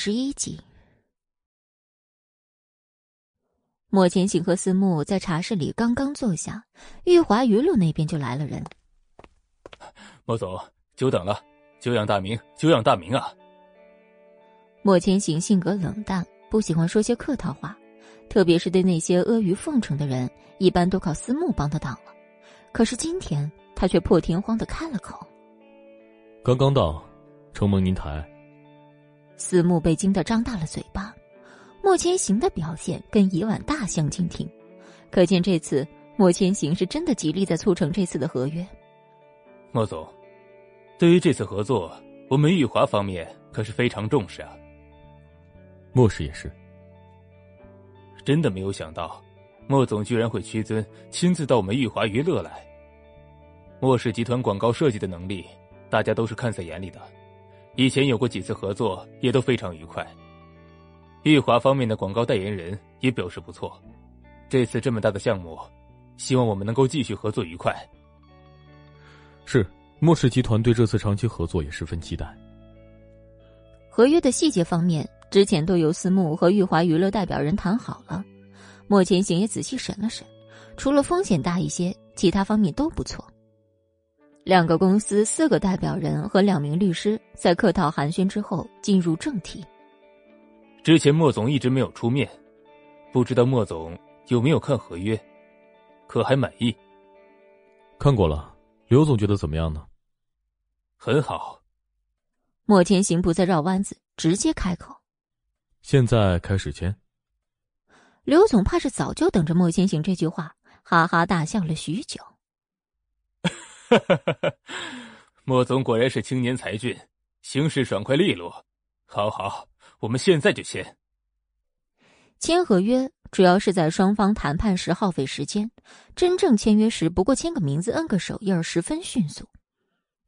十一集。莫千行和思慕在茶室里刚刚坐下，玉华娱乐那边就来了人。莫总，久等了，久仰大名，久仰大名啊！莫千行性格冷淡，不喜欢说些客套话，特别是对那些阿谀奉承的人，一般都靠思慕帮他挡了。可是今天他却破天荒的开了口：“刚刚到，承蒙您抬。”思慕被惊得张大了嘴巴。莫千行的表现跟以往大相径庭，可见这次莫千行是真的极力在促成这次的合约。莫总，对于这次合作，我们玉华方面可是非常重视啊。莫氏也是，真的没有想到，莫总居然会屈尊亲自到我们玉华娱乐来。莫氏集团广告设计的能力，大家都是看在眼里的，以前有过几次合作，也都非常愉快。玉华方面的广告代言人也表示不错，这次这么大的项目，希望我们能够继续合作愉快。是，莫氏集团对这次长期合作也十分期待。合约的细节方面，之前都由私募和玉华娱乐代表人谈好了。莫千行也仔细审了审，除了风险大一些，其他方面都不错。两个公司、四个代表人和两名律师在客套寒暄之后，进入正题。之前莫总一直没有出面，不知道莫总有没有看合约，可还满意？看过了，刘总觉得怎么样呢？很好。莫千行不再绕弯子，直接开口：“现在开始签。”刘总怕是早就等着莫千行这句话，哈哈大笑了许久。莫总果然是青年才俊，行事爽快利落。好好。我们现在就签。签合约主要是在双方谈判时耗费时间，真正签约时不过签个名字、摁个手印十分迅速。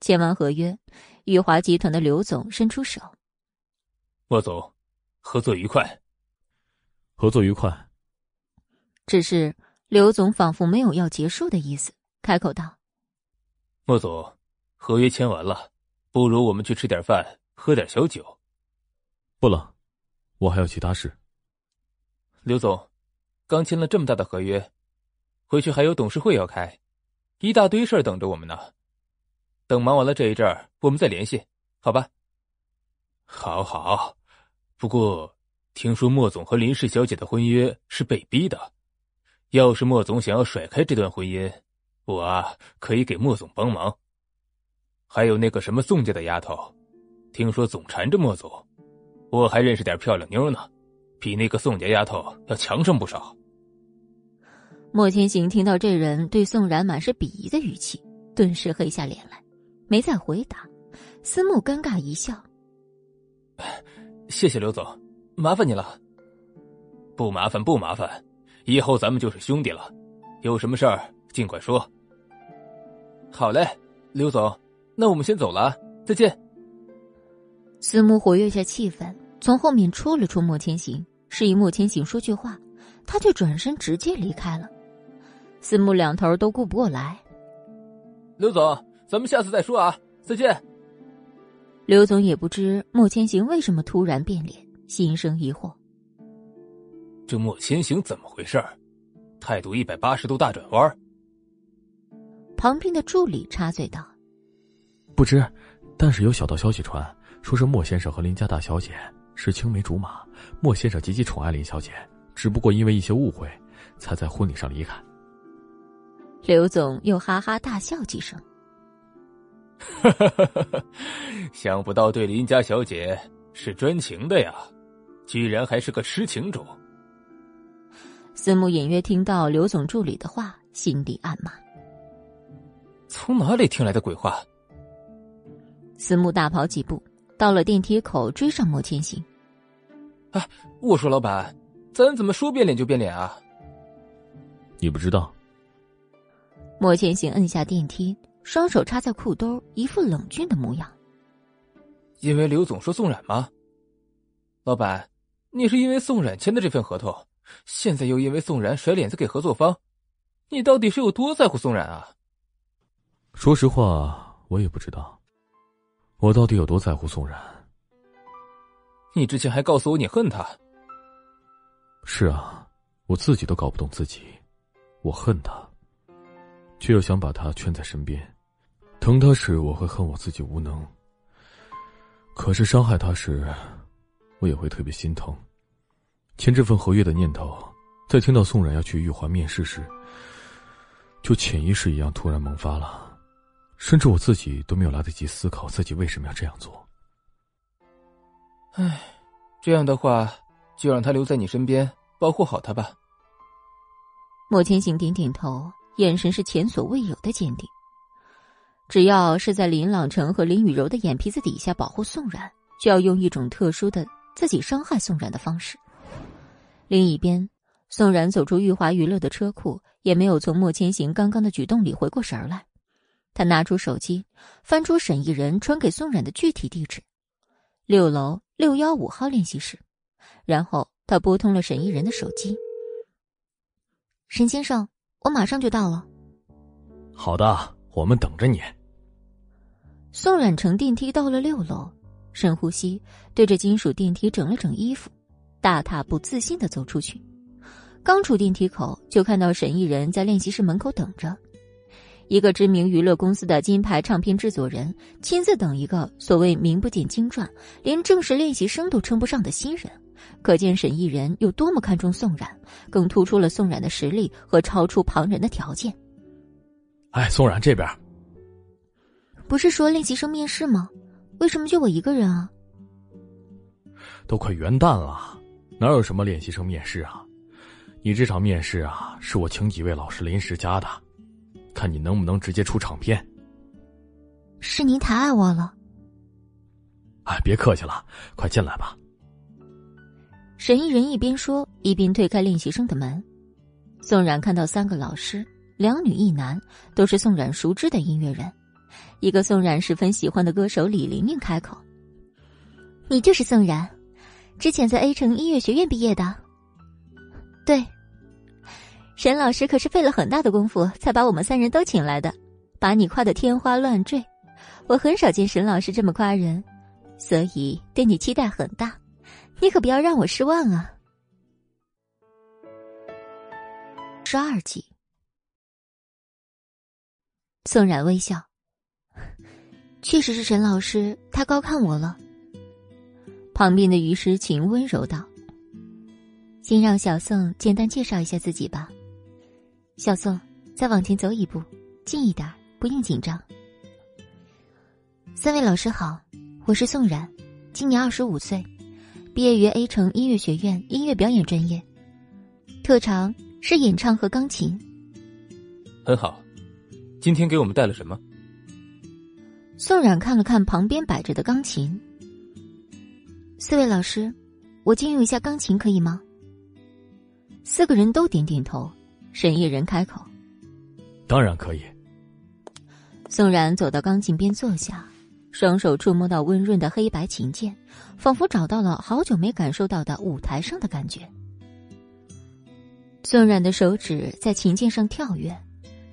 签完合约，裕华集团的刘总伸出手：“莫总，合作愉快。”合作愉快。只是刘总仿佛没有要结束的意思，开口道：“莫总，合约签完了，不如我们去吃点饭，喝点小酒。”不了，我还有其他事。刘总，刚签了这么大的合约，回去还有董事会要开，一大堆事儿等着我们呢。等忙完了这一阵儿，我们再联系，好吧？好好。不过听说莫总和林氏小姐的婚约是被逼的，要是莫总想要甩开这段婚姻，我啊可以给莫总帮忙。还有那个什么宋家的丫头，听说总缠着莫总。我还认识点漂亮妞呢，比那个宋家丫头要强上不少。莫天行听到这人对宋然满是鄙夷的语气，顿时黑下脸来，没再回答。思慕尴尬一笑：“谢谢刘总，麻烦你了。不麻烦，不麻烦，以后咱们就是兄弟了，有什么事儿尽管说。好嘞，刘总，那我们先走了，再见。”思慕活跃下气氛。从后面戳了戳莫千行，示意莫千行说句话，他却转身直接离开了。司慕两头都顾不过来。刘总，咱们下次再说啊，再见。刘总也不知莫千行为什么突然变脸，心生疑惑。这莫千行怎么回事态度一百八十度大转弯。旁边的助理插嘴道：“不知，但是有小道消息传，说是莫先生和林家大小姐。”是青梅竹马，莫先生极其宠爱林小姐，只不过因为一些误会，才在婚礼上离开。刘总又哈哈大笑几声，想不到对林家小姐是专情的呀，居然还是个痴情种。司慕隐约听到刘总助理的话，心底暗骂：从哪里听来的鬼话？思慕大跑几步，到了电梯口，追上莫千行。哎！我说，老板，咱怎么说变脸就变脸啊？你不知道。莫千行摁下电梯，双手插在裤兜，一副冷峻的模样。因为刘总说宋冉吗？老板，你是因为宋冉签的这份合同，现在又因为宋冉甩脸子给合作方，你到底是有多在乎宋冉啊？说实话，我也不知道，我到底有多在乎宋冉。你之前还告诉我你恨他。是啊，我自己都搞不懂自己，我恨他，却又想把他圈在身边，疼他时我会恨我自己无能，可是伤害他时，我也会特别心疼。签这份合约的念头，在听到宋冉要去玉环面试时，就潜意识一样突然萌发了，甚至我自己都没有来得及思考自己为什么要这样做。唉，这样的话，就让他留在你身边，保护好他吧。莫千行点点头，眼神是前所未有的坚定。只要是在林朗成和林雨柔的眼皮子底下保护宋冉，就要用一种特殊的自己伤害宋冉的方式。另一边，宋冉走出玉华娱乐的车库，也没有从莫千行刚刚的举动里回过神来。他拿出手机，翻出沈一人传给宋冉的具体地址：六楼。六幺五号练习室，然后他拨通了沈一人的手机。沈先生，我马上就到了。好的，我们等着你。宋冉乘电梯到了六楼，深呼吸，对着金属电梯整了整衣服，大踏步自信的走出去。刚出电梯口，就看到沈一人在练习室门口等着。一个知名娱乐公司的金牌唱片制作人亲自等一个所谓名不见经传、连正式练习生都称不上的新人，可见沈艺人有多么看重宋冉，更突出了宋冉的实力和超出旁人的条件。哎，宋冉这边，不是说练习生面试吗？为什么就我一个人啊？都快元旦了，哪有什么练习生面试啊？你这场面试啊，是我请几位老师临时加的。看你能不能直接出场片。是您太爱我了。哎，别客气了，快进来吧。沈一人一边说，一边推开练习生的门。宋冉看到三个老师，两女一男，都是宋冉熟知的音乐人。一个宋冉十分喜欢的歌手李玲玲开口：“你就是宋冉，之前在 A 城音乐学院毕业的。”对。沈老师可是费了很大的功夫，才把我们三人都请来的，把你夸得天花乱坠。我很少见沈老师这么夸人，所以对你期待很大，你可不要让我失望啊！十二集，宋冉微笑，确实是沈老师，他高看我了。旁边的于诗晴温柔道：“先让小宋简单介绍一下自己吧。”小宋，再往前走一步，近一点，不用紧张。三位老师好，我是宋冉，今年二十五岁，毕业于 A 城音乐学院音乐表演专业，特长是演唱和钢琴。很好，今天给我们带了什么？宋冉看了看旁边摆着的钢琴。四位老师，我借用一下钢琴可以吗？四个人都点点头。沈艺人开口：“当然可以。”宋冉走到钢琴边坐下，双手触摸到温润的黑白琴键，仿佛找到了好久没感受到的舞台上的感觉。宋冉的手指在琴键上跳跃，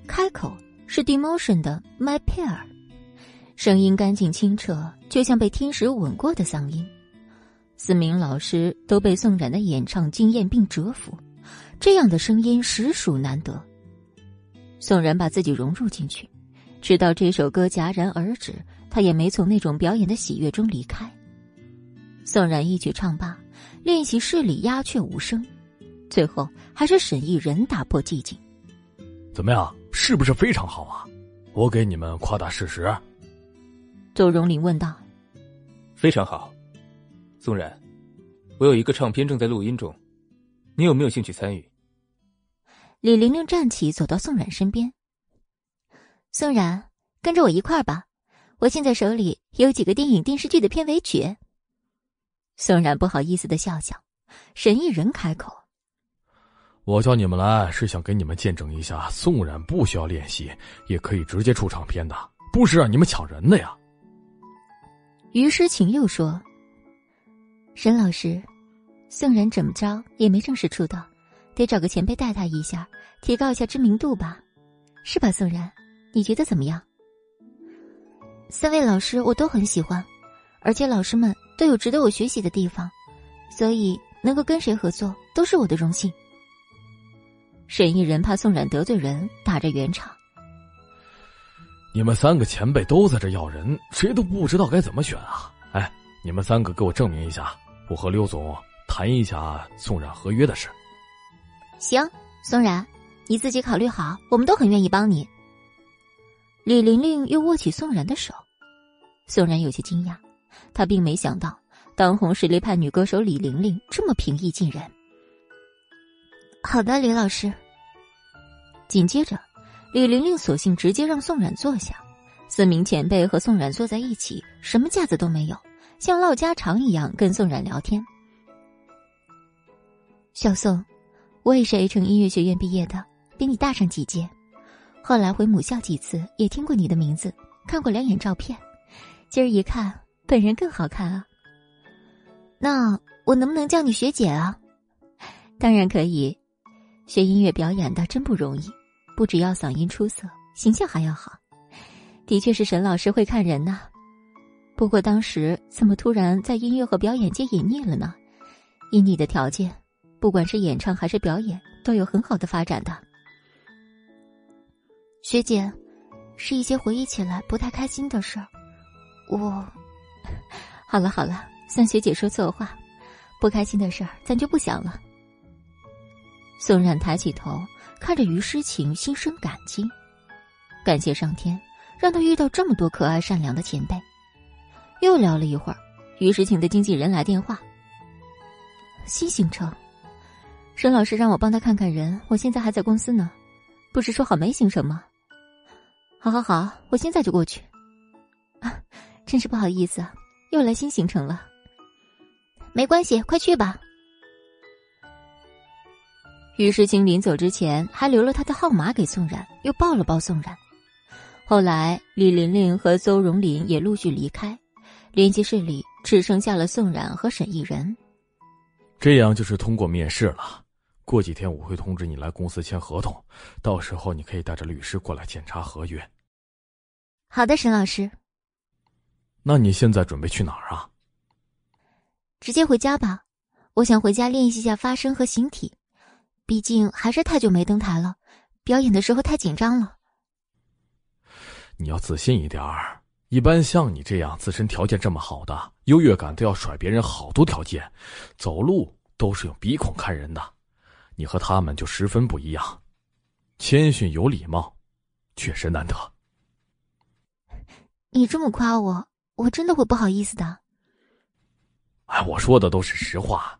开口是 Demotion 的《My Pair》，声音干净清澈，就像被天使吻过的嗓音。四名老师都被宋冉的演唱惊艳并折服。这样的声音实属难得。宋然把自己融入进去，直到这首歌戛然而止，他也没从那种表演的喜悦中离开。宋然一曲唱罢，练习室里鸦雀无声，最后还是沈艺人打破寂静。怎么样，是不是非常好啊？我给你们夸大事实。邹荣林问道。非常好，宋然，我有一个唱片正在录音中。你有没有兴趣参与？李玲玲站起，走到宋冉身边。宋冉，跟着我一块儿吧，我现在手里有几个电影、电视剧的片尾曲。宋冉不好意思的笑笑。沈一人开口：“我叫你们来，是想给你们见证一下，宋冉不需要练习，也可以直接出唱片的，不是让你们抢人的呀。”于诗晴又说：“沈老师。”宋冉怎么着也没正式出道，得找个前辈带他一下，提高一下知名度吧，是吧？宋然，你觉得怎么样？三位老师我都很喜欢，而且老师们都有值得我学习的地方，所以能够跟谁合作都是我的荣幸。沈一人怕宋冉得罪人，打着圆场。你们三个前辈都在这要人，谁都不知道该怎么选啊！哎，你们三个给我证明一下，我和刘总谈一下宋冉合约的事。行，宋然，你自己考虑好，我们都很愿意帮你。李玲玲又握起宋然的手，宋然有些惊讶，他并没想到当红实力派女歌手李玲玲这么平易近人。好的，李老师。紧接着，李玲玲索性直接让宋冉坐下，四名前辈和宋冉坐在一起，什么架子都没有，像唠家常一样跟宋冉聊天。小宋，我也是 A 城音乐学院毕业的，比你大上几届，后来回母校几次，也听过你的名字，看过两眼照片，今儿一看，本人更好看啊。那我能不能叫你学姐啊？当然可以。学音乐表演的真不容易，不只要嗓音出色，形象还要好。的确是沈老师会看人呐。不过当时怎么突然在音乐和表演界隐匿了呢？以你的条件，不管是演唱还是表演，都有很好的发展的。学姐，是一些回忆起来不太开心的事儿。我，好了好了，算学姐说错话，不开心的事儿咱就不想了。宋冉抬起头，看着于诗晴，心生感激，感谢上天让他遇到这么多可爱善良的前辈。又聊了一会儿，于诗晴的经纪人来电话：“新行程，沈老师让我帮他看看人，我现在还在公司呢，不是说好没行程吗？好好好，我现在就过去。啊，真是不好意思，又来新行程了。没关系，快去吧。”于世清临走之前还留了他的号码给宋冉，又抱了抱宋冉。后来李玲玲和邹荣林也陆续离开，联系室里只剩下了宋冉和沈艺人。这样就是通过面试了。过几天我会通知你来公司签合同，到时候你可以带着律师过来检查合约。好的，沈老师。那你现在准备去哪儿啊？直接回家吧，我想回家练习一下发声和形体。毕竟还是太久没登台了，表演的时候太紧张了。你要自信一点儿。一般像你这样自身条件这么好的，优越感都要甩别人好多条件，走路都是用鼻孔看人的。你和他们就十分不一样，谦逊有礼貌，确实难得。你这么夸我，我真的会不好意思的。哎，我说的都是实话。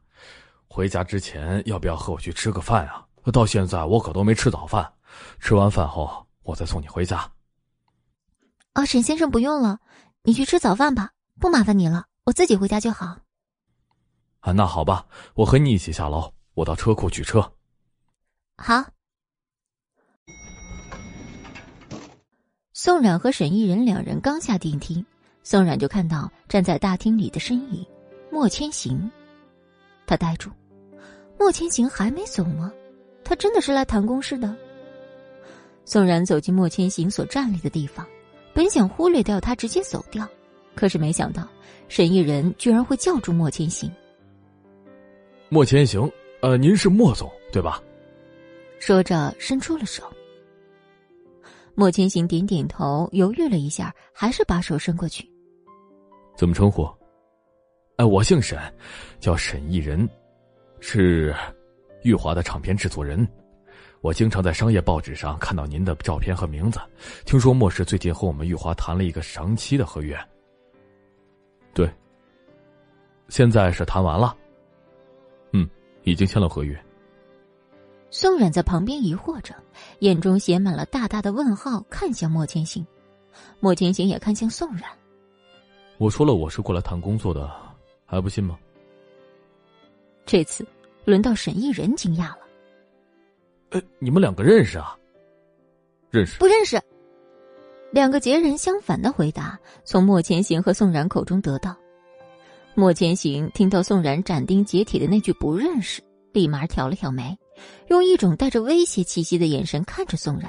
回家之前要不要和我去吃个饭啊？到现在我可都没吃早饭，吃完饭后我再送你回家。哦，沈先生不用了，你去吃早饭吧，不麻烦你了，我自己回家就好。啊，那好吧，我和你一起下楼，我到车库取车。好。宋冉和沈一人两人刚下电梯，宋冉就看到站在大厅里的身影，莫千行。他呆住，莫千行还没走吗？他真的是来谈公事的。宋冉走进莫千行所站立的地方，本想忽略掉他，直接走掉，可是没想到沈一人居然会叫住莫千行。莫千行，呃，您是莫总对吧？说着伸出了手。莫千行点点头，犹豫了一下，还是把手伸过去。怎么称呼？哎，我姓沈，叫沈逸人，是玉华的唱片制作人。我经常在商业报纸上看到您的照片和名字。听说莫氏最近和我们玉华谈了一个长期的合约。对，现在是谈完了。嗯，已经签了合约。宋冉在旁边疑惑着，眼中写满了大大的问号，看向莫千行。莫千行也看向宋冉。我说了，我是过来谈工作的。还不信吗？这次轮到沈一人惊讶了。呃，你们两个认识啊？认识？不认识。两个截然相反的回答从莫千行和宋冉口中得到。莫千行听到宋然斩钉截铁的那句“不认识”，立马挑了挑眉，用一种带着威胁气息的眼神看着宋然，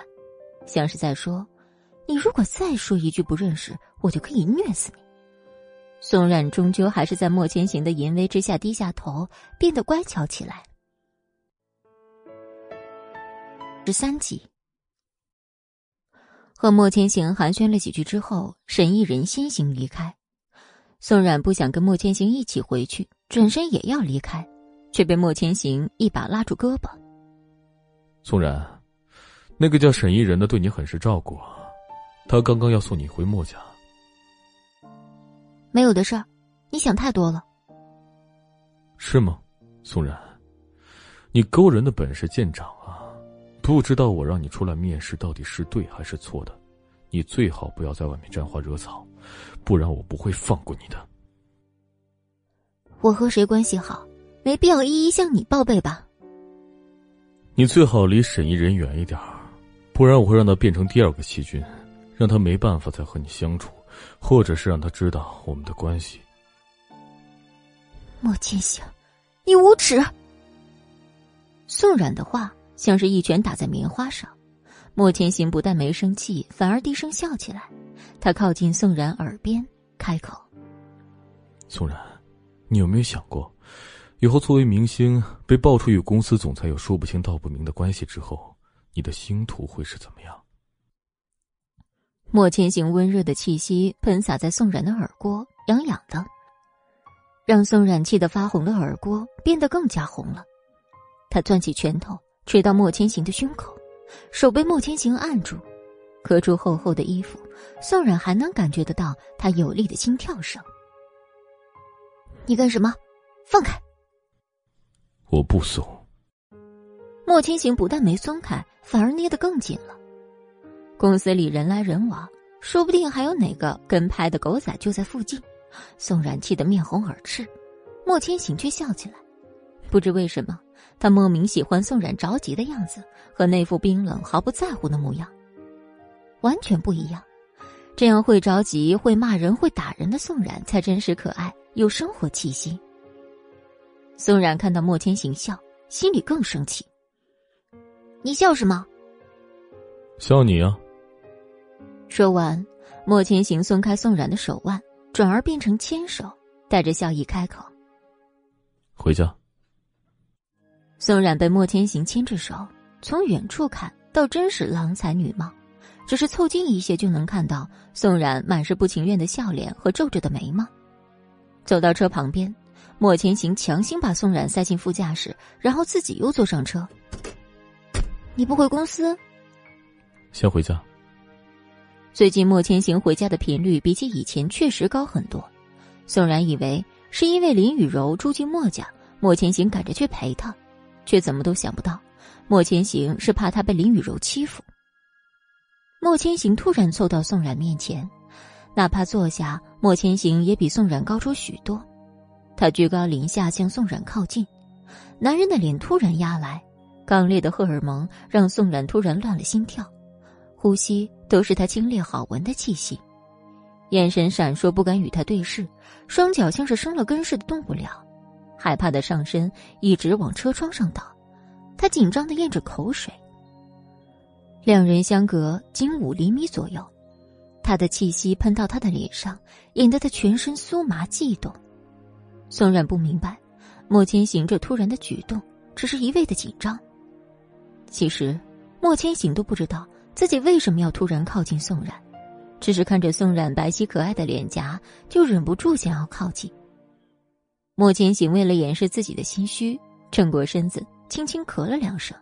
像是在说：“你如果再说一句不认识，我就可以虐死你。”宋冉终究还是在莫千行的淫威之下低下头，变得乖巧起来。十三集，和莫千行寒暄了几句之后，沈一人先行离开。宋冉不想跟莫千行一起回去，转身也要离开，却被莫千行一把拉住胳膊。宋冉，那个叫沈一人的对你很是照顾啊，他刚刚要送你回莫家。没有的事儿，你想太多了。是吗，宋冉？你勾人的本事见长啊！不知道我让你出来面试到底是对还是错的，你最好不要在外面沾花惹草，不然我不会放过你的。我和谁关系好，没必要一一向你报备吧？你最好离沈一人远一点不然我会让他变成第二个细菌，让他没办法再和你相处。或者是让他知道我们的关系。莫千行，你无耻！宋冉的话像是一拳打在棉花上。莫千行不但没生气，反而低声笑起来。他靠近宋然耳边，开口：“宋然，你有没有想过，以后作为明星被爆出与公司总裁有说不清道不明的关系之后，你的星途会是怎么样？”莫千行温热的气息喷洒在宋冉的耳郭，痒痒的，让宋冉气得发红的耳郭变得更加红了。他攥起拳头捶到莫千行的胸口，手被莫千行按住，隔住厚厚的衣服，宋冉还能感觉得到他有力的心跳声。你干什么？放开！我不松。莫千行不但没松开，反而捏得更紧了。公司里人来人往，说不定还有哪个跟拍的狗仔就在附近。宋冉气得面红耳赤，莫千行却笑起来。不知为什么，他莫名喜欢宋冉着急的样子，和那副冰冷毫不在乎的模样完全不一样。这样会着急、会骂人、会打人的宋冉才真实可爱，有生活气息。宋冉看到莫千行笑，心里更生气。你笑什么？笑你啊！说完，莫千行松开宋冉的手腕，转而变成牵手，带着笑意开口：“回家。”宋冉被莫千行牵着手，从远处看倒真是郎才女貌，只是凑近一些就能看到宋冉满是不情愿的笑脸和皱着的眉毛。走到车旁边，莫千行强行把宋冉塞进副驾驶，然后自己又坐上车。你不回公司？先回家。最近莫千行回家的频率比起以前确实高很多，宋冉以为是因为林雨柔住进莫家，莫千行赶着去陪她，却怎么都想不到，莫千行是怕他被林雨柔欺负。莫千行突然凑到宋冉面前，哪怕坐下，莫千行也比宋冉高出许多。他居高临下向宋冉靠近，男人的脸突然压来，刚烈的荷尔蒙让宋冉突然乱了心跳。呼吸都是他清冽好闻的气息，眼神闪烁，不敢与他对视，双脚像是生了根似的动不了，害怕的上身一直往车窗上倒，他紧张的咽着口水。两人相隔仅五厘米左右，他的气息喷到他的脸上，引得他全身酥麻悸动。宋冉不明白，莫千行这突然的举动只是一味的紧张，其实莫千行都不知道。自己为什么要突然靠近宋冉？只是看着宋冉白皙可爱的脸颊，就忍不住想要靠近。莫千行为了掩饰自己的心虚，正过身子，轻轻咳了两声。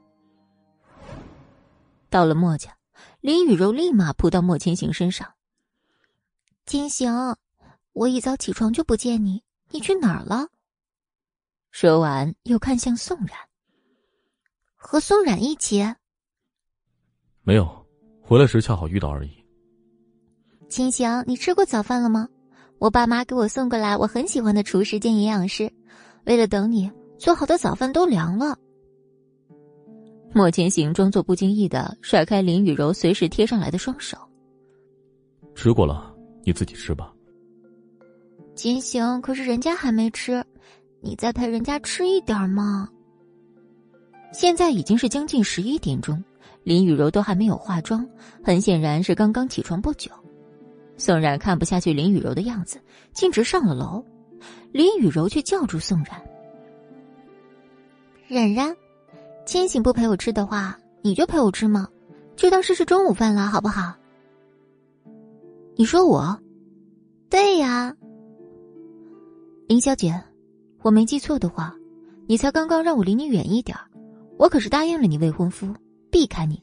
到了莫家，林雨柔立马扑到莫千行身上。千行，我一早起床就不见你，你去哪儿了？说完，又看向宋冉。和宋冉一起。没有。回来时恰好遇到而已。千行，你吃过早饭了吗？我爸妈给我送过来我很喜欢的厨师兼营养师，为了等你，做好的早饭都凉了。莫千行装作不经意的甩开林雨柔随时贴上来的双手。吃过了，你自己吃吧。千行，可是人家还没吃，你再陪人家吃一点嘛。现在已经是将近十一点钟。林雨柔都还没有化妆，很显然是刚刚起床不久。宋冉看不下去林雨柔的样子，径直上了楼。林雨柔却叫住宋冉：“冉冉，千玺不陪我吃的话，你就陪我吃吗？就当试试中午饭了，好不好？”你说我？对呀，林小姐，我没记错的话，你才刚刚让我离你远一点我可是答应了你未婚夫，避开你。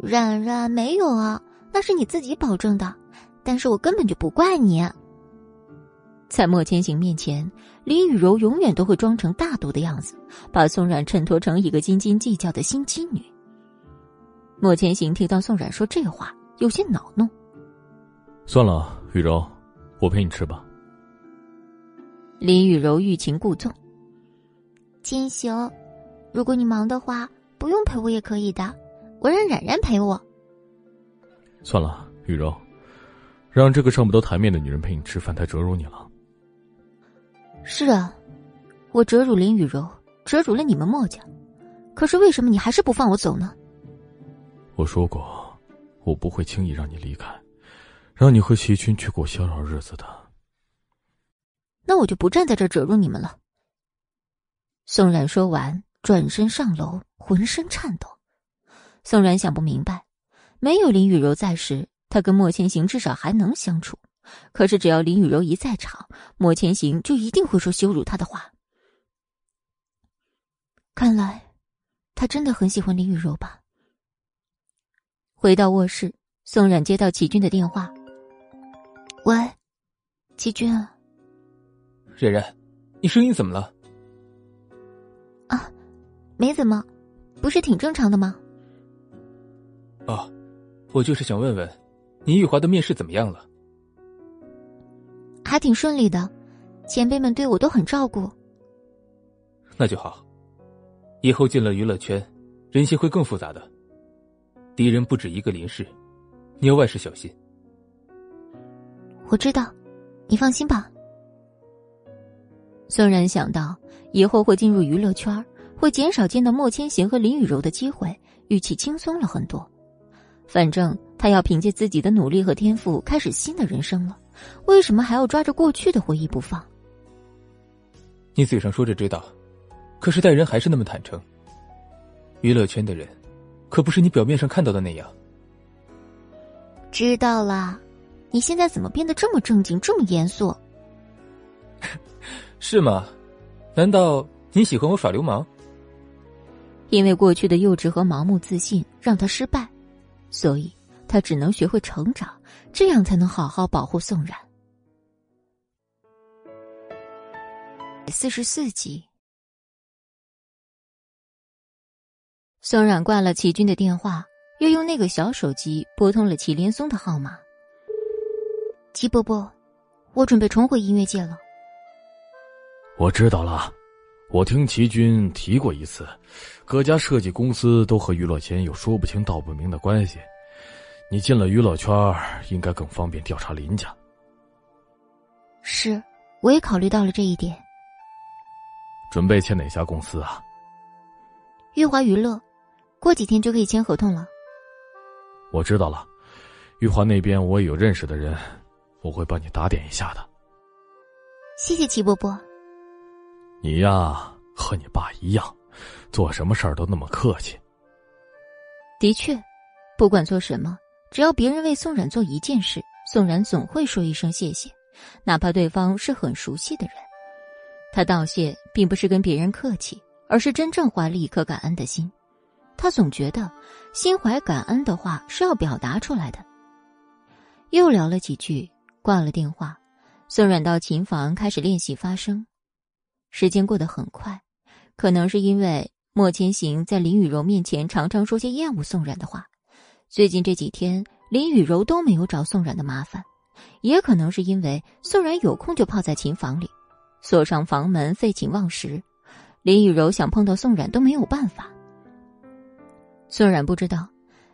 冉冉，没有啊，那是你自己保证的，但是我根本就不怪你。在莫千行面前，林雨柔永远都会装成大度的样子，把宋冉衬托成一个斤斤计较的心机女。莫千行听到宋冉说这话，有些恼怒。算了，雨柔，我陪你吃吧。林雨柔欲擒故纵。千行，如果你忙的话，不用陪我也可以的，我让冉冉陪我。算了，雨柔，让这个上不得台面的女人陪你吃饭，太折辱你了。是啊，我折辱林雨柔，折辱了你们墨家，可是为什么你还是不放我走呢？我说过，我不会轻易让你离开，让你和齐军去过逍遥日子的。那我就不站在这折辱你们了。宋冉说完，转身上楼，浑身颤抖。宋冉想不明白，没有林雨柔在时，他跟莫千行至少还能相处。可是，只要林雨柔一在场，莫千行就一定会说羞辱他的话。看来，他真的很喜欢林雨柔吧。回到卧室，宋冉接到齐军的电话：“喂，齐军，冉冉，你声音怎么了？”“啊，没怎么，不是挺正常的吗？”“哦，我就是想问问，你玉华的面试怎么样了？”还挺顺利的，前辈们对我都很照顾。那就好，以后进了娱乐圈，人心会更复杂的，敌人不止一个林氏，你要万事小心。我知道，你放心吧。宋然想到以后会进入娱乐圈，会减少见到莫千行和林雨柔的机会，语气轻松了很多。反正他要凭借自己的努力和天赋，开始新的人生了。为什么还要抓着过去的回忆不放？你嘴上说着知道，可是待人还是那么坦诚。娱乐圈的人，可不是你表面上看到的那样。知道了，你现在怎么变得这么正经，这么严肃？是吗？难道你喜欢我耍流氓？因为过去的幼稚和盲目自信让他失败，所以。他只能学会成长，这样才能好好保护宋冉。四十四集，宋冉挂了齐军的电话，又用那个小手机拨通了齐连松的号码。齐伯伯，我准备重回音乐界了。我知道了，我听齐军提过一次，各家设计公司都和娱乐圈有说不清道不明的关系。你进了娱乐圈，应该更方便调查林家。是，我也考虑到了这一点。准备签哪家公司啊？玉华娱乐，过几天就可以签合同了。我知道了，玉华那边我也有认识的人，我会帮你打点一下的。谢谢齐伯伯。你呀，和你爸一样，做什么事儿都那么客气。的确，不管做什么。只要别人为宋冉做一件事，宋冉总会说一声谢谢，哪怕对方是很熟悉的人。他道谢并不是跟别人客气，而是真正怀了一颗感恩的心。他总觉得心怀感恩的话是要表达出来的。又聊了几句，挂了电话，宋冉到琴房开始练习发声。时间过得很快，可能是因为莫千行在林雨柔面前常常说些厌恶宋冉的话。最近这几天，林雨柔都没有找宋冉的麻烦，也可能是因为宋冉有空就泡在琴房里，锁上房门，废寝忘食。林雨柔想碰到宋冉都没有办法。宋冉不知道，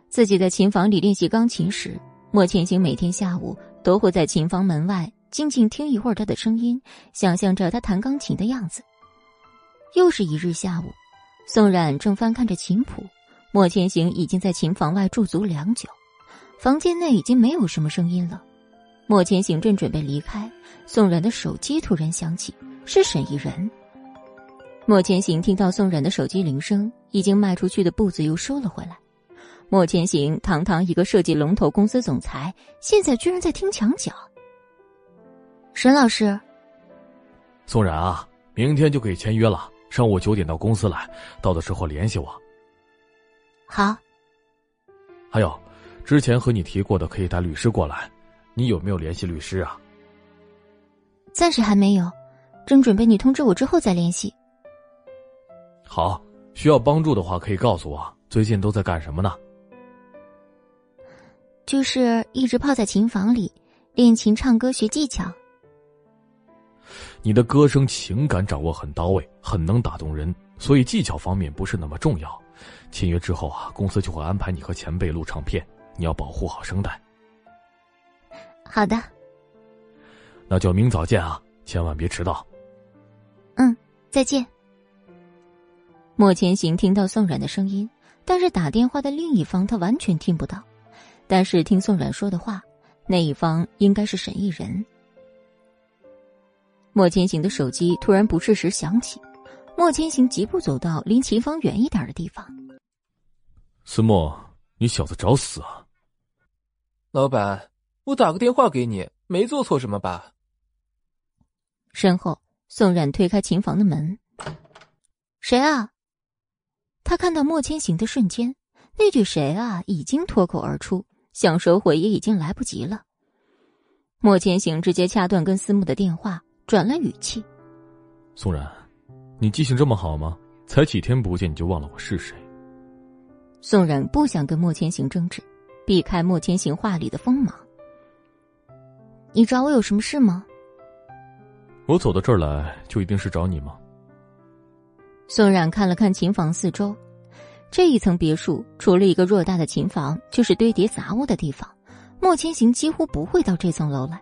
自己在琴房里练习钢琴时，莫千行每天下午都会在琴房门外静静听一会儿他的声音，想象着他弹钢琴的样子。又是一日下午，宋冉正翻看着琴谱。莫千行已经在琴房外驻足良久，房间内已经没有什么声音了。莫千行正准备离开，宋冉的手机突然响起，是沈逸人。莫千行听到宋冉的手机铃声，已经迈出去的步子又收了回来。莫千行堂堂一个设计龙头公司总裁，现在居然在听墙角。沈老师，宋然啊，明天就可以签约了，上午九点到公司来，到的时候联系我。好。还有，之前和你提过的可以带律师过来。你有没有联系律师啊？暂时还没有，正准备你通知我之后再联系。好，需要帮助的话可以告诉我。最近都在干什么呢？就是一直泡在琴房里练琴、唱歌、学技巧。你的歌声情感掌握很到位，很能打动人，所以技巧方面不是那么重要。签约之后啊，公司就会安排你和前辈录唱片，你要保护好声带。好的，那就明早见啊！千万别迟到。嗯，再见。莫千行听到宋冉的声音，但是打电话的另一方他完全听不到。但是听宋冉说的话，那一方应该是沈逸人。莫千行的手机突然不适时响起，莫千行疾步走到离琴房远一点的地方。思墨，你小子找死啊！老板。我打个电话给你，没做错什么吧？身后，宋冉推开琴房的门。谁啊？他看到莫千行的瞬间，那句“谁啊”已经脱口而出，想收回也已经来不及了。莫千行直接掐断跟思慕的电话，转了语气：“宋冉，你记性这么好吗？才几天不见你就忘了我是谁？”宋冉不想跟莫千行争执，避开莫千行话里的锋芒。你找我有什么事吗？我走到这儿来，就一定是找你吗？宋冉看了看琴房四周，这一层别墅除了一个偌大的琴房，就是堆叠杂物的地方。莫千行几乎不会到这层楼来。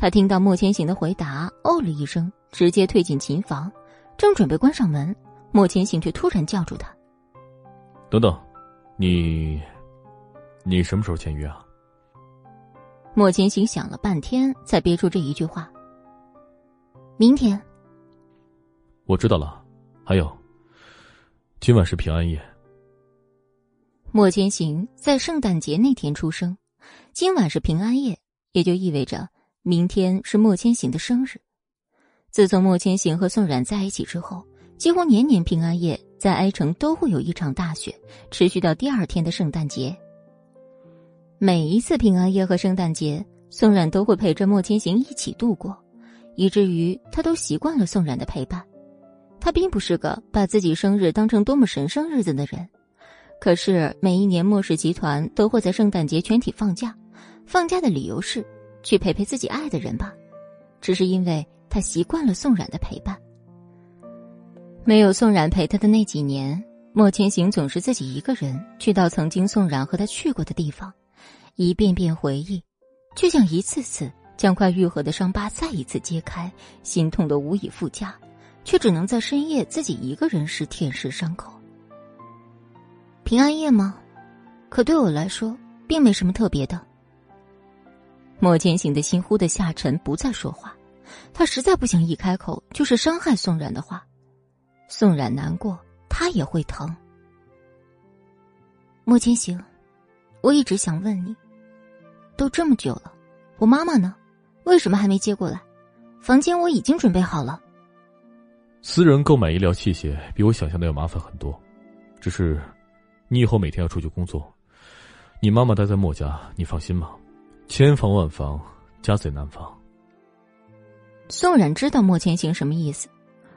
他听到莫千行的回答，哦了一声，直接退进琴房，正准备关上门，莫千行却突然叫住他：“等等，你，你什么时候签约啊？”莫千行想了半天，才憋出这一句话：“明天。”我知道了。还有，今晚是平安夜。莫千行在圣诞节那天出生，今晚是平安夜，也就意味着明天是莫千行的生日。自从莫千行和宋冉在一起之后，几乎年年平安夜在哀城都会有一场大雪，持续到第二天的圣诞节。每一次平安夜和圣诞节，宋冉都会陪着莫千行一起度过，以至于他都习惯了宋冉的陪伴。他并不是个把自己生日当成多么神圣日子的人，可是每一年莫氏集团都会在圣诞节全体放假，放假的理由是去陪陪自己爱的人吧。只是因为他习惯了宋冉的陪伴。没有宋冉陪他的那几年，莫千行总是自己一个人去到曾经宋冉和他去过的地方。一遍遍回忆，就像一次次将快愈合的伤疤再一次揭开，心痛的无以复加，却只能在深夜自己一个人时舔舐伤口。平安夜吗？可对我来说，并没什么特别的。莫千行的心忽的下沉，不再说话。他实在不想一开口就是伤害宋冉的话。宋冉难过，他也会疼。莫千行。我一直想问你，都这么久了，我妈妈呢？为什么还没接过来？房间我已经准备好了。私人购买医疗器械比我想象的要麻烦很多，只是你以后每天要出去工作，你妈妈待在莫家，你放心吗？千防万防，家贼难防。宋冉知道莫千行什么意思，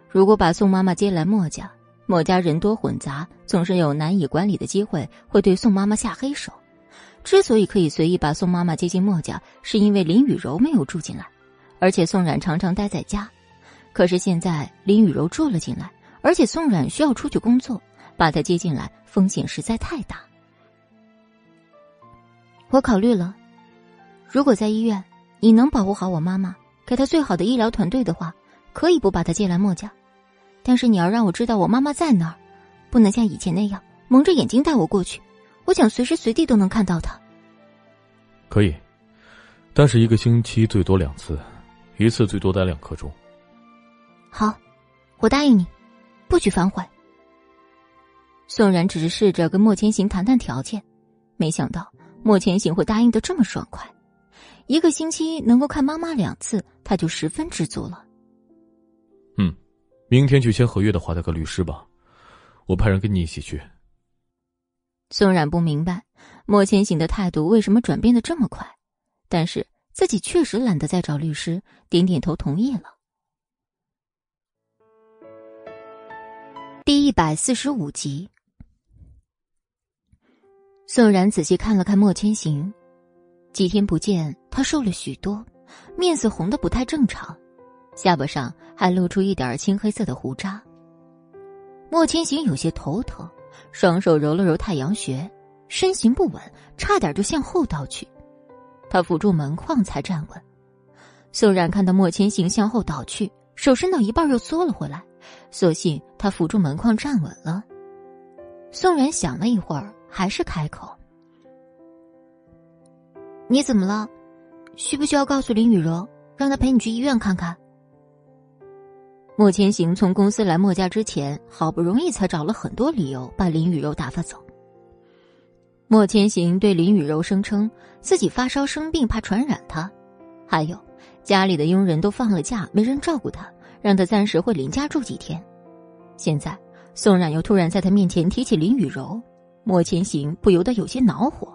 如果把宋妈妈接来莫家，莫家人多混杂，总是有难以管理的机会，会对宋妈妈下黑手。之所以可以随意把宋妈妈接进墨家，是因为林雨柔没有住进来，而且宋冉常常待在家。可是现在林雨柔住了进来，而且宋冉需要出去工作，把她接进来风险实在太大。我考虑了，如果在医院你能保护好我妈妈，给她最好的医疗团队的话，可以不把她接来墨家。但是你要让我知道我妈妈在哪儿，不能像以前那样蒙着眼睛带我过去。我想随时随地都能看到她。可以，但是一个星期最多两次，一次最多待两刻钟。好，我答应你，不许反悔。宋然只是试着跟莫千行谈谈条件，没想到莫千行会答应的这么爽快。一个星期能够看妈妈两次，他就十分知足了。嗯，明天去签合约的华大哥律师吧，我派人跟你一起去。宋冉不明白莫千行的态度为什么转变的这么快，但是自己确实懒得再找律师，点点头同意了。第一百四十五集，宋冉仔细看了看莫千行，几天不见，他瘦了许多，面色红的不太正常，下巴上还露出一点青黑色的胡渣。莫千行有些头疼。双手揉了揉太阳穴，身形不稳，差点就向后倒去。他扶住门框才站稳。宋冉看到莫千行向后倒去，手伸到一半又缩了回来，所幸他扶住门框站稳了。宋冉想了一会儿，还是开口：“你怎么了？需不需要告诉林雨柔，让她陪你去医院看看？”莫千行从公司来莫家之前，好不容易才找了很多理由把林雨柔打发走。莫千行对林雨柔声称自己发烧生病，怕传染她，还有家里的佣人都放了假，没人照顾她，让她暂时回林家住几天。现在宋冉又突然在他面前提起林雨柔，莫千行不由得有些恼火。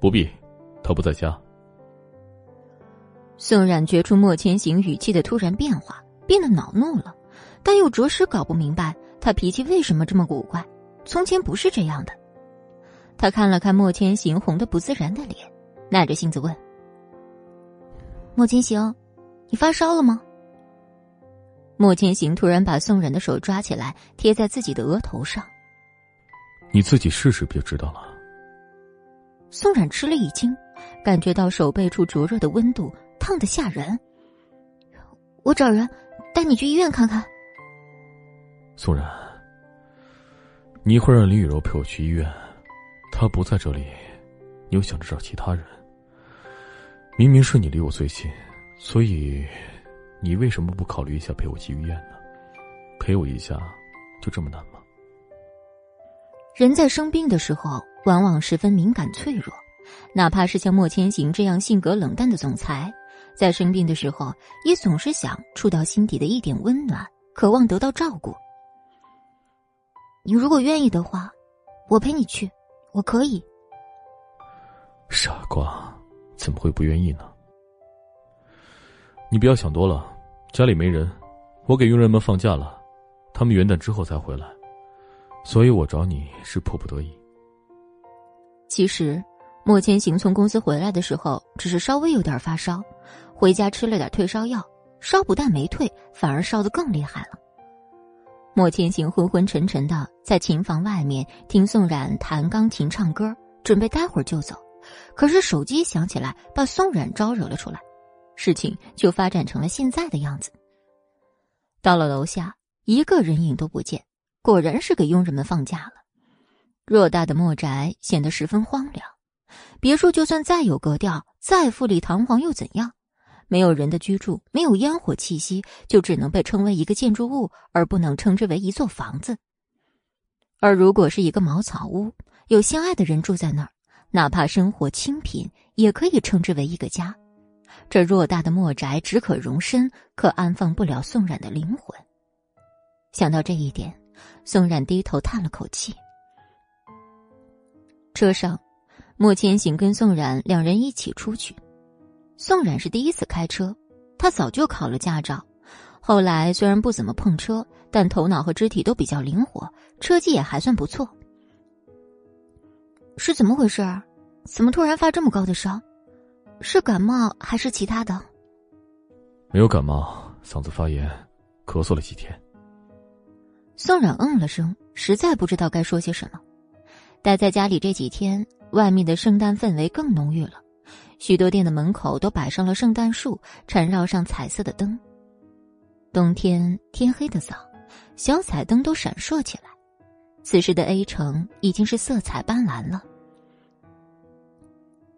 不必，他不在家。宋冉觉出莫千行语气的突然变化。变得恼怒了，但又着实搞不明白他脾气为什么这么古怪。从前不是这样的。他看了看莫千行红的不自然的脸，耐着性子问：“莫千行，你发烧了吗？”莫千行突然把宋冉的手抓起来，贴在自己的额头上。“你自己试试，就知道了。”宋冉吃了一惊，感觉到手背处灼热的温度，烫的吓人。我找人。带你去医院看看，宋然。你一会儿让林雨柔陪我去医院，她不在这里，你又想着找其他人。明明是你离我最近，所以你为什么不考虑一下陪我去医院呢？陪我一下，就这么难吗？人在生病的时候，往往十分敏感脆弱，哪怕是像莫千行这样性格冷淡的总裁。在生病的时候，也总是想触到心底的一点温暖，渴望得到照顾。你如果愿意的话，我陪你去，我可以。傻瓜，怎么会不愿意呢？你不要想多了，家里没人，我给佣人们放假了，他们元旦之后才回来，所以我找你是迫不得已。其实，莫千行从公司回来的时候，只是稍微有点发烧。回家吃了点退烧药，烧不但没退，反而烧得更厉害了。莫千行昏昏沉沉的在琴房外面听宋冉弹钢琴唱歌，准备待会儿就走，可是手机响起来，把宋冉招惹了出来，事情就发展成了现在的样子。到了楼下，一个人影都不见，果然是给佣人们放假了。偌大的莫宅显得十分荒凉，别墅就算再有格调，再富丽堂皇又怎样？没有人的居住，没有烟火气息，就只能被称为一个建筑物，而不能称之为一座房子。而如果是一个茅草屋，有相爱的人住在那儿，哪怕生活清贫，也可以称之为一个家。这偌大的墨宅只可容身，可安放不了宋冉的灵魂。想到这一点，宋冉低头叹了口气。车上，莫千行跟宋冉两人一起出去。宋冉是第一次开车，他早就考了驾照，后来虽然不怎么碰车，但头脑和肢体都比较灵活，车技也还算不错。是怎么回事？怎么突然发这么高的烧？是感冒还是其他的？没有感冒，嗓子发炎，咳嗽了几天。宋冉嗯了声，实在不知道该说些什么。待在家里这几天，外面的圣诞氛围更浓郁了。许多店的门口都摆上了圣诞树，缠绕上彩色的灯。冬天天黑的早，小彩灯都闪烁起来。此时的 A 城已经是色彩斑斓了。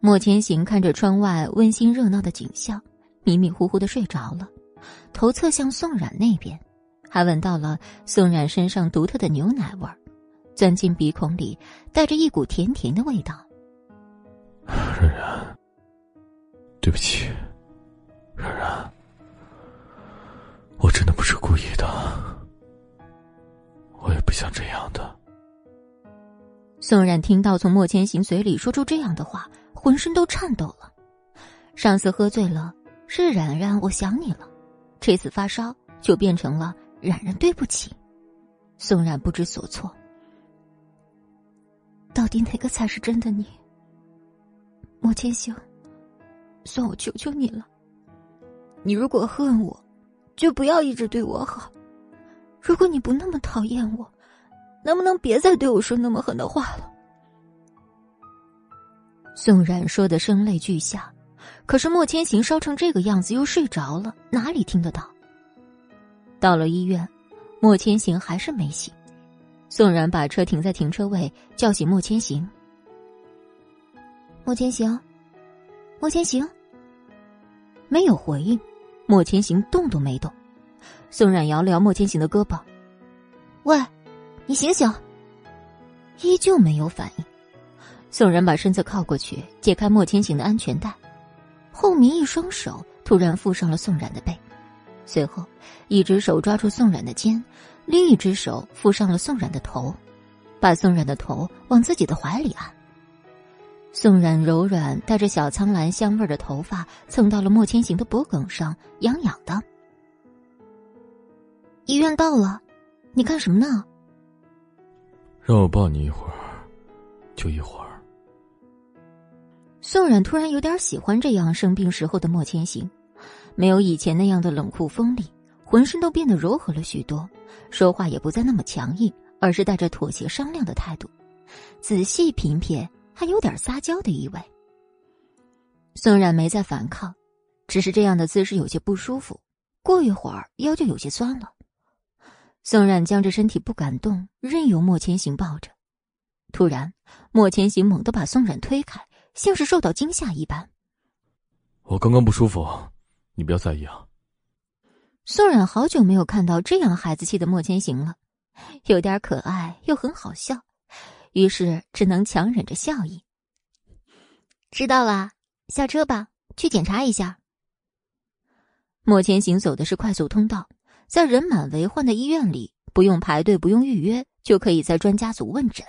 莫千行看着窗外温馨热闹的景象，迷迷糊糊的睡着了，头侧向宋冉那边，还闻到了宋冉身上独特的牛奶味儿，钻进鼻孔里，带着一股甜甜的味道。冉冉，对不起，冉冉，我真的不是故意的，我也不想这样的。宋冉听到从莫千行嘴里说出这样的话，浑身都颤抖了。上次喝醉了是冉冉，我想你了；这次发烧就变成了冉冉，对不起。宋冉不知所措，到底哪个才是真的你？莫千行，算我求求你了。你如果恨我，就不要一直对我好；如果你不那么讨厌我，能不能别再对我说那么狠的话了？宋冉说的声泪俱下，可是莫千行烧成这个样子又睡着了，哪里听得到？到了医院，莫千行还是没醒。宋冉把车停在停车位，叫醒莫千行。莫千行，莫千行，没有回应。莫千行动都没动。宋冉摇了摇莫千行的胳膊：“喂。”你醒醒！依旧没有反应。宋冉把身子靠过去，解开莫千行的安全带，后面一双手突然附上了宋冉的背，随后一只手抓住宋冉的肩，另一只手附上了宋冉的头，把宋冉的头往自己的怀里按。宋冉柔软带着小苍兰香味的头发蹭到了莫千行的脖颈上，痒痒的。医院到了，你干什么呢？让我抱你一会儿，就一会儿。宋冉突然有点喜欢这样生病时候的莫千行，没有以前那样的冷酷锋利，浑身都变得柔和了许多，说话也不再那么强硬，而是带着妥协商量的态度。仔细品瞥，还有点撒娇的意味。宋冉没再反抗，只是这样的姿势有些不舒服，过一会儿腰就有些酸了。宋冉僵着身体不敢动，任由莫千行抱着。突然，莫千行猛地把宋冉推开，像是受到惊吓一般。我刚刚不舒服，你不要在意啊。宋冉好久没有看到这样孩子气的莫千行了，有点可爱又很好笑，于是只能强忍着笑意。知道了，下车吧，去检查一下。莫千行走的是快速通道。在人满为患的医院里，不用排队，不用预约，就可以在专家组问诊。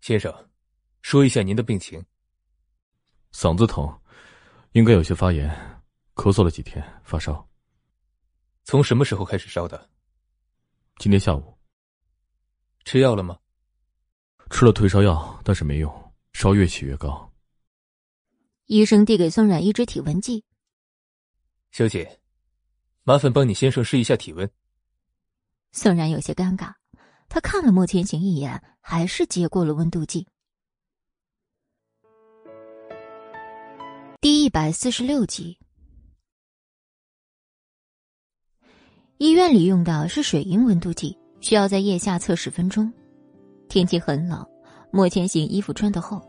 先生，说一下您的病情。嗓子疼，应该有些发炎，咳嗽了几天，发烧。从什么时候开始烧的？今天下午。吃药了吗？吃了退烧药，但是没用，烧越起越高。医生递给宋冉一支体温计。小姐。麻烦帮你先生试一下体温。宋冉有些尴尬，他看了莫千行一眼，还是接过了温度计。第一百四十六集，医院里用的是水银温度计，需要在腋下测十分钟。天气很冷，莫千行衣服穿得厚，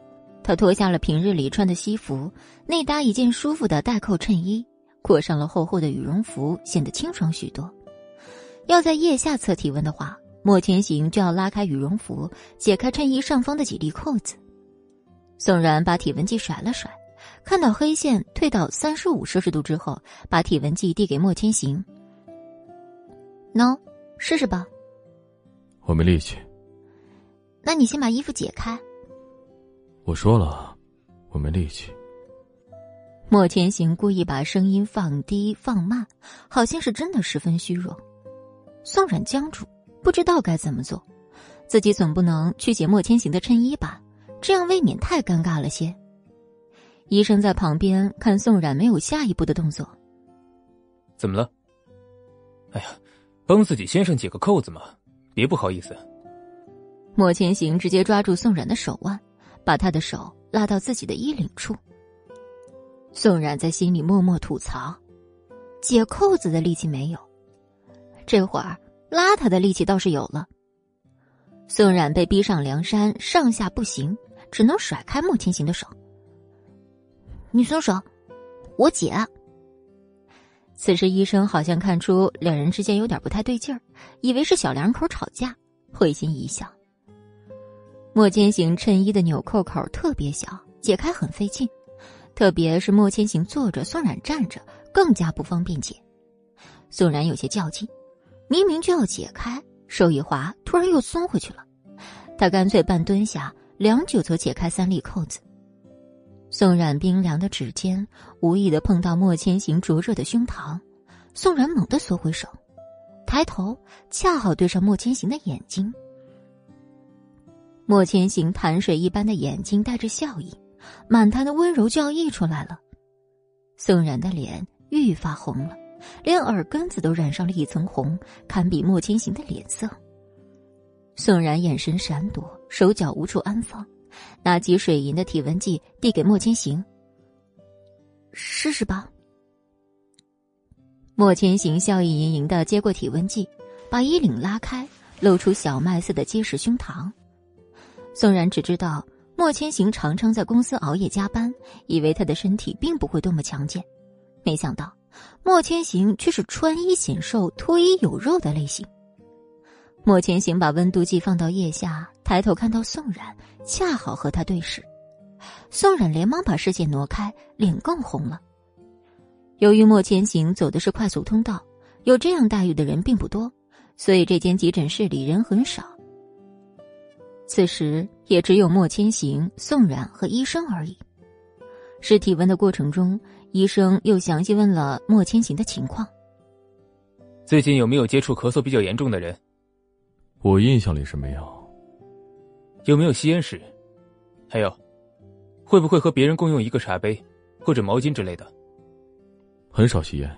他脱下了平日里穿的西服，内搭一件舒服的带扣衬衣。裹上了厚厚的羽绒服，显得清爽许多。要在腋下测体温的话，莫千行就要拉开羽绒服，解开衬衣上方的几粒扣子。宋然把体温计甩了甩，看到黑线退到三十五摄氏度之后，把体温计递给莫千行：“喏，试试吧。”我没力气。那你先把衣服解开。我说了，我没力气。莫千行故意把声音放低放慢，好像是真的十分虚弱。宋冉僵住，不知道该怎么做。自己总不能去解莫千行的衬衣吧？这样未免太尴尬了些。医生在旁边看宋冉没有下一步的动作。怎么了？哎呀，帮自己先生解个扣子嘛，别不好意思。莫千行直接抓住宋冉的手腕，把他的手拉到自己的衣领处。宋冉在心里默默吐槽：“解扣子的力气没有，这会儿拉他的力气倒是有了。”宋冉被逼上梁山，上下不行，只能甩开莫千行的手。你松手，我姐。此时医生好像看出两人之间有点不太对劲儿，以为是小两口吵架，会心一笑。莫千行衬衣的纽扣口特别小，解开很费劲，特别是莫千行坐着，宋冉站着，更加不方便解。宋冉有些较劲，明明就要解开，手一滑，突然又松回去了。他干脆半蹲下，良久才解开三粒扣子。宋冉冰凉的指尖无意的碰到莫千行灼热的胸膛，宋冉猛地缩回手，抬头恰好对上莫千行的眼睛。莫千行潭水一般的眼睛带着笑意，满潭的温柔就要溢出来了。宋冉的脸愈发红了，连耳根子都染上了一层红，堪比莫千行的脸色。宋冉眼神闪躲，手脚无处安放。拿起水银的体温计，递给莫千行。试试吧。莫千行笑意盈盈的接过体温计，把衣领拉开，露出小麦色的结实胸膛。宋然只知道莫千行常常在公司熬夜加班，以为他的身体并不会多么强健，没想到莫千行却是穿衣显瘦、脱衣有肉的类型。莫千行把温度计放到腋下，抬头看到宋冉，恰好和他对视。宋冉连忙把视线挪开，脸更红了。由于莫千行走的是快速通道，有这样待遇的人并不多，所以这间急诊室里人很少。此时也只有莫千行、宋冉和医生而已。试体温的过程中，医生又详细问了莫千行的情况：最近有没有接触咳嗽比较严重的人？我印象里是没有。有没有吸烟史？还有，会不会和别人共用一个茶杯或者毛巾之类的？很少吸烟，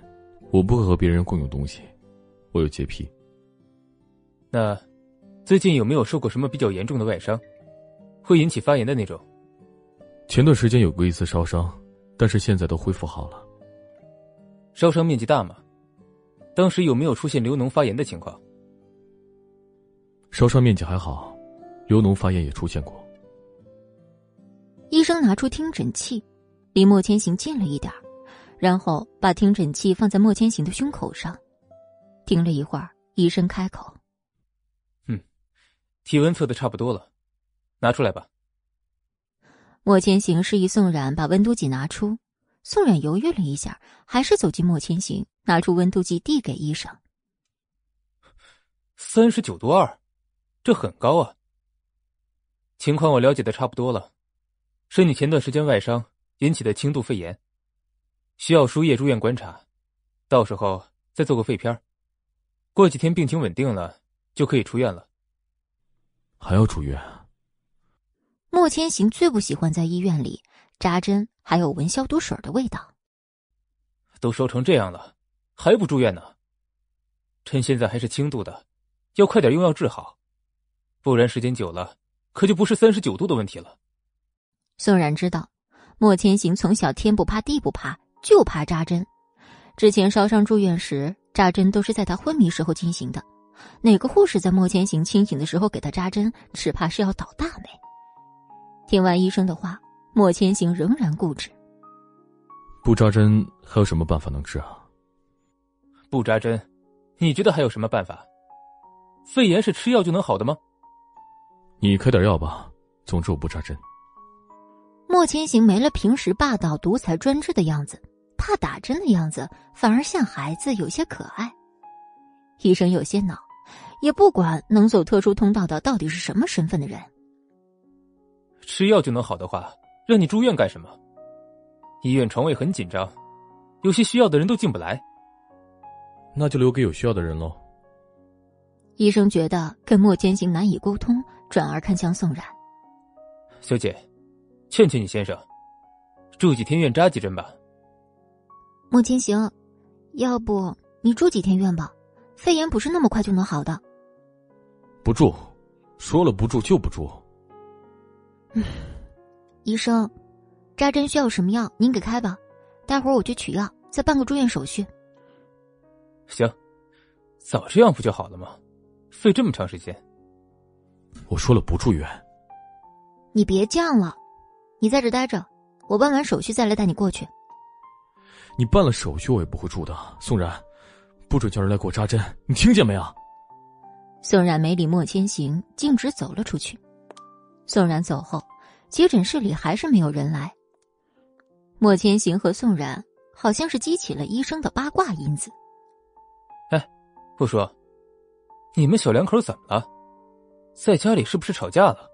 我不会和别人共用东西，我有洁癖。那，最近有没有受过什么比较严重的外伤，会引起发炎的那种？前段时间有过一次烧伤，但是现在都恢复好了。烧伤面积大吗？当时有没有出现流脓发炎的情况？烧伤面积还好，流脓发炎也出现过。医生拿出听诊器，离莫千行近了一点然后把听诊器放在莫千行的胸口上。听了一会儿，医生开口：“嗯，体温测的差不多了，拿出来吧。”莫千行示意宋冉把温度计拿出。宋冉犹豫了一下，还是走进莫千行，拿出温度计递给医生：“ 三十九度二。”这很高啊！情况我了解的差不多了，是你前段时间外伤引起的轻度肺炎，需要输液住院观察，到时候再做个肺片过几天病情稳定了就可以出院了。还要住院？莫千行最不喜欢在医院里扎针，还有闻消毒水的味道。都烧成这样了，还不住院呢？趁现在还是轻度的，要快点用药治好。不然时间久了，可就不是三十九度的问题了。宋然知道，莫千行从小天不怕地不怕，就怕扎针。之前烧伤住院时，扎针都是在他昏迷时候进行的。哪个护士在莫千行清醒的时候给他扎针，只怕是要倒大霉。听完医生的话，莫千行仍然固执。不扎针还有什么办法能治啊？不扎针，你觉得还有什么办法？肺炎是吃药就能好的吗？你开点药吧，总之我不扎针。莫千行没了平时霸道、独裁、专制的样子，怕打针的样子反而像孩子，有些可爱。医生有些恼，也不管能走特殊通道的到底是什么身份的人。吃药就能好的话，让你住院干什么？医院床位很紧张，有些需要的人都进不来。那就留给有需要的人喽。医生觉得跟莫千行难以沟通。转而看向宋冉，小姐，劝劝你先生，住几天院扎几针吧。莫千行，要不你住几天院吧？肺炎不是那么快就能好的。不住，说了不住就不住。嗯，医生，扎针需要什么药？您给开吧，待会儿我去取药，再办个住院手续。行，早这样不就好了吗？费这么长时间。我说了不住院，你别犟了，你在这待着，我办完手续再来带你过去。你办了手续，我也不会住的。宋然，不准叫人来给我扎针，你听见没有？宋冉没理莫千行，径直走了出去。宋冉走后，急诊室里还是没有人来。莫千行和宋冉好像是激起了医生的八卦因子。哎，不说，你们小两口怎么了？在家里是不是吵架了？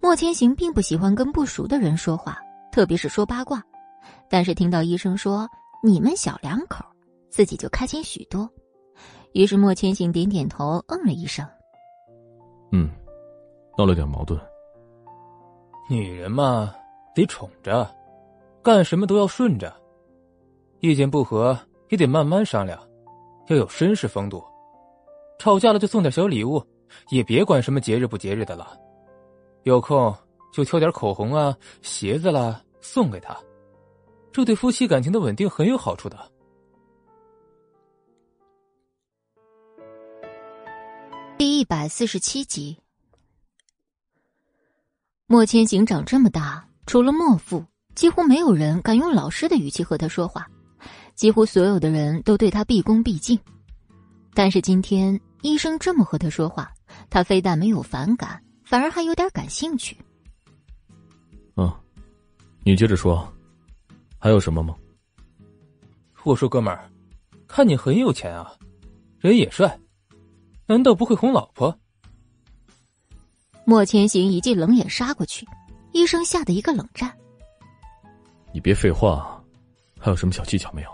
莫千行并不喜欢跟不熟的人说话，特别是说八卦。但是听到医生说你们小两口，自己就开心许多。于是莫千行点点头，嗯了一声。嗯，闹了点矛盾。女人嘛，得宠着，干什么都要顺着。意见不合也得慢慢商量，要有绅士风度。吵架了就送点小礼物，也别管什么节日不节日的了。有空就挑点口红啊、鞋子啦送给她。这对夫妻感情的稳定很有好处的。第一百四十七集，莫千行长这么大，除了莫父，几乎没有人敢用老师的语气和他说话，几乎所有的人都对他毕恭毕敬。但是今天医生这么和他说话，他非但没有反感，反而还有点感兴趣。嗯，你接着说。还有什么吗？我说哥们儿，看你很有钱啊，人也帅，难道不会哄老婆？莫千行一记冷眼杀过去，医生吓得一个冷战。你别废话，还有什么小技巧没有？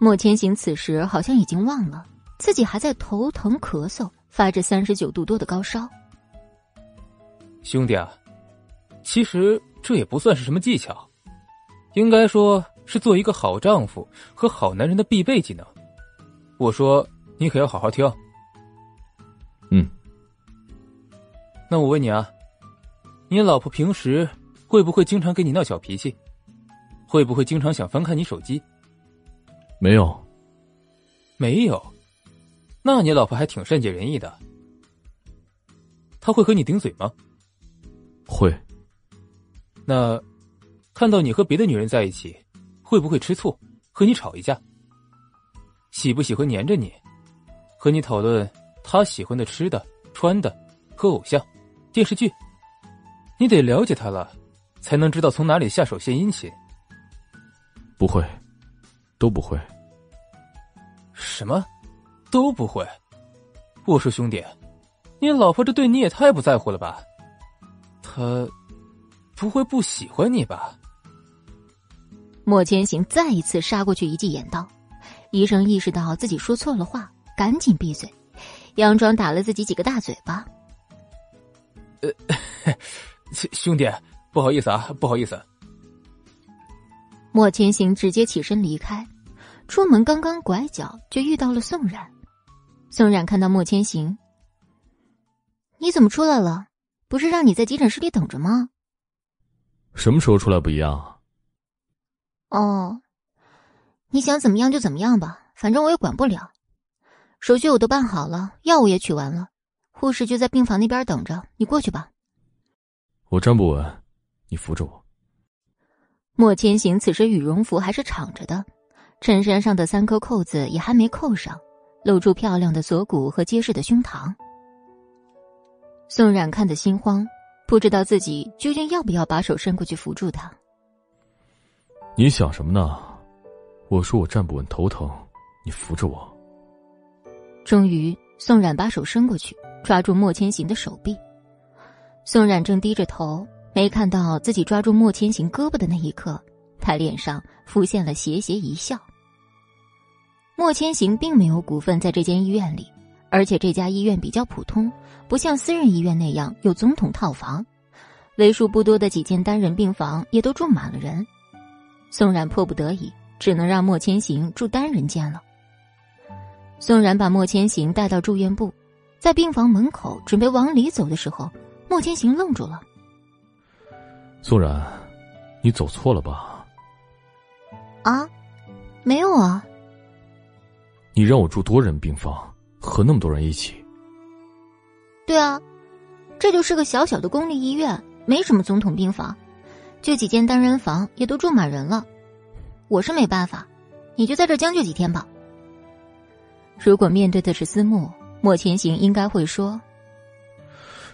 莫千行此时好像已经忘了自己还在头疼咳嗽，发着三十九度多的高烧。兄弟啊，其实这也不算是什么技巧。应该说是做一个好丈夫和好男人的必备技能。我说，你可要好好听。嗯。那我问你啊，你老婆平时会不会经常跟你闹小脾气？会不会经常想翻看你手机？没有。没有。那你老婆还挺善解人意的。她会和你顶嘴吗？会。那。看到你和别的女人在一起，会不会吃醋，和你吵一架？喜不喜欢黏着你，和你讨论他喜欢的吃的、穿的和偶像、电视剧？你得了解他了，才能知道从哪里下手献殷勤。不会，都不会。什么？都不会？我说兄弟，你老婆这对你也太不在乎了吧？她不会不喜欢你吧？莫千行再一次杀过去一记眼刀，医生意识到自己说错了话，赶紧闭嘴，佯装打了自己几个大嘴巴。呃，兄弟，不好意思啊，不好意思。莫千行直接起身离开，出门刚刚拐角就遇到了宋冉。宋冉看到莫千行，你怎么出来了？不是让你在急诊室里等着吗？什么时候出来不一样？哦，你想怎么样就怎么样吧，反正我也管不了。手续我都办好了，药物也取完了，护士就在病房那边等着，你过去吧。我站不稳，你扶着我。莫千行此时羽绒服还是敞着的，衬衫上的三颗扣子也还没扣上，露出漂亮的锁骨和结实的胸膛。宋冉看得心慌，不知道自己究竟要不要把手伸过去扶住他。你想什么呢？我说我站不稳，头疼，你扶着我。终于，宋冉把手伸过去，抓住莫千行的手臂。宋冉正低着头，没看到自己抓住莫千行胳膊的那一刻，他脸上浮现了邪邪一笑。莫千行并没有股份在这间医院里，而且这家医院比较普通，不像私人医院那样有总统套房，为数不多的几间单人病房也都住满了人。宋冉迫不得已，只能让莫千行住单人间了。宋冉把莫千行带到住院部，在病房门口准备往里走的时候，莫千行愣住了。宋冉，你走错了吧？啊，没有啊。你让我住多人病房，和那么多人一起。对啊，这就是个小小的公立医院，没什么总统病房。就几间单人房，也都住满人了。我是没办法，你就在这将就几天吧。如果面对的是思慕，莫千行应该会说：“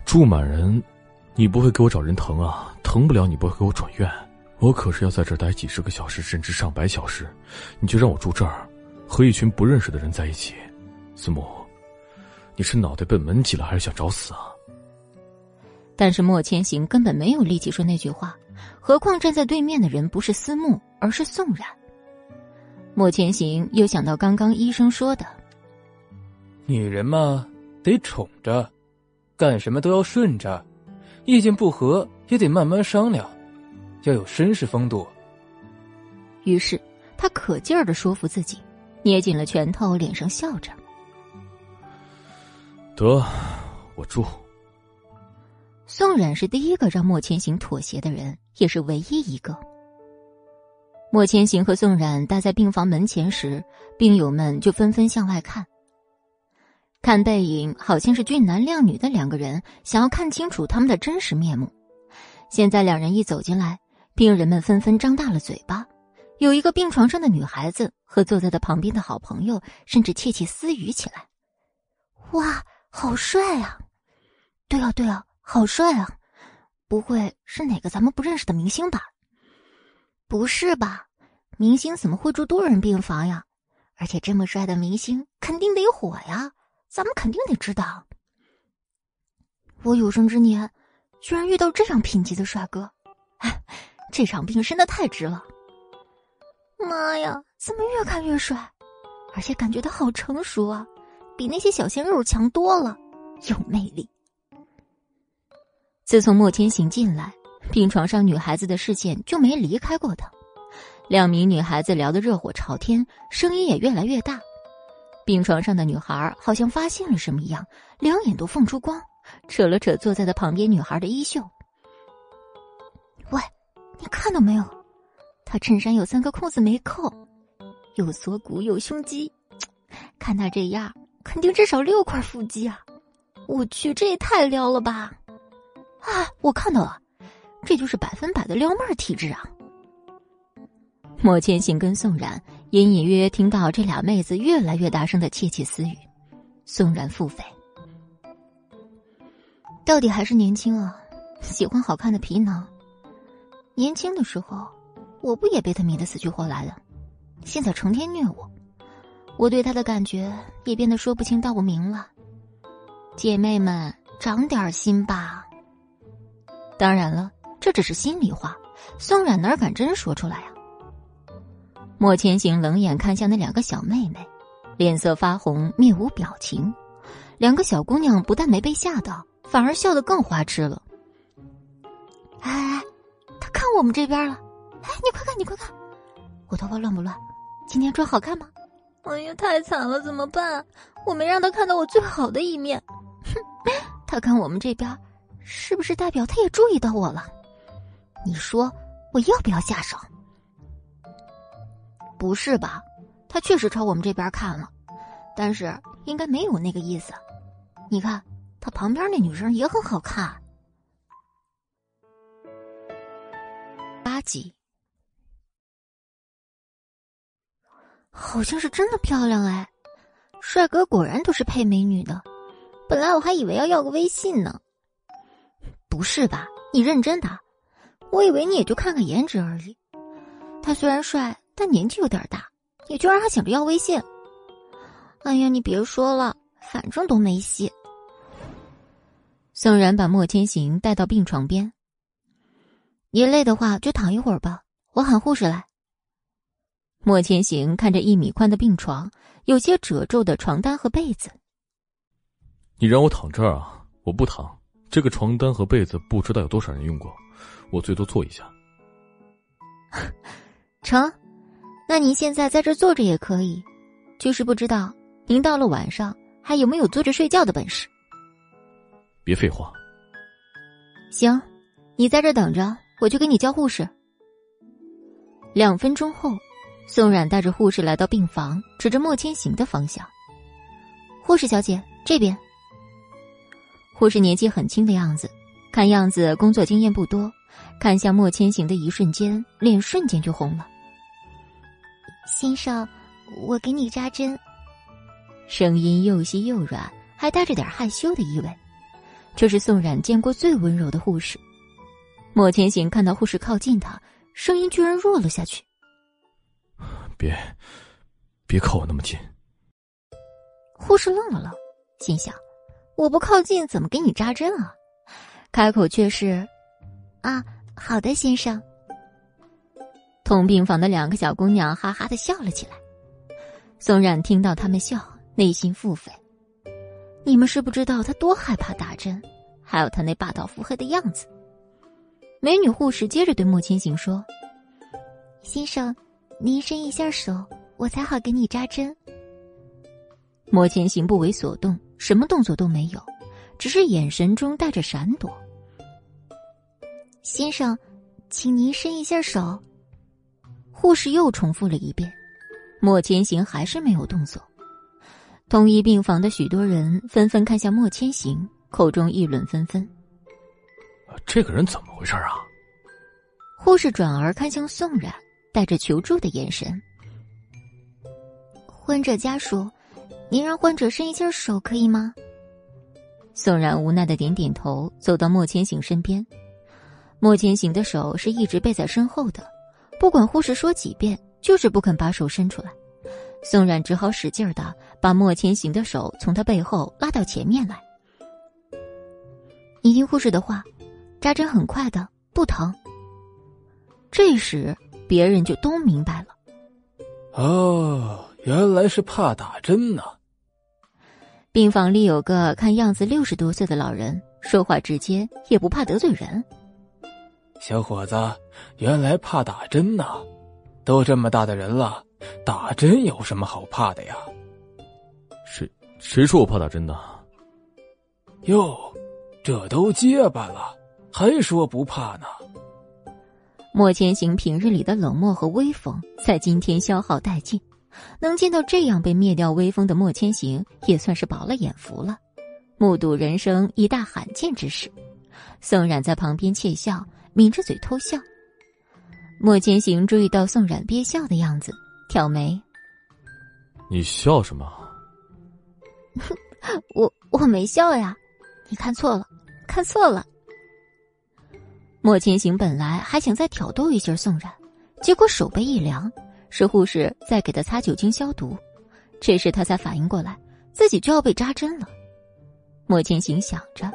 住满人，你不会给我找人疼啊？疼不了，你不会给我转院。我可是要在这儿待几十个小时，甚至上百小时，你就让我住这儿，和一群不认识的人在一起。思慕，你是脑袋被门挤了，还是想找死啊？”但是莫千行根本没有力气说那句话，何况站在对面的人不是思慕，而是宋冉。莫千行又想到刚刚医生说的：“女人嘛，得宠着，干什么都要顺着，意见不合也得慢慢商量，要有绅士风度。”于是他可劲儿的说服自己，捏紧了拳头，脸上笑着：“得，我住。”宋冉是第一个让莫千行妥协的人，也是唯一一个。莫千行和宋冉待在病房门前时，病友们就纷纷向外看。看背影，好像是俊男靓女的两个人，想要看清楚他们的真实面目。现在两人一走进来，病人们纷纷张大了嘴巴。有一个病床上的女孩子和坐在他旁边的好朋友，甚至窃窃私语起来：“哇，好帅啊！对啊，对啊。”好帅啊！不会是哪个咱们不认识的明星吧？不是吧？明星怎么会住多人病房呀？而且这么帅的明星肯定得火呀，咱们肯定得知道。我有生之年居然遇到这样品级的帅哥，这场病生的太值了！妈呀，怎么越看越帅？而且感觉他好成熟啊，比那些小鲜肉强多了，有魅力。自从莫千行进来，病床上女孩子的视线就没离开过他。两名女孩子聊得热火朝天，声音也越来越大。病床上的女孩好像发现了什么一样，两眼都放出光，扯了扯坐在他旁边女孩的衣袖：“喂，你看到没有？他衬衫有三个扣子没扣，有锁骨有胸肌，看他这样，肯定至少六块腹肌啊！我去，这也太撩了吧！”啊，我看到了，这就是百分百的撩妹体质啊！莫千行跟宋冉隐隐约约听到这俩妹子越来越大声的窃窃私语，宋冉腹诽：到底还是年轻啊，喜欢好看的皮囊。年轻的时候，我不也被他迷得死去活来的？现在成天虐我，我对他的感觉也变得说不清道不明了。姐妹们，长点心吧！当然了，这只是心里话，宋冉哪敢真说出来啊？莫千行冷眼看向那两个小妹妹，脸色发红，面无表情。两个小姑娘不但没被吓到，反而笑得更花痴了。哎哎，他看我们这边了！哎，你快看，你快看，我头发乱不乱？今天妆好看吗？哎呀，太惨了，怎么办？我没让他看到我最好的一面。哼，他看我们这边。是不是代表他也注意到我了？你说我要不要下手？不是吧？他确实朝我们这边看了，但是应该没有那个意思。你看他旁边那女生也很好看。八级，好像是真的漂亮哎！帅哥果然都是配美女的，本来我还以为要要个微信呢。不是吧？你认真的？我以为你也就看看颜值而已。他虽然帅，但年纪有点大，你居然还想着要微信？哎呀，你别说了，反正都没戏。宋然把莫千行带到病床边。你累的话就躺一会儿吧，我喊护士来。莫千行看着一米宽的病床，有些褶皱的床单和被子。你让我躺这儿啊？我不躺。这个床单和被子不知道有多少人用过，我最多坐一下。成，那您现在在这坐着也可以，就是不知道您到了晚上还有没有坐着睡觉的本事。别废话。行，你在这等着，我去给你叫护士。两分钟后，宋冉带着护士来到病房，指着莫千行的方向：“护士小姐，这边。”护士年纪很轻的样子，看样子工作经验不多，看向莫千行的一瞬间，脸瞬间就红了。先生，我给你扎针。声音又细又软，还带着点害羞的意味。这是宋冉见过最温柔的护士。莫千行看到护士靠近他，声音居然弱了下去。别，别靠我那么近。护士愣了愣，心想：我不靠近，怎么给你扎针啊？开口却是：“啊，好的，先生。”同病房的两个小姑娘哈哈的笑了起来。宋冉听到他们笑，内心腹诽：你们是不知道他多害怕打针，还有他那霸道腹黑的样子。美女护士接着对莫千行说：“先生，您伸一下手，我才好给你扎针。”莫千行不为所动，什么动作都没有。只是眼神中带着闪躲。先生，请您伸一下手。护士又重复了一遍，莫千行还是没有动作。同一病房的许多人纷纷看向莫千行，口中议论纷纷。这个人怎么回事啊？护士转而看向宋冉，带着求助的眼神。患者家属，您让患者伸一下手可以吗？宋冉无奈的点点头，走到莫千行身边。莫千行的手是一直背在身后的，不管护士说几遍，就是不肯把手伸出来。宋冉只好使劲的把莫千行的手从他背后拉到前面来。你听护士的话，扎针很快的，不疼。这时别人就都明白了。哦，原来是怕打针呢。病房里有个看样子六十多岁的老人，说话直接，也不怕得罪人。小伙子，原来怕打针呐！都这么大的人了，打针有什么好怕的呀？谁谁说我怕打针的？哟，这都结巴了，还说不怕呢？莫千行平日里的冷漠和威风，在今天消耗殆尽。能见到这样被灭掉威风的莫千行，也算是饱了眼福了。目睹人生一大罕见之事，宋冉在旁边窃笑，抿着嘴偷笑。莫千行注意到宋冉憋笑的样子，挑眉：“你笑什么？”“ 我我没笑呀，你看错了，看错了。”莫千行本来还想再挑逗一下宋冉，结果手背一凉。是护士在给他擦酒精消毒，这时他才反应过来，自己就要被扎针了。莫千行想着，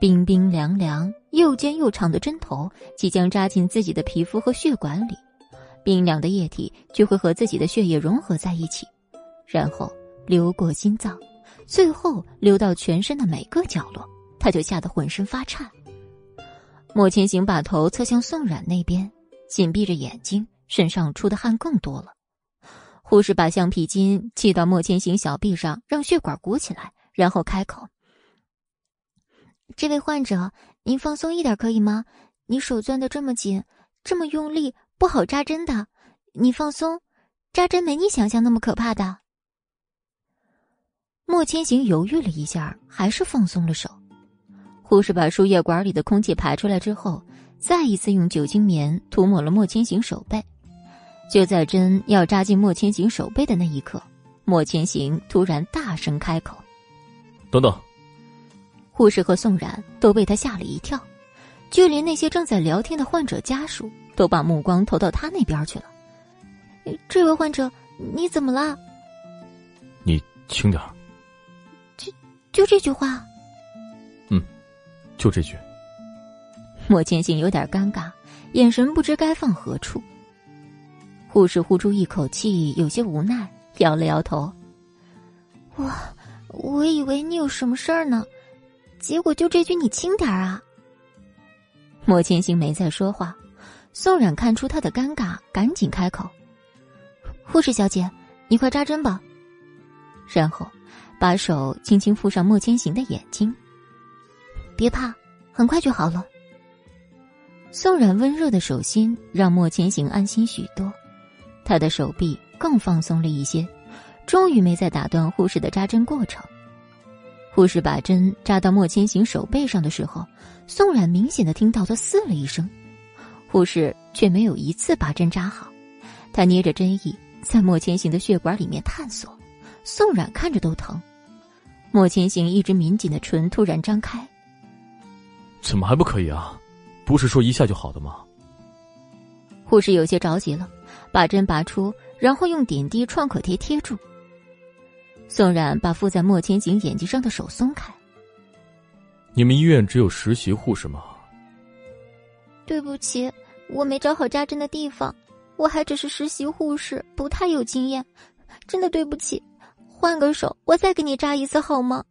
冰冰凉凉、又尖又长的针头即将扎进自己的皮肤和血管里，冰凉的液体就会和自己的血液融合在一起，然后流过心脏，最后流到全身的每个角落，他就吓得浑身发颤。莫千行把头侧向宋冉那边，紧闭着眼睛。身上出的汗更多了，护士把橡皮筋系到莫千行小臂上，让血管鼓起来，然后开口：“这位患者，您放松一点可以吗？你手攥的这么紧，这么用力，不好扎针的。你放松，扎针没你想象那么可怕的。”莫千行犹豫了一下，还是放松了手。护士把输液管里的空气排出来之后，再一次用酒精棉涂抹了莫千行手背。就在针要扎进莫千行手背的那一刻，莫千行突然大声开口：“等等！”护士和宋冉都被他吓了一跳，就连那些正在聊天的患者家属都把目光投到他那边去了。这位患者，你怎么了？你轻点就就这句话？嗯，就这句。莫千行有点尴尬，眼神不知该放何处。护士呼出一口气，有些无奈，摇了摇头。我我以为你有什么事儿呢，结果就这句你轻点啊。莫千行没再说话，宋冉看出他的尴尬，赶紧开口：“护士小姐，你快扎针吧。”然后把手轻轻附上莫千行的眼睛。别怕，很快就好了。宋冉温热的手心让莫千行安心许多。他的手臂更放松了一些，终于没再打断护士的扎针过程。护士把针扎到莫千行手背上的时候，宋冉明显的听到他嘶了一声，护士却没有一次把针扎好，他捏着针翼在莫千行的血管里面探索，宋冉看着都疼。莫千行一直抿紧的唇突然张开，怎么还不可以啊？不是说一下就好的吗？护士有些着急了，把针拔出，然后用点滴创可贴贴住。宋冉把附在莫千行眼睛上的手松开。你们医院只有实习护士吗？对不起，我没找好扎针的地方，我还只是实习护士，不太有经验，真的对不起。换个手，我再给你扎一次好吗？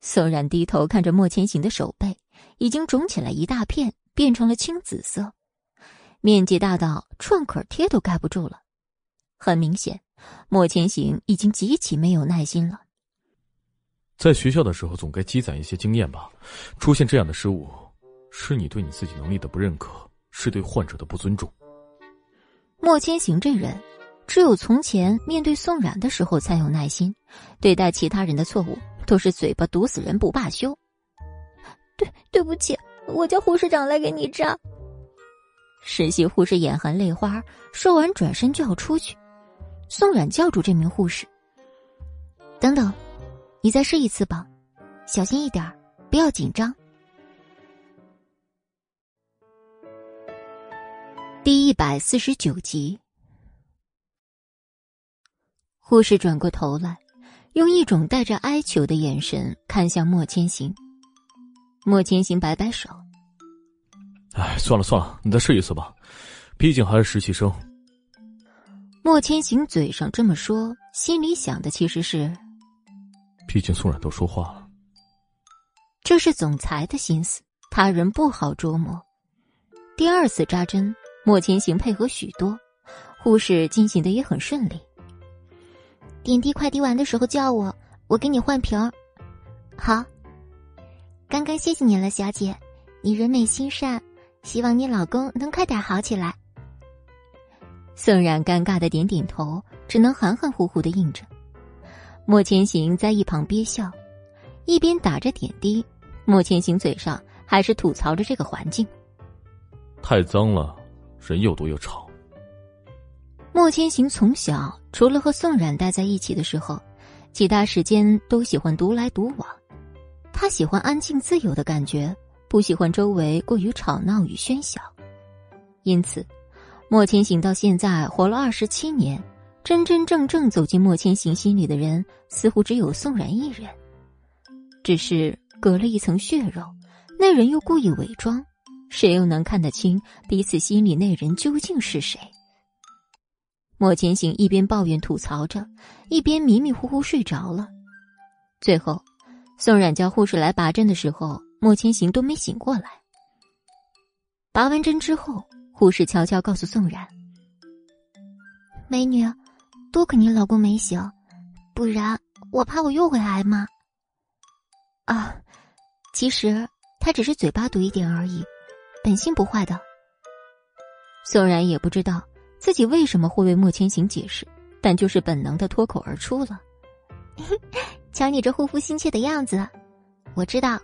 宋冉低头看着莫千行的手背，已经肿起来一大片，变成了青紫色，面积大到创可贴都盖不住了，很明显。莫千行已经极其没有耐心了。在学校的时候，总该积攒一些经验吧。出现这样的失误，是你对你自己能力的不认可，是对患者的不尊重。莫千行这人，只有从前面对宋冉的时候才有耐心，对待其他人的错误都是嘴巴毒死人不罢休。对，对不起，我叫护士长来给你扎。实习护士眼含泪花，说完转身就要出去。宋冉叫住这名护士：“等等，你再试一次吧，小心一点，不要紧张。”第一百四十九集，护士转过头来，用一种带着哀求的眼神看向莫千行。莫千行摆摆手：“哎，算了算了，你再试一次吧，毕竟还是实习生。”莫千行嘴上这么说，心里想的其实是：毕竟宋冉都说话了。这是总裁的心思，他人不好捉摸。第二次扎针，莫千行配合许多，护士进行的也很顺利。点滴快滴完的时候叫我，我给你换瓶儿。好，刚刚谢谢你了，小姐，你人美心善，希望你老公能快点好起来。宋冉尴尬的点点头，只能含含糊糊的应着。莫千行在一旁憋笑，一边打着点滴，莫千行嘴上还是吐槽着这个环境：太脏了，人又多又吵。莫千行从小除了和宋冉待在一起的时候，其他时间都喜欢独来独往。他喜欢安静自由的感觉，不喜欢周围过于吵闹与喧嚣，因此。莫千行到现在活了二十七年，真真正正走进莫千行心里的人，似乎只有宋然一人。只是隔了一层血肉，那人又故意伪装，谁又能看得清彼此心里那人究竟是谁？莫千行一边抱怨吐槽着，一边迷迷糊糊睡着了。最后，宋冉叫护士来拔针的时候，莫千行都没醒过来。拔完针之后。护士悄悄告诉宋冉：“美女，多亏你老公没醒，不然我怕我又会挨骂。”啊，其实他只是嘴巴毒一点而已，本性不坏的。宋冉也不知道自己为什么会为莫千行解释，但就是本能的脱口而出了：“ 瞧你这护肤心切的样子，我知道，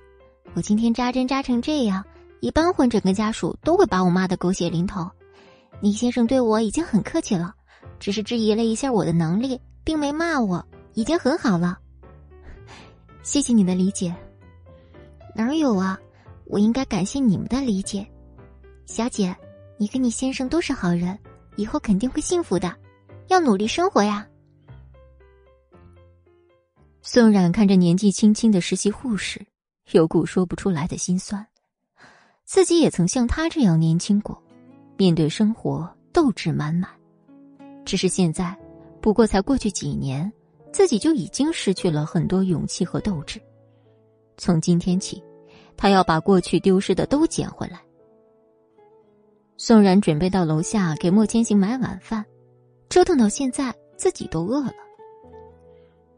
我今天扎针扎成这样。”一般患者跟家属都会把我骂的狗血淋头，倪先生对我已经很客气了，只是质疑了一下我的能力，并没骂我，已经很好了。谢谢你的理解。哪有啊？我应该感谢你们的理解。小姐，你跟你先生都是好人，以后肯定会幸福的，要努力生活呀。宋冉看着年纪轻轻的实习护士，有股说不出来的心酸。自己也曾像他这样年轻过，面对生活斗志满满。只是现在，不过才过去几年，自己就已经失去了很多勇气和斗志。从今天起，他要把过去丢失的都捡回来。宋然准备到楼下给莫千行买晚饭，折腾到现在，自己都饿了。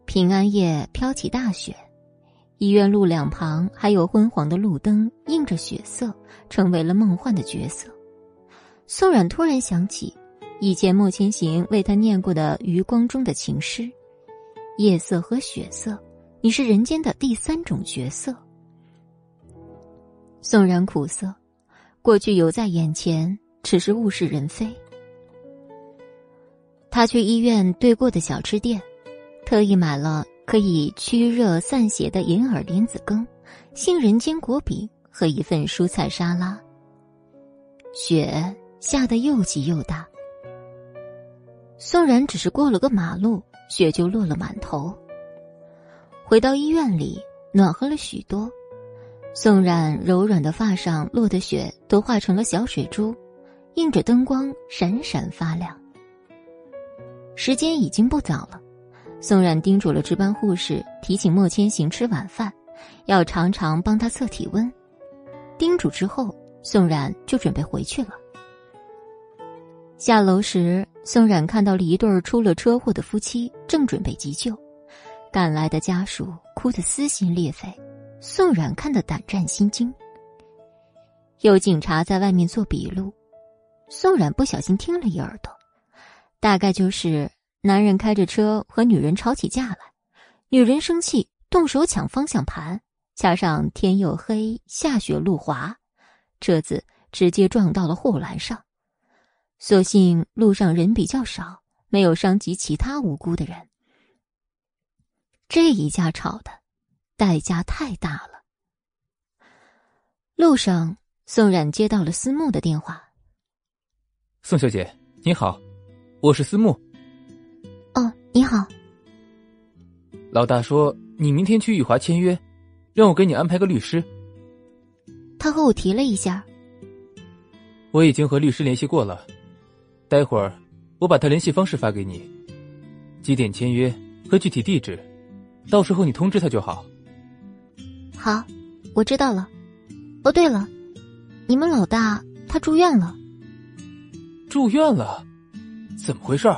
平安夜飘起大雪。医院路两旁还有昏黄的路灯，映着血色，成为了梦幻的角色。宋冉突然想起以前莫千行为他念过的《余光中的情诗》：夜色和血色，你是人间的第三种角色。宋然苦涩，过去犹在眼前，只是物是人非。他去医院对过的小吃店，特意买了可以驱热散邪的银耳莲子羹、杏仁坚果饼和一份蔬菜沙拉。雪下得又急又大。宋然只是过了个马路，雪就落了满头。回到医院里，暖和了许多。宋冉柔软的发上落的雪都化成了小水珠，映着灯光闪闪发亮。时间已经不早了，宋冉叮嘱了值班护士提醒莫千行吃晚饭，要常常帮他测体温。叮嘱之后，宋冉就准备回去了。下楼时，宋冉看到了一对出了车祸的夫妻，正准备急救。赶来的家属哭得撕心裂肺，宋冉看得胆战心惊。有警察在外面做笔录，宋冉不小心听了一耳朵，大概就是男人开着车和女人吵起架来，女人生气动手抢方向盘，加上天又黑，下雪路滑，车子直接撞到了护栏上。所幸路上人比较少，没有伤及其他无辜的人。这一架吵的，代价太大了。路上，宋冉接到了思慕的电话。宋小姐，你好，我是思慕。哦，你好。老大说你明天去玉华签约，让我给你安排个律师。他和我提了一下。我已经和律师联系过了。待会儿，我把他联系方式发给你，几点签约和具体地址，到时候你通知他就好。好，我知道了。哦，对了，你们老大他住院了。住院了？怎么回事？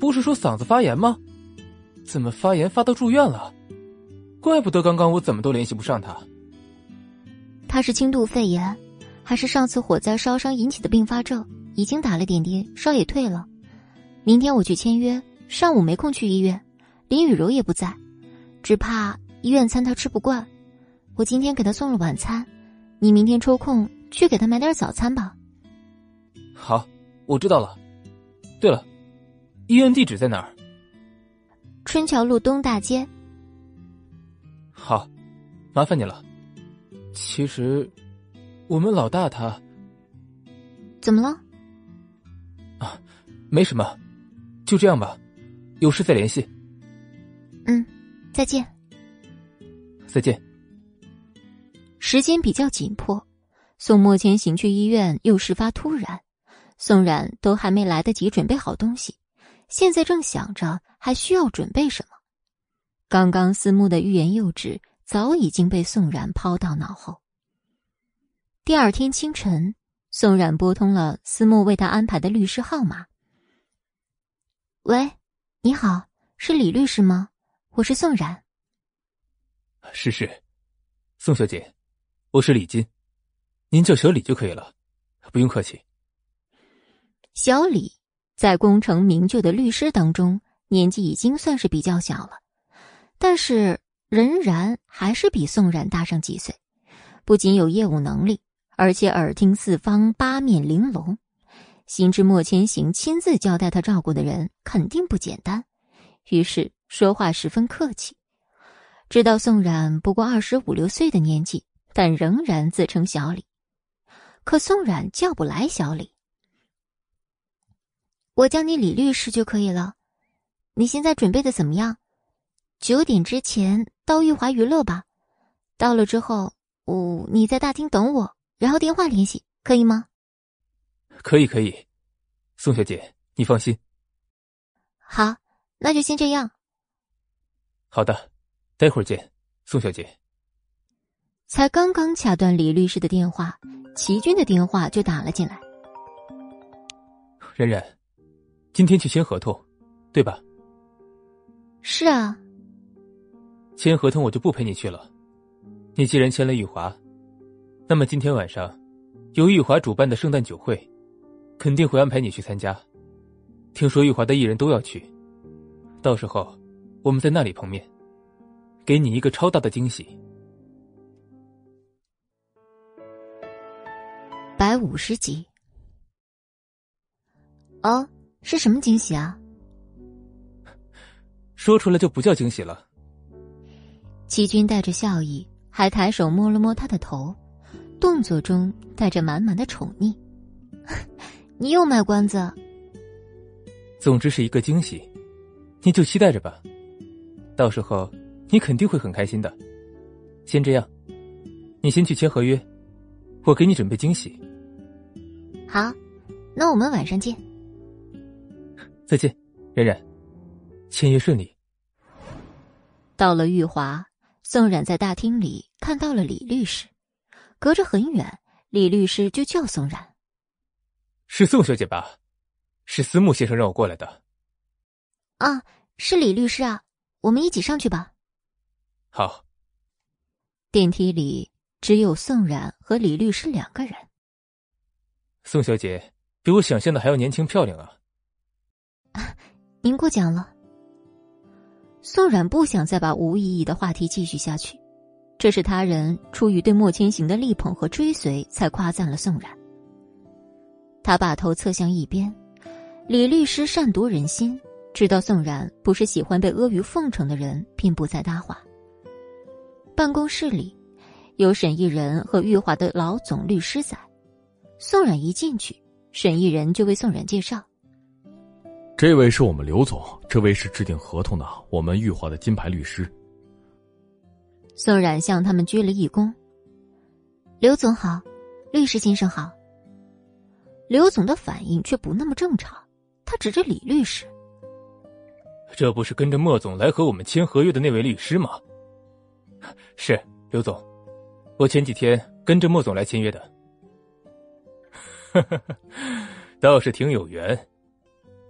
不是说嗓子发炎吗？怎么发炎发到住院了？怪不得刚刚我怎么都联系不上他。他是轻度肺炎，还是上次火灾烧伤引起的并发症？已经打了点滴，烧也退了。明天我去签约，上午没空去医院。林雨柔也不在，只怕医院餐他吃不惯。我今天给他送了晚餐，你明天抽空去给他买点早餐吧。好，我知道了。对了，医院地址在哪儿？春桥路东大街。好，麻烦你了。其实，我们老大他怎么了？啊，没什么，就这样吧，有事再联系。嗯，再见。再见。时间比较紧迫，送莫千行去医院又事发突然，宋冉都还没来得及准备好东西，现在正想着还需要准备什么。刚刚思慕的欲言又止，早已经被宋冉抛到脑后。第二天清晨。宋冉拨通了思慕为他安排的律师号码。喂，你好，是李律师吗？我是宋冉。是是，宋小姐，我是李金，您叫小李就可以了，不用客气。小李在功成名就的律师当中，年纪已经算是比较小了，但是仍然还是比宋冉大上几岁，不仅有业务能力。而且耳听四方，八面玲珑，心知莫千行亲自交代他照顾的人肯定不简单，于是说话十分客气。知道宋冉不过二十五六岁的年纪，但仍然自称小李。可宋冉叫不来小李，我叫你李律师就可以了。你现在准备的怎么样？九点之前到玉华娱乐吧。到了之后，哦，你在大厅等我。然后电话联系可以吗？可以可以，宋小姐，你放心。好，那就先这样。好的，待会儿见，宋小姐。才刚刚掐断李律师的电话，齐军的电话就打了进来。冉冉，今天去签合同，对吧？是啊。签合同我就不陪你去了，你既然签了玉华。那么今天晚上，由玉华主办的圣诞酒会，肯定会安排你去参加。听说玉华的艺人都要去，到时候我们在那里碰面。给你一个超大的惊喜。百五十集。哦，是什么惊喜啊？说出来就不叫惊喜了。齐军带着笑意，还抬手摸了摸他的头，动作中带着满满的宠溺。你又卖关子？总之是一个惊喜，你就期待着吧。到时候你肯定会很开心的。先这样，你先去签合约，我给你准备惊喜。好，那我们晚上见。再见，冉冉，签约顺利。到了玉华，宋冉在大厅里看到了李律师，隔着很远，李律师就叫宋冉：“是宋小姐吧？是思慕先生让我过来的。”“啊，是李律师啊，我们一起上去吧。”“好。”电梯里只有宋冉和李律师两个人。宋小姐比我想象的还要年轻漂亮啊！您过奖了。宋冉不想再把无意义的话题继续下去，这是他人出于对莫千行的力捧和追随才夸赞了宋冉。他把头侧向一边，李律师善读人心，知道宋冉不是喜欢被阿谀奉承的人，便不再搭话。办公室里，有沈毅人和玉华的老总律师在。宋冉一进去，沈毅人就为宋冉介绍：“这位是我们刘总，这位是制定合同的我们玉华的金牌律师。”宋冉向他们鞠了一躬：“刘总好，律师先生好。”刘总的反应却不那么正常，他指着李律师：“这不是跟着莫总来和我们签合约的那位律师吗？”“是刘总，我前几天跟着莫总来签约的。”哈哈，倒是挺有缘。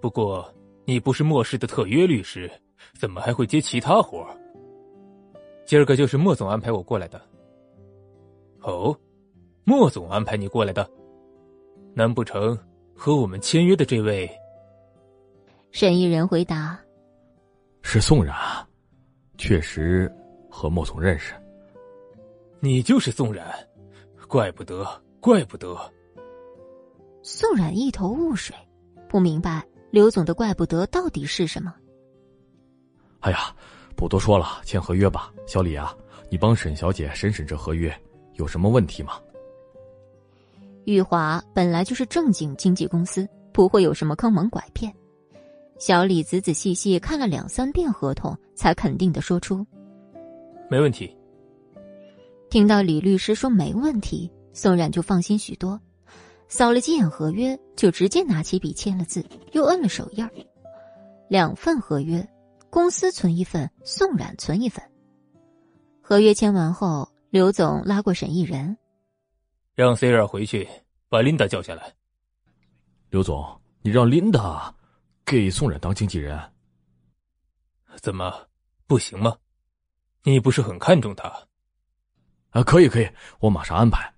不过你不是莫氏的特约律师，怎么还会接其他活今儿个就是莫总安排我过来的。哦，莫总安排你过来的？难不成和我们签约的这位？沈一人回答：“是宋冉，确实和莫总认识。你就是宋冉，怪不得，怪不得。”宋冉一头雾水，不明白刘总的“怪不得”到底是什么。哎呀，不多说了，签合约吧。小李啊，你帮沈小姐审审这合约，有什么问题吗？玉华本来就是正经经纪公司，不会有什么坑蒙拐骗。小李仔仔细细看了两三遍合同，才肯定的说出：“没问题。”听到李律师说没问题，宋冉就放心许多。扫了几眼合约，就直接拿起笔签了字，又摁了手印儿。两份合约，公司存一份，宋冉存一份。合约签完后，刘总拉过沈毅人，让 C 尔回去把琳达叫下来。刘总，你让琳达给宋冉当经纪人，怎么不行吗？你不是很看重他？啊，可以可以，我马上安排。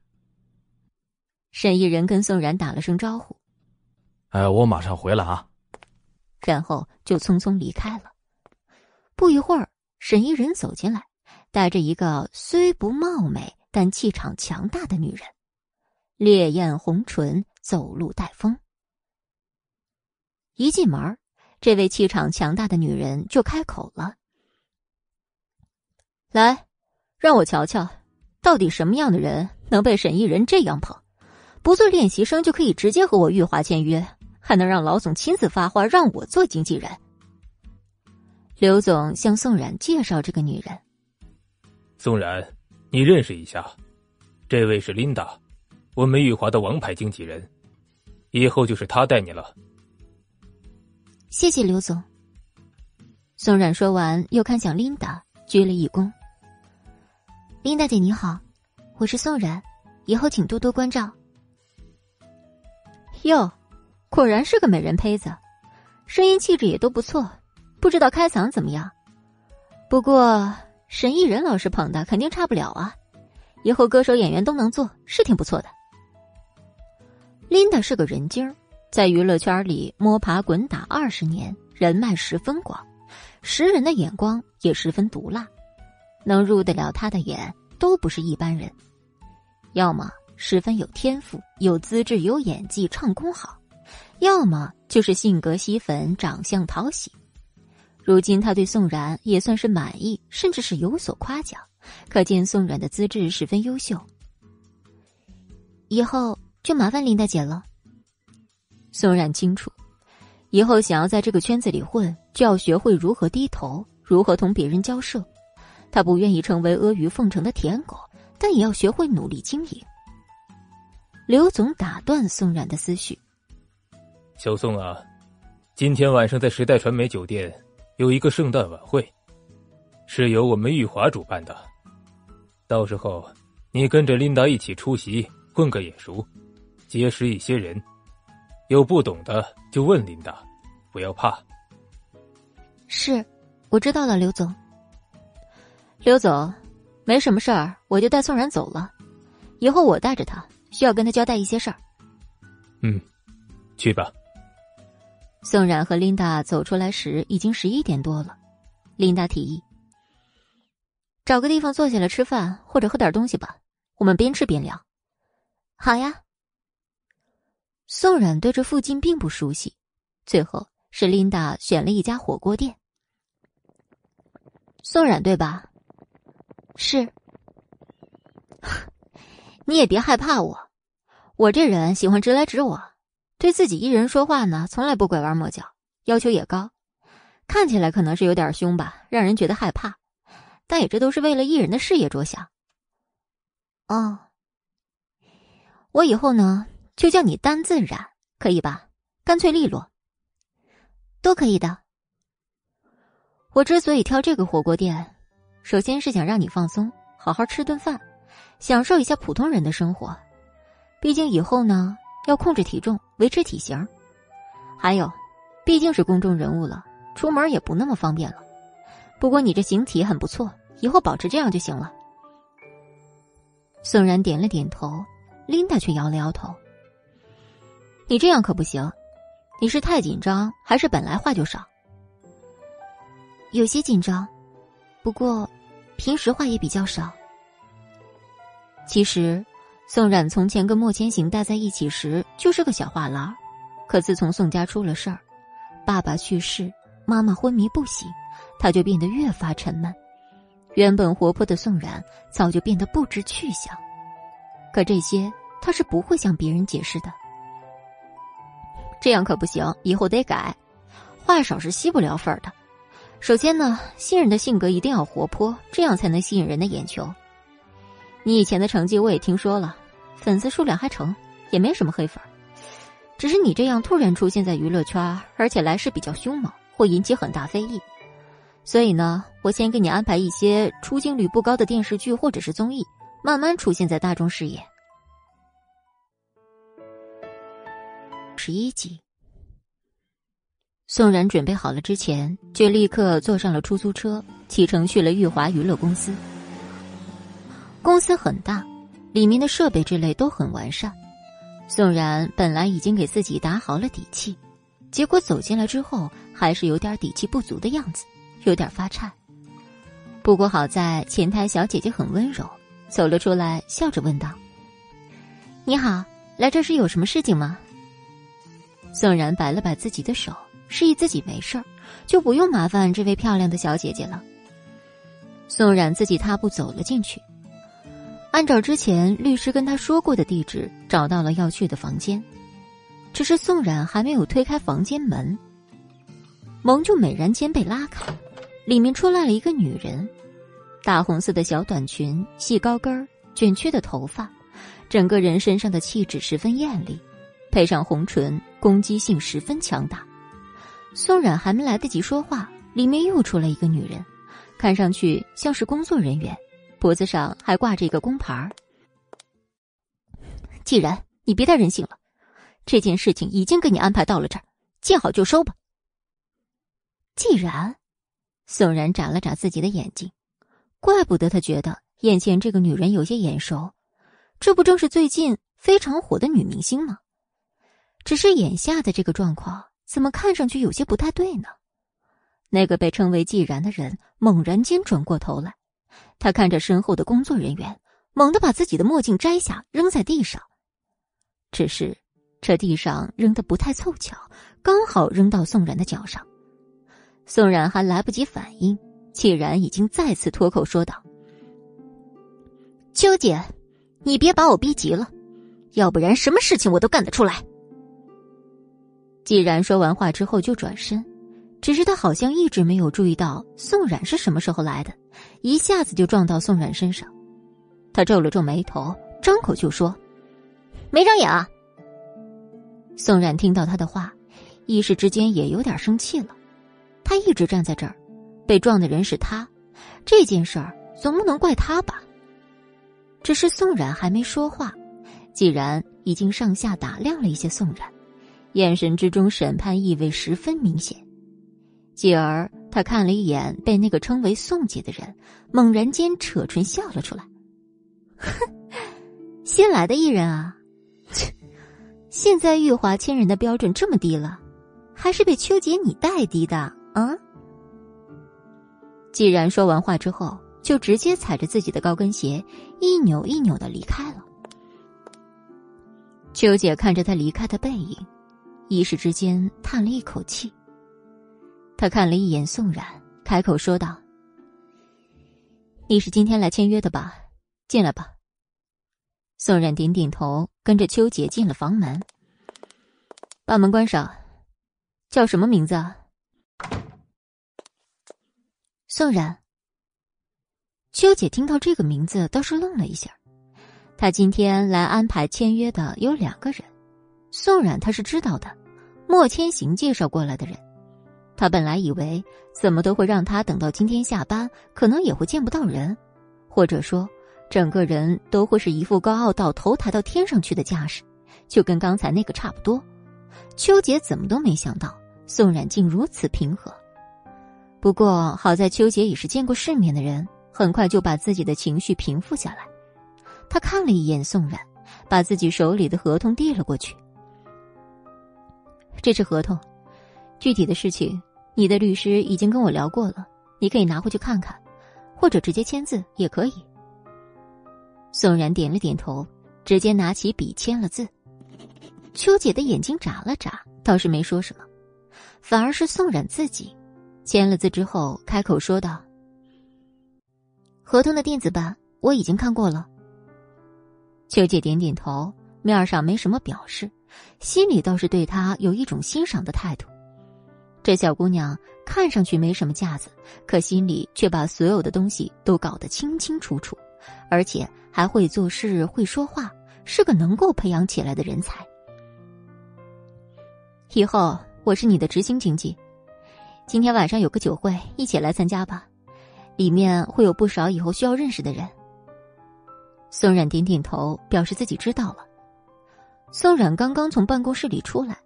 沈一人跟宋然打了声招呼：“哎，我马上回来啊。”然后就匆匆离开了。不一会儿，沈一人走进来，带着一个虽不貌美但气场强大的女人，烈焰红唇，走路带风。一进门，这位气场强大的女人就开口了：“来，让我瞧瞧，到底什么样的人能被沈一人这样捧？”不做练习生就可以直接和我玉华签约，还能让老总亲自发话让我做经纪人。刘总向宋冉介绍这个女人。宋冉，你认识一下，这位是琳达，我们玉华的王牌经纪人，以后就是她带你了。谢谢刘总。宋冉说完，又看向琳达，鞠了一躬。琳达姐你好，我是宋冉，以后请多多关照。哟，果然是个美人胚子，声音气质也都不错，不知道开嗓怎么样。不过沈艺人老师捧的肯定差不了啊，以后歌手演员都能做，是挺不错的。琳达是个人精，在娱乐圈里摸爬滚打二十年，人脉十分广，识人的眼光也十分毒辣。能入得了他的眼都不是一般人，要么十分有天赋、有资质、有演技、唱功好，要么就是性格吸粉、长相讨喜。如今他对宋冉也算是满意，甚至是有所夸奖，可见宋冉的资质十分优秀。以后就麻烦林大姐了。宋冉清楚，以后想要在这个圈子里混，就要学会如何低头，如何同别人交涉。他不愿意成为阿谀奉承的舔狗，但也要学会努力经营。刘总打断宋冉的思绪：“小宋啊，今天晚上在时代传媒酒店有一个圣诞晚会，是由我们玉华主办的。到时候你跟着琳达一起出席，混个眼熟，结识一些人。有不懂的就问琳达，不要怕。”是，我知道了，刘总。刘总，没什么事儿，我就带宋然走了。以后我带着他，需要跟他交代一些事儿。嗯，去吧。宋冉和琳达走出来时，已经十一点多了。琳达提议：“找个地方坐下来吃饭，或者喝点东西吧。我们边吃边聊。”好呀。宋冉对这附近并不熟悉，最后是琳达选了一家火锅店。宋冉，对吧？是，你也别害怕我，我这人喜欢直来直往，对自己一人说话呢，从来不拐弯抹角，要求也高。看起来可能是有点凶吧，让人觉得害怕，但也这都是为了艺人的事业着想。哦，我以后呢就叫你单自然，可以吧？干脆利落，都可以的。我之所以挑这个火锅店。首先是想让你放松，好好吃顿饭，享受一下普通人的生活。毕竟以后呢，要控制体重，维持体型。还有，毕竟是公众人物了，出门也不那么方便了。不过你这形体很不错，以后保持这样就行了。宋然点了点头，琳达却摇了摇头。你这样可不行，你是太紧张，还是本来话就少？有些紧张，不过。平时话也比较少。其实，宋冉从前跟莫千行待在一起时就是个小话痨，可自从宋家出了事儿，爸爸去世，妈妈昏迷不醒，他就变得越发沉闷。原本活泼的宋冉早就变得不知去向。可这些他是不会向别人解释的。这样可不行，以后得改，话少是吸不了粉的。首先呢，新人的性格一定要活泼，这样才能吸引人的眼球。你以前的成绩我也听说了，粉丝数量还成，也没什么黑粉。只是你这样突然出现在娱乐圈，而且来势比较凶猛，会引起很大非议。所以呢，我先给你安排一些出镜率不高的电视剧或者是综艺，慢慢出现在大众视野。十一集。宋然准备好了之前，就立刻坐上了出租车，启程去了玉华娱乐公司。公司很大，里面的设备之类都很完善。宋然本来已经给自己打好了底气，结果走进来之后，还是有点底气不足的样子，有点发颤。不过好在前台小姐姐很温柔，走了出来，笑着问道：“你好，来这是有什么事情吗？”宋然摆了摆自己的手。示意自己没事儿，就不用麻烦这位漂亮的小姐姐了。宋冉自己踏步走了进去，按照之前律师跟他说过的地址，找到了要去的房间。只是宋冉还没有推开房间门，门就猛然间被拉开，里面出来了一个女人，大红色的小短裙，细高跟儿，卷曲的头发，整个人身上的气质十分艳丽，配上红唇，攻击性十分强大。宋冉还没来得及说话，里面又出来一个女人，看上去像是工作人员，脖子上还挂着一个工牌。既然你别太任性了，这件事情已经给你安排到了这儿，见好就收吧。既然，宋冉眨了眨自己的眼睛，怪不得他觉得眼前这个女人有些眼熟，这不正是最近非常火的女明星吗？只是眼下的这个状况。怎么看上去有些不太对呢？那个被称为既然的人猛然间转过头来，他看着身后的工作人员，猛地把自己的墨镜摘下，扔在地上。只是这地上扔的不太凑巧，刚好扔到宋然的脚上。宋然还来不及反应，既然已经再次脱口说道：“秋姐，你别把我逼急了，要不然什么事情我都干得出来。”既然说完话之后就转身，只是他好像一直没有注意到宋冉是什么时候来的，一下子就撞到宋冉身上。他皱了皱眉头，张口就说：“没长眼啊！”宋冉听到他的话，一时之间也有点生气了。他一直站在这儿，被撞的人是他，这件事儿总不能怪他吧？只是宋冉还没说话，既然已经上下打量了一些宋冉。眼神之中审判意味十分明显，继而他看了一眼被那个称为宋姐的人，猛然间扯唇笑了出来：“哼，新来的艺人啊，切，现在玉华亲人的标准这么低了，还是被秋姐你带低的啊？”既然说完话之后，就直接踩着自己的高跟鞋一扭一扭的离开了。秋姐看着他离开的背影。一时之间叹了一口气。他看了一眼宋冉，开口说道：“你是今天来签约的吧？进来吧。”宋冉点点头，跟着秋姐进了房门，把门关上。叫什么名字？啊？宋冉。秋姐听到这个名字，倒是愣了一下。她今天来安排签约的有两个人。宋冉他是知道的，莫千行介绍过来的人，他本来以为怎么都会让他等到今天下班，可能也会见不到人，或者说整个人都会是一副高傲到头抬到天上去的架势，就跟刚才那个差不多。秋姐怎么都没想到宋冉竟如此平和。不过好在秋姐也是见过世面的人，很快就把自己的情绪平复下来。他看了一眼宋冉，把自己手里的合同递了过去。这是合同，具体的事情，你的律师已经跟我聊过了，你可以拿回去看看，或者直接签字也可以。宋然点了点头，直接拿起笔签了字。秋姐的眼睛眨了眨，倒是没说什么，反而是宋冉自己，签了字之后开口说道：“合同的电子版我已经看过了。”秋姐点点头，面上没什么表示。心里倒是对他有一种欣赏的态度。这小姑娘看上去没什么架子，可心里却把所有的东西都搞得清清楚楚，而且还会做事、会说话，是个能够培养起来的人才。以后我是你的执行经纪，今天晚上有个酒会，一起来参加吧，里面会有不少以后需要认识的人。宋冉点点头，表示自己知道了。宋冉刚刚从办公室里出来，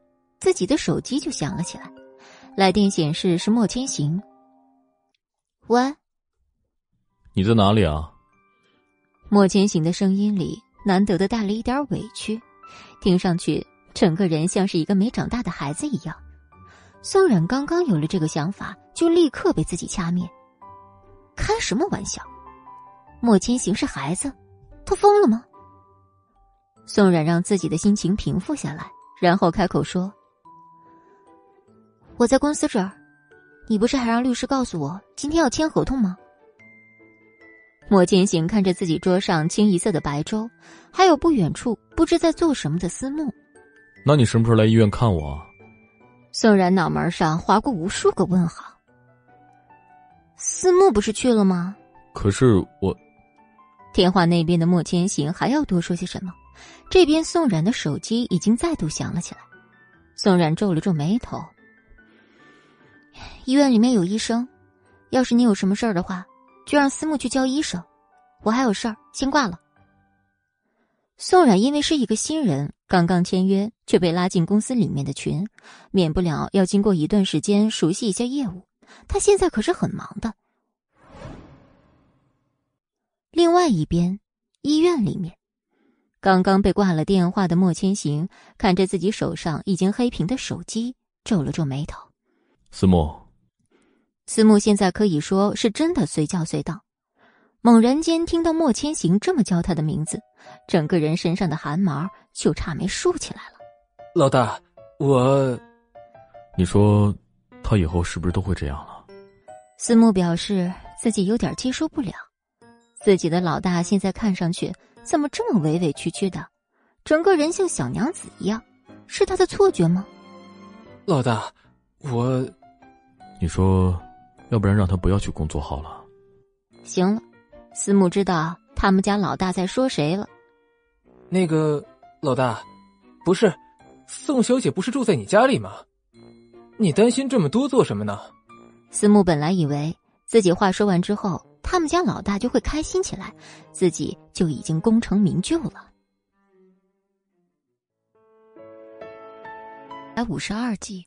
自己的手机就响了起来，来电显示是莫千行。喂，你在哪里啊？莫千行的声音里难得的带了一点委屈，听上去整个人像是一个没长大的孩子一样。宋冉刚刚有了这个想法，就立刻被自己掐灭。开什么玩笑？莫千行是孩子？他疯了吗？宋冉让自己的心情平复下来，然后开口说：“我在公司这儿，你不是还让律师告诉我今天要签合同吗？”莫千行看着自己桌上清一色的白粥，还有不远处不知在做什么的思慕。那你什么时候来医院看我？宋冉脑门上划过无数个问号。思慕不是去了吗？可是我……电话那边的莫千行还要多说些什么？这边宋冉的手机已经再度响了起来，宋冉皱了皱眉头。医院里面有医生，要是你有什么事儿的话，就让思慕去叫医生。我还有事儿，先挂了。宋冉因为是一个新人，刚刚签约，却被拉进公司里面的群，免不了要经过一段时间熟悉一下业务。他现在可是很忙的。另外一边，医院里面。刚刚被挂了电话的莫千行看着自己手上已经黑屏的手机，皱了皱眉头。思慕，思慕现在可以说是真的随叫随到。猛然间听到莫千行这么叫他的名字，整个人身上的汗毛就差没竖起来了。老大，我……你说，他以后是不是都会这样了？思慕表示自己有点接受不了，自己的老大现在看上去怎么这么委委屈屈的，整个人像小娘子一样，是他的错觉吗？老大，我……你说，要不然让他不要去工作好了。行了，思慕知道他们家老大在说谁了。那个老大，不是，宋小姐不是住在你家里吗？你担心这么多做什么呢？思慕本来以为自己话说完之后，他们家老大就会开心起来，自己就已经功成名就了。才五十二集。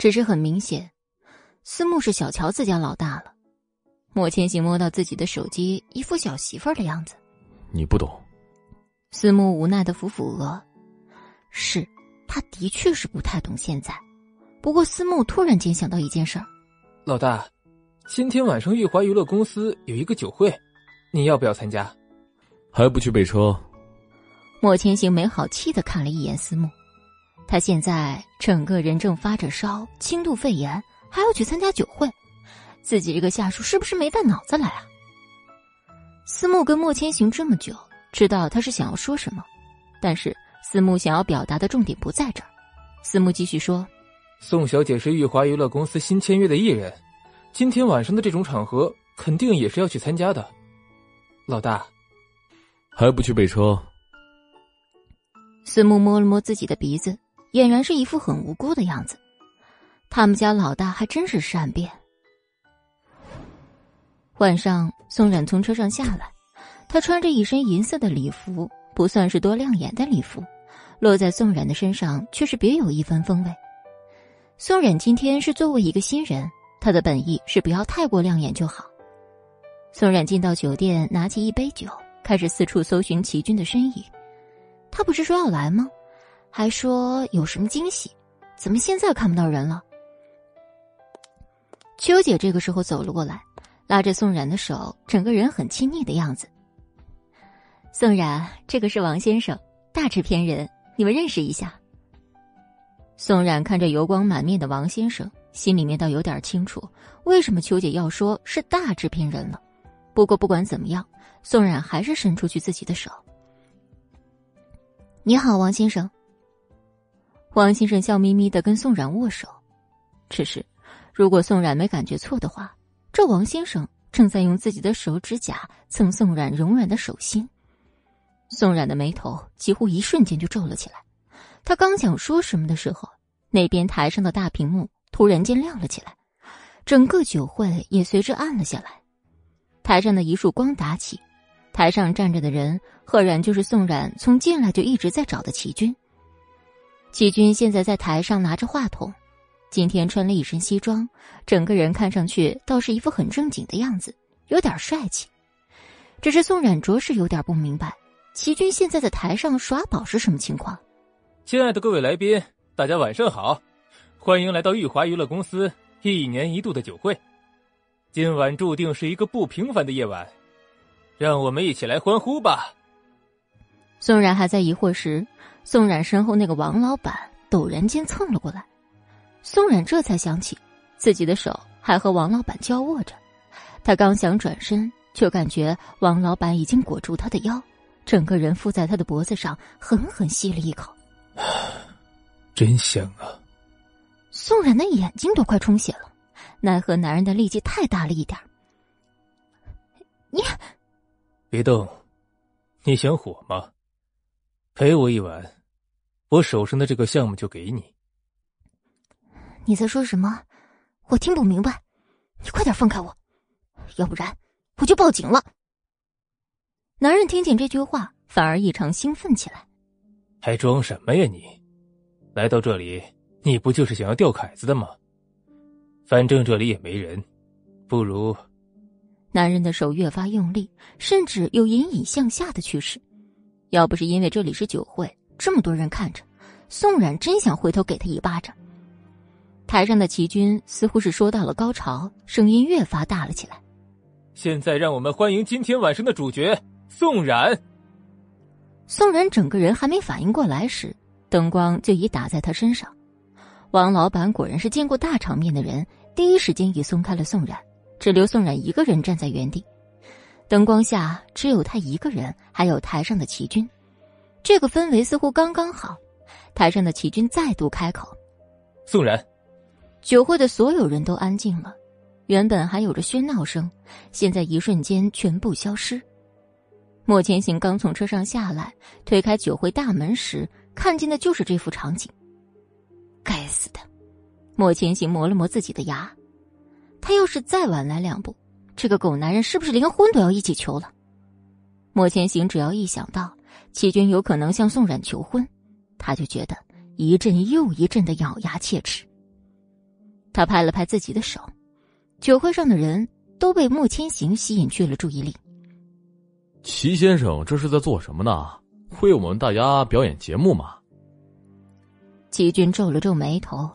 只是很明显，思慕是小瞧自家老大了。莫千行摸到自己的手机，一副小媳妇儿的样子。你不懂。思慕无奈的抚抚额，是，他的确是不太懂现在。不过思慕突然间想到一件事儿：老大，今天晚上玉华娱乐公司有一个酒会，你要不要参加？还不去备车？莫千行没好气的看了一眼思慕。他现在整个人正发着烧，轻度肺炎，还要去参加酒会，自己这个下属是不是没带脑子来啊？思慕跟莫千行这么久，知道他是想要说什么，但是思慕想要表达的重点不在这儿。思慕继续说：“宋小姐是玉华娱乐公司新签约的艺人，今天晚上的这种场合，肯定也是要去参加的。老大，还不去备车？”思慕摸了摸自己的鼻子。俨然是一副很无辜的样子，他们家老大还真是善变。晚上，宋冉从车上下来，他穿着一身银色的礼服，不算是多亮眼的礼服，落在宋冉的身上却是别有一番风味。宋冉今天是作为一个新人，他的本意是不要太过亮眼就好。宋冉进到酒店，拿起一杯酒，开始四处搜寻齐军的身影。他不是说要来吗？还说有什么惊喜？怎么现在看不到人了？秋姐这个时候走了过来，拉着宋冉的手，整个人很亲昵的样子。宋冉，这个是王先生，大制片人，你们认识一下。宋冉看着油光满面的王先生，心里面倒有点清楚，为什么秋姐要说是大制片人了。不过不管怎么样，宋冉还是伸出去自己的手。你好，王先生。王先生笑眯眯的跟宋冉握手，只是，如果宋冉没感觉错的话，这王先生正在用自己的手指甲蹭宋冉柔软的手心。宋冉的眉头几乎一瞬间就皱了起来，他刚想说什么的时候，那边台上的大屏幕突然间亮了起来，整个酒会也随之暗了下来。台上的一束光打起，台上站着的人赫然就是宋冉从进来就一直在找的齐军。齐军现在在台上拿着话筒，今天穿了一身西装，整个人看上去倒是一副很正经的样子，有点帅气。只是宋冉着实有点不明白，齐军现在在台上耍宝是什么情况？亲爱的各位来宾，大家晚上好，欢迎来到玉华娱乐公司一年一度的酒会。今晚注定是一个不平凡的夜晚，让我们一起来欢呼吧！宋冉还在疑惑时。宋冉身后那个王老板陡然间蹭了过来，宋冉这才想起自己的手还和王老板交握着，他刚想转身，就感觉王老板已经裹住他的腰，整个人附在他的脖子上，狠狠吸了一口，真香啊！宋冉的眼睛都快充血了，奈何男人的力气太大了一点你别动，你想火吗？陪我一晚，我手上的这个项目就给你。你在说什么？我听不明白。你快点放开我，要不然我就报警了。男人听见这句话，反而异常兴奋起来。还装什么呀你？来到这里，你不就是想要钓凯子的吗？反正这里也没人，不如……男人的手越发用力，甚至有隐隐向下的趋势。要不是因为这里是酒会，这么多人看着，宋冉真想回头给他一巴掌。台上的齐军似乎是说到了高潮，声音越发大了起来。现在让我们欢迎今天晚上的主角宋冉。宋冉整个人还没反应过来时，灯光就已打在他身上。王老板果然是见过大场面的人，第一时间已松开了宋冉，只留宋冉一个人站在原地。灯光下只有他一个人，还有台上的齐军，这个氛围似乎刚刚好。台上的齐军再度开口：“宋然。”酒会的所有人都安静了，原本还有着喧闹声，现在一瞬间全部消失。莫千行刚从车上下来，推开酒会大门时，看见的就是这幅场景。该死的！莫千行磨了磨自己的牙，他要是再晚来两步。这个狗男人是不是连婚都要一起求了？莫千行只要一想到齐军有可能向宋冉求婚，他就觉得一阵又一阵的咬牙切齿。他拍了拍自己的手，酒会上的人都被莫千行吸引去了注意力。齐先生这是在做什么呢？为我们大家表演节目吗？齐军皱了皱眉头，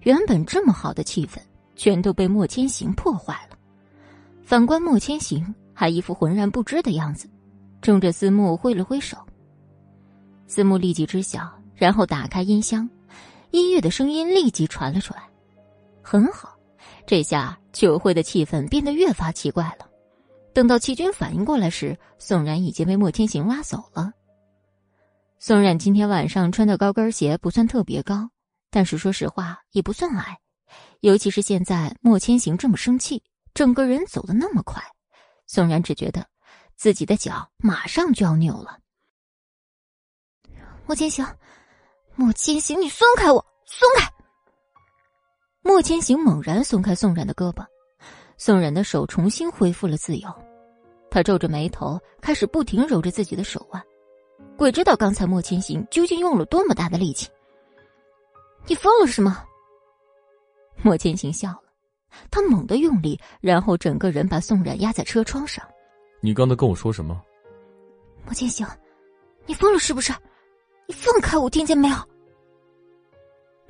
原本这么好的气氛，全都被莫千行破坏了。反观莫千行，还一副浑然不知的样子，冲着思慕挥了挥手。思慕立即知晓，然后打开音箱，音乐的声音立即传了出来。很好，这下酒会的气氛变得越发奇怪了。等到齐军反应过来时，宋冉已经被莫千行拉走了。宋冉今天晚上穿的高跟鞋不算特别高，但是说实话也不算矮，尤其是现在莫千行这么生气。整个人走得那么快，宋然只觉得自己的脚马上就要扭了。莫千行，莫千行，你松开我！松开！莫千行猛然松开宋冉的胳膊，宋冉的手重新恢复了自由。他皱着眉头，开始不停揉着自己的手腕。鬼知道刚才莫千行究竟用了多么大的力气。你疯了是吗？莫千行笑了。他猛地用力，然后整个人把宋冉压在车窗上。你刚才跟我说什么？莫千行，你疯了是不是？你放开我，听见没有？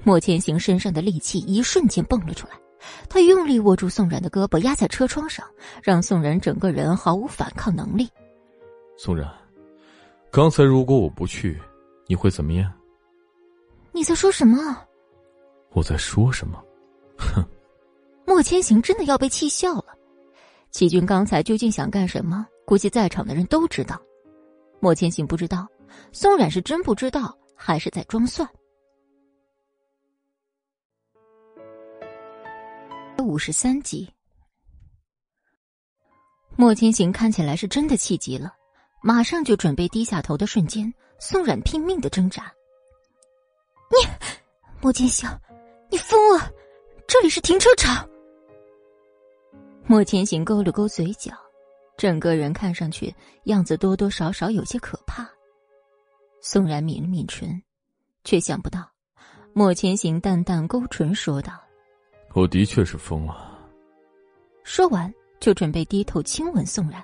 莫千行身上的力气一瞬间蹦了出来，他用力握住宋冉的胳膊，压在车窗上，让宋冉整个人毫无反抗能力。宋冉，刚才如果我不去，你会怎么样？你在说什么？我在说什么？哼。莫千行真的要被气笑了。齐军刚才究竟想干什么？估计在场的人都知道。莫千行不知道，宋冉是真不知道，还是在装蒜？五十三集，莫千行看起来是真的气急了，马上就准备低下头的瞬间，宋冉拼命的挣扎。你，莫千行，你疯了！这里是停车场。莫千行勾了勾嘴角，整个人看上去样子多多少少有些可怕。宋然抿了抿唇，却想不到莫千行淡淡勾唇说道：“我的确是疯了。”说完就准备低头亲吻宋然。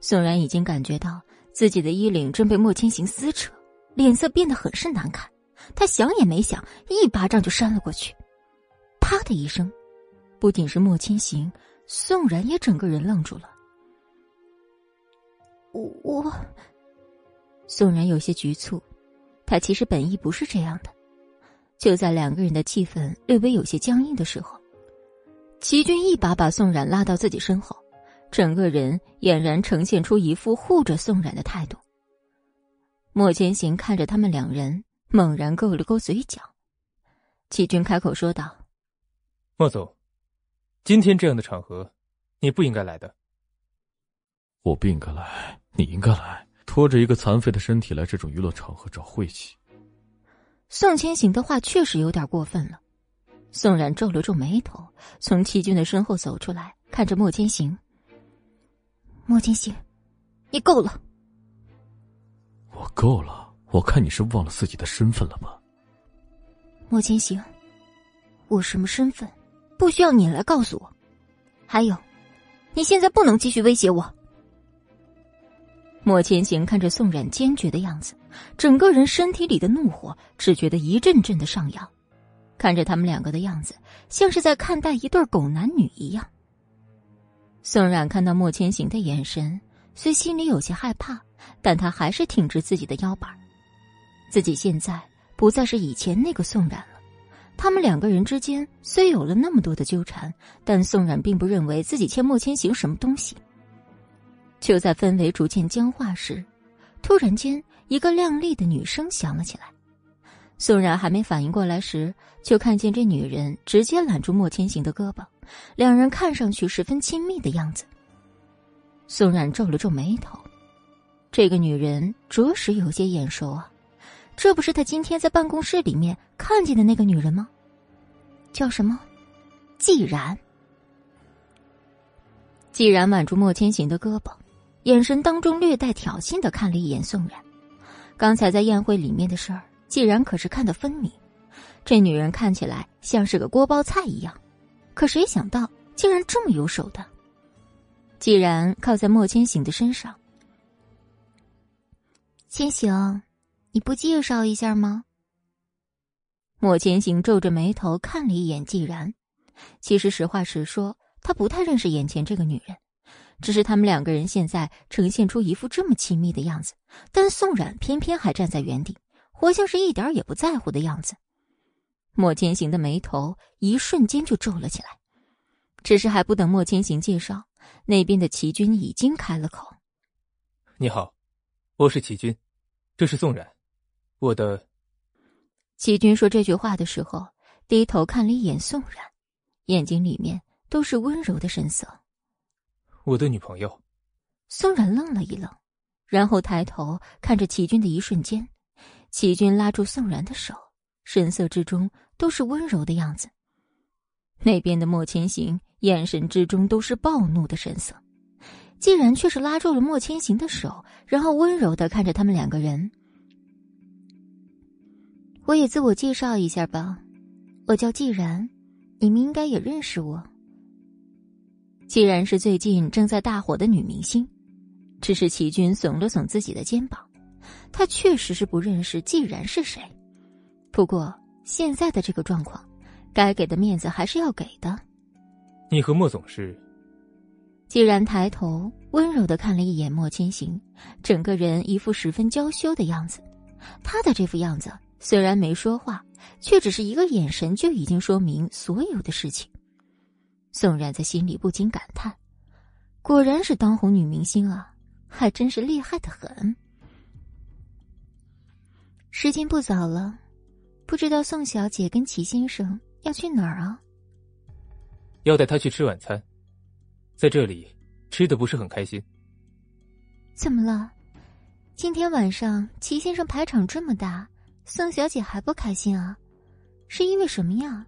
宋然已经感觉到自己的衣领正被莫千行撕扯，脸色变得很是难看。他想也没想，一巴掌就扇了过去。啪的一声，不仅是莫千行。宋然也整个人愣住了。我，宋然有些局促，他其实本意不是这样的。就在两个人的气氛略微有些僵硬的时候，齐军一把把宋然拉到自己身后，整个人俨然呈现出一副护着宋然的态度。莫千行看着他们两人，猛然勾了勾嘴角。齐军开口说道：“莫总。”今天这样的场合，你不应该来的。我不应该来，你应该来，拖着一个残废的身体来这种娱乐场合找晦气。宋千行的话确实有点过分了。宋冉皱了皱眉头，从齐军的身后走出来，看着莫千行。莫千行，你够了。我够了。我看你是忘了自己的身份了吧？莫千行，我什么身份？不需要你来告诉我。还有，你现在不能继续威胁我。莫千行看着宋冉坚决的样子，整个人身体里的怒火只觉得一阵阵的上扬。看着他们两个的样子，像是在看待一对狗男女一样。宋冉看到莫千行的眼神，虽心里有些害怕，但他还是挺直自己的腰板。自己现在不再是以前那个宋冉了。他们两个人之间虽有了那么多的纠缠，但宋冉并不认为自己欠莫千行什么东西。就在氛围逐渐僵化时，突然间，一个靓丽的女声响了起来。宋冉还没反应过来时，就看见这女人直接揽住莫千行的胳膊，两人看上去十分亲密的样子。宋冉皱了皱眉头，这个女人着实有些眼熟啊，这不是他今天在办公室里面看见的那个女人吗？叫什么？既然。既然挽住莫千行的胳膊，眼神当中略带挑衅的看了一眼宋冉。刚才在宴会里面的事儿。既然可是看得分明，这女人看起来像是个锅包菜一样，可谁想到竟然这么有手的。既然靠在莫千行的身上，千行，你不介绍一下吗？莫千行皱着眉头看了一眼季然，其实实话实说，他不太认识眼前这个女人，只是他们两个人现在呈现出一副这么亲密的样子，但宋冉偏偏还站在原地。活像是一点也不在乎的样子，莫千行的眉头一瞬间就皱了起来。只是还不等莫千行介绍，那边的齐军已经开了口：“你好，我是齐军，这是宋冉，我的。”齐军说这句话的时候，低头看了一眼宋然，眼睛里面都是温柔的神色。我的女朋友。宋然愣了一愣，然后抬头看着齐军的一瞬间。齐军拉住宋然的手，神色之中都是温柔的样子。那边的莫千行眼神之中都是暴怒的神色，既然却是拉住了莫千行的手，然后温柔的看着他们两个人。我也自我介绍一下吧，我叫季然，你们应该也认识我。既然是最近正在大火的女明星，只是齐军耸了耸自己的肩膀。他确实是不认识既然是谁，不过现在的这个状况，该给的面子还是要给的。你和莫总是？既然抬头温柔的看了一眼莫千行，整个人一副十分娇羞的样子。他的这副样子虽然没说话，却只是一个眼神就已经说明所有的事情。宋冉在心里不禁感叹：果然是当红女明星啊，还真是厉害的很。时间不早了，不知道宋小姐跟齐先生要去哪儿啊？要带他去吃晚餐，在这里吃的不是很开心。怎么了？今天晚上齐先生排场这么大，宋小姐还不开心啊？是因为什么呀？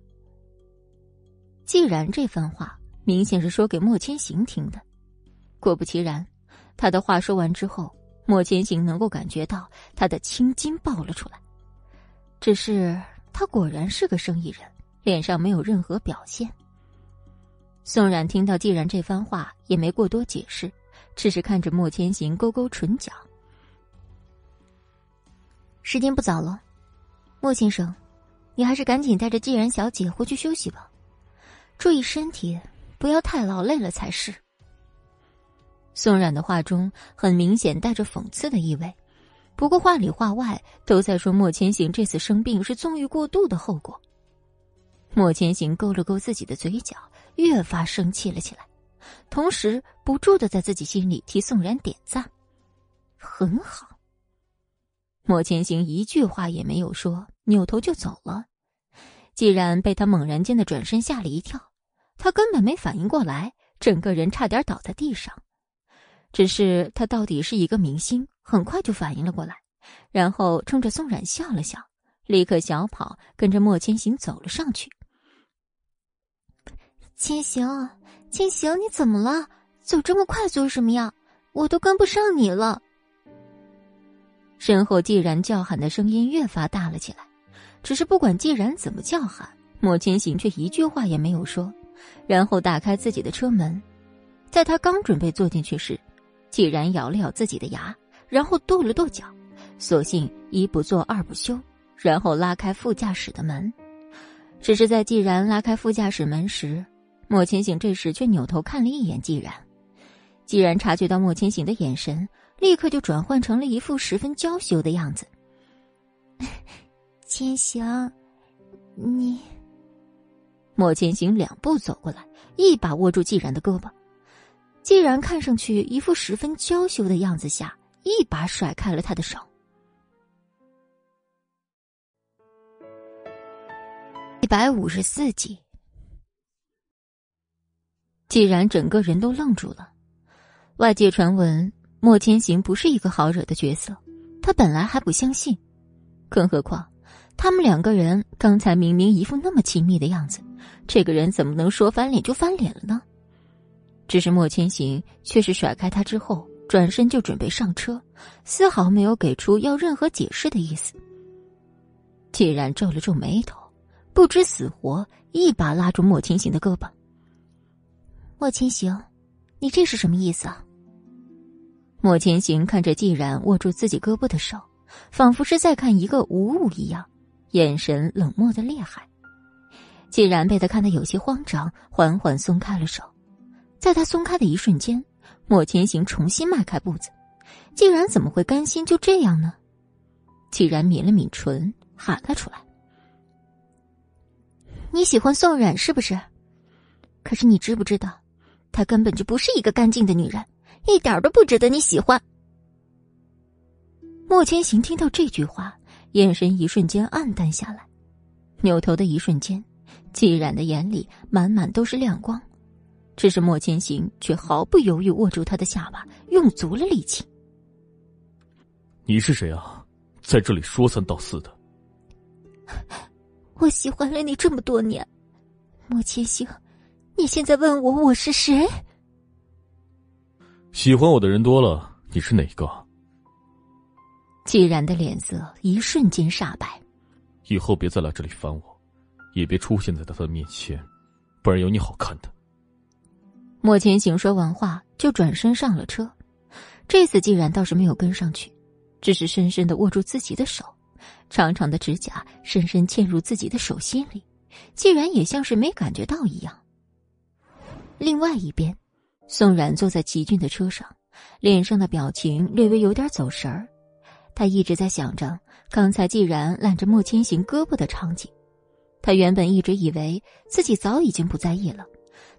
既然这番话明显是说给莫千行听的，果不其然，他的话说完之后。莫千行能够感觉到他的青筋爆了出来，只是他果然是个生意人，脸上没有任何表现。宋冉听到既然这番话，也没过多解释，只是看着莫千行勾勾唇角。时间不早了，莫先生，你还是赶紧带着既然小姐回去休息吧，注意身体，不要太劳累了才是。宋冉的话中很明显带着讽刺的意味，不过话里话外都在说莫千行这次生病是纵欲过度的后果。莫千行勾了勾自己的嘴角，越发生气了起来，同时不住的在自己心里替宋冉点赞：“很好。”莫千行一句话也没有说，扭头就走了。既然被他猛然间的转身吓了一跳，他根本没反应过来，整个人差点倒在地上。只是他到底是一个明星，很快就反应了过来，然后冲着宋冉笑了笑，立刻小跑跟着莫千行走了上去。千行，千行，你怎么了？走这么快做什么呀？我都跟不上你了。身后既然叫喊的声音越发大了起来，只是不管既然怎么叫喊，莫千行却一句话也没有说，然后打开自己的车门，在他刚准备坐进去时。既然咬了咬自己的牙，然后跺了跺脚，索性一不做二不休，然后拉开副驾驶的门。只是在既然拉开副驾驶门时，莫千行这时却扭头看了一眼既然，既然察觉到莫千行的眼神，立刻就转换成了一副十分娇羞的样子。千行，你……莫千行两步走过来，一把握住季然的胳膊。季然看上去一副十分娇羞的样子下，一把甩开了他的手。一百五十四集，季然整个人都愣住了。外界传闻莫千行不是一个好惹的角色，他本来还不相信，更何况他们两个人刚才明明一副那么亲密的样子，这个人怎么能说翻脸就翻脸了呢？只是莫千行却是甩开他之后，转身就准备上车，丝毫没有给出要任何解释的意思。既然皱了皱眉头，不知死活，一把拉住莫千行的胳膊。莫千行，你这是什么意思啊？莫千行看着季然握住自己胳膊的手，仿佛是在看一个无物一样，眼神冷漠的厉害。季然被他看得有些慌张，缓缓松开了手。在他松开的一瞬间，莫千行重新迈开步子。季然怎么会甘心就这样呢？季然抿了抿唇，喊了出来：“你喜欢宋冉是不是？可是你知不知道，她根本就不是一个干净的女人。”一点都不值得你喜欢。莫千行听到这句话，眼神一瞬间暗淡下来，扭头的一瞬间，季冉的眼里满满都是亮光，只是莫千行却毫不犹豫握住他的下巴，用足了力气。你是谁啊？在这里说三道四的。我喜欢了你这么多年，莫千行，你现在问我我是谁？喜欢我的人多了，你是哪个？季然的脸色一瞬间煞白。以后别再来这里烦我，也别出现在他的面前，不然有你好看的。莫千行说完话就转身上了车，这次季然倒是没有跟上去，只是深深的握住自己的手，长长的指甲深深嵌入自己的手心里，季然也像是没感觉到一样。另外一边。宋冉坐在齐俊的车上，脸上的表情略微有点走神儿。他一直在想着刚才既然揽着莫千行胳膊的场景。他原本一直以为自己早已经不在意了，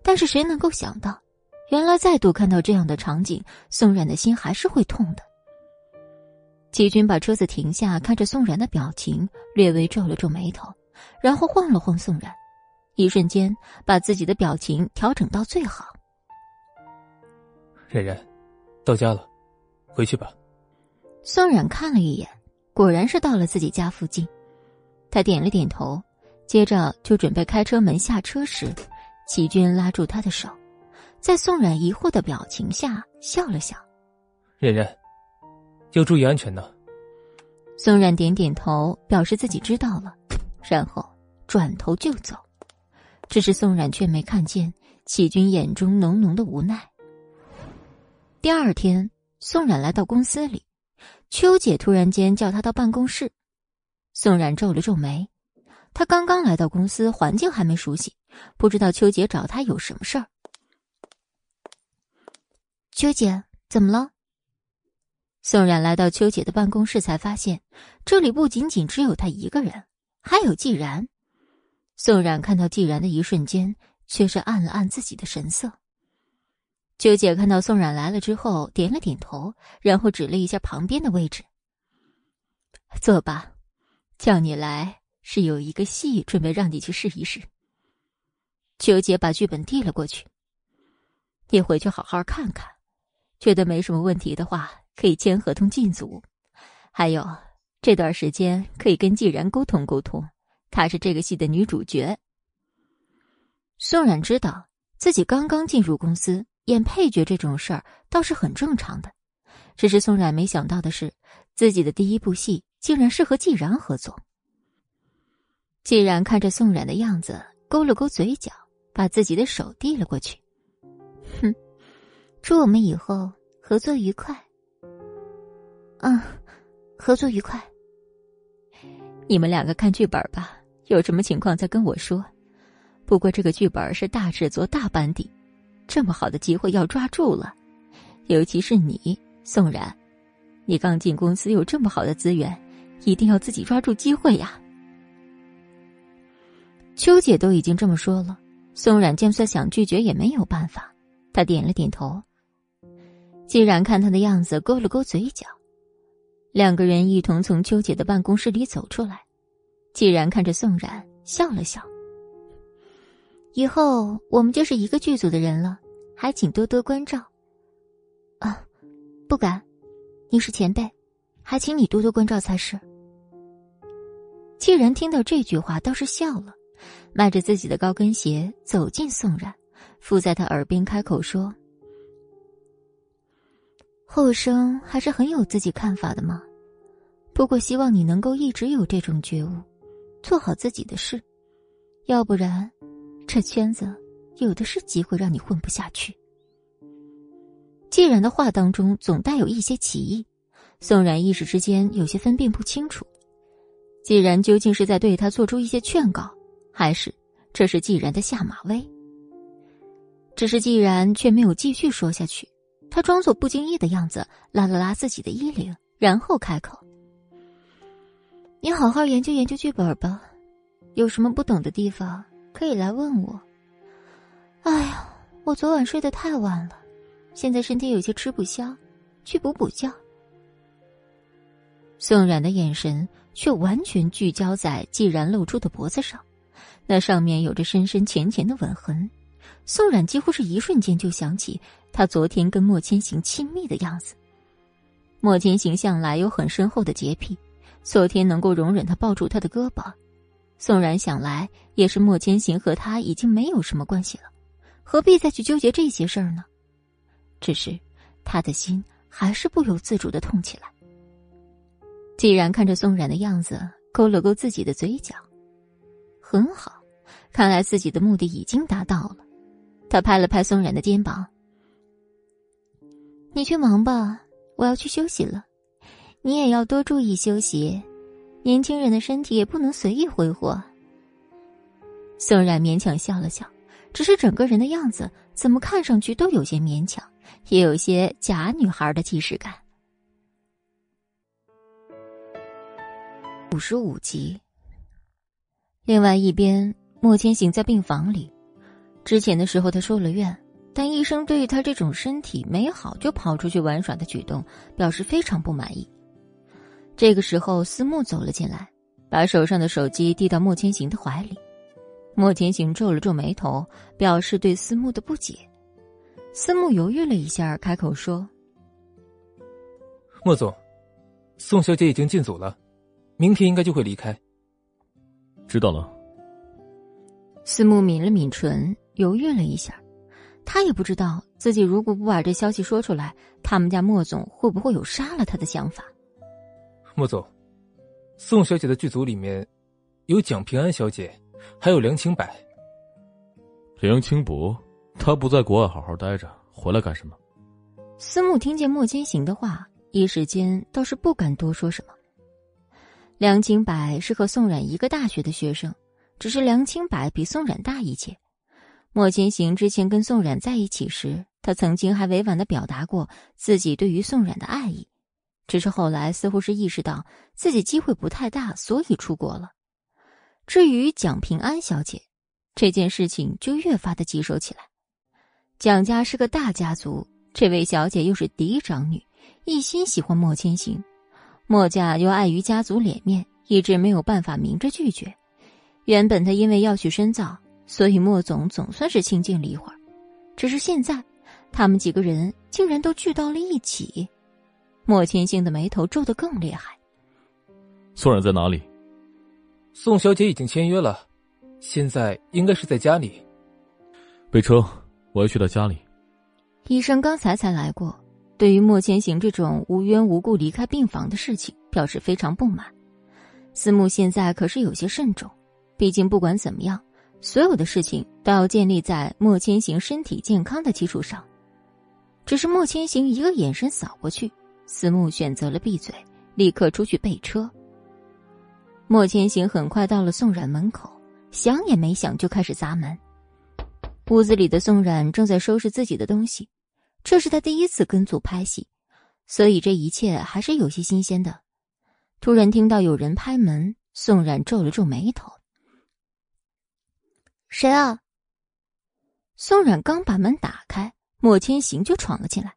但是谁能够想到，原来再度看到这样的场景，宋冉的心还是会痛的。齐军把车子停下，看着宋冉的表情，略微皱了皱眉头，然后晃了晃宋冉，一瞬间把自己的表情调整到最好。冉冉，到家了，回去吧。宋冉看了一眼，果然是到了自己家附近。他点了点头，接着就准备开车门下车时，齐军拉住他的手，在宋冉疑惑的表情下笑了笑：“冉冉，要注意安全呢。”宋冉点点头，表示自己知道了，然后转头就走。只是宋冉却没看见齐军眼中浓浓的无奈。第二天，宋冉来到公司里，秋姐突然间叫他到办公室。宋冉皱了皱眉，他刚刚来到公司，环境还没熟悉，不知道秋姐找他有什么事儿。秋姐，怎么了？宋冉来到秋姐的办公室，才发现这里不仅仅只有他一个人，还有季然。宋冉看到季然的一瞬间，却是暗了暗自己的神色。秋姐看到宋冉来了之后，点了点头，然后指了一下旁边的位置：“坐吧，叫你来是有一个戏准备让你去试一试。”秋姐把剧本递了过去：“你回去好好看看，觉得没什么问题的话，可以签合同进组。还有这段时间可以跟季然沟通沟通，她是这个戏的女主角。”宋冉知道自己刚刚进入公司。演配角这种事儿倒是很正常的，只是宋冉没想到的是，自己的第一部戏竟然是和季然合作。季然看着宋冉的样子，勾了勾嘴角，把自己的手递了过去。哼，祝我们以后合作愉快。嗯，合作愉快。你们两个看剧本吧，有什么情况再跟我说。不过这个剧本是大制作、大班底。这么好的机会要抓住了，尤其是你，宋然，你刚进公司有这么好的资源，一定要自己抓住机会呀。秋姐都已经这么说了，宋冉就算想拒绝也没有办法。他点了点头。既然看他的样子，勾了勾嘴角。两个人一同从秋姐的办公室里走出来。既然看着宋冉笑了笑。以后我们就是一个剧组的人了，还请多多关照。啊，不敢，你是前辈，还请你多多关照才是。既然听到这句话，倒是笑了。迈着自己的高跟鞋走进宋冉，附在他耳边开口说：“后生还是很有自己看法的嘛。不过希望你能够一直有这种觉悟，做好自己的事，要不然，这圈子有的是机会让你混不下去。”既然的话当中总带有一些歧义，宋冉一时之间有些分辨不清楚。既然究竟是在对他做出一些劝告。还是，这是既然的下马威。只是既然却没有继续说下去，他装作不经意的样子，拉了拉自己的衣领，然后开口：“你好好研究研究剧本吧，有什么不懂的地方可以来问我。”哎呀，我昨晚睡得太晚了，现在身体有些吃不消，去补补觉。宋冉的眼神却完全聚焦在既然露出的脖子上。那上面有着深深浅浅的吻痕，宋冉几乎是一瞬间就想起他昨天跟莫千行亲密的样子。莫千行向来有很深厚的洁癖，昨天能够容忍他抱住他的胳膊，宋冉想来也是莫千行和他已经没有什么关系了，何必再去纠结这些事儿呢？只是他的心还是不由自主的痛起来。既然看着宋冉的样子，勾了勾自己的嘴角，很好。看来自己的目的已经达到了，他拍了拍宋冉的肩膀：“你去忙吧，我要去休息了。你也要多注意休息，年轻人的身体也不能随意挥霍。”宋冉勉强笑了笑，只是整个人的样子怎么看上去都有些勉强，也有些假女孩的既视感。五十五集。另外一边。莫千行在病房里，之前的时候他受了院，但医生对于他这种身体没好就跑出去玩耍的举动表示非常不满意。这个时候，思慕走了进来，把手上的手机递到莫千行的怀里。莫千行皱了皱眉头，表示对思慕的不解。思慕犹豫了一下，开口说：“莫总，宋小姐已经进组了，明天应该就会离开。”知道了。思慕抿了抿唇，犹豫了一下，他也不知道自己如果不把这消息说出来，他们家莫总会不会有杀了他的想法。莫总，宋小姐的剧组里面有蒋平安小姐，还有梁清柏。梁清柏，他不在国外好好待着，回来干什么？思慕听见莫千行的话，一时间倒是不敢多说什么。梁清柏是和宋冉一个大学的学生。只是梁清柏比宋冉大一届。莫千行之前跟宋冉在一起时，他曾经还委婉的表达过自己对于宋冉的爱意，只是后来似乎是意识到自己机会不太大，所以出国了。至于蒋平安小姐，这件事情就越发的棘手起来。蒋家是个大家族，这位小姐又是嫡长女，一心喜欢莫千行，莫家又碍于家族脸面，一直没有办法明着拒绝。原本他因为要去深造，所以莫总总算是清静了一会儿。只是现在，他们几个人竟然都聚到了一起，莫千星的眉头皱得更厉害。宋冉在哪里？宋小姐已经签约了，现在应该是在家里。备车，我要去她家里。医生刚才才来过，对于莫千行这种无缘无故离开病房的事情表示非常不满。思慕现在可是有些慎重。毕竟，不管怎么样，所有的事情都要建立在莫千行身体健康的基础上。只是莫千行一个眼神扫过去，思慕选择了闭嘴，立刻出去备车。莫千行很快到了宋冉门口，想也没想就开始砸门。屋子里的宋冉正在收拾自己的东西，这是他第一次跟组拍戏，所以这一切还是有些新鲜的。突然听到有人拍门，宋冉皱了皱眉头：“谁啊？”宋冉刚把门打开，莫千行就闯了进来。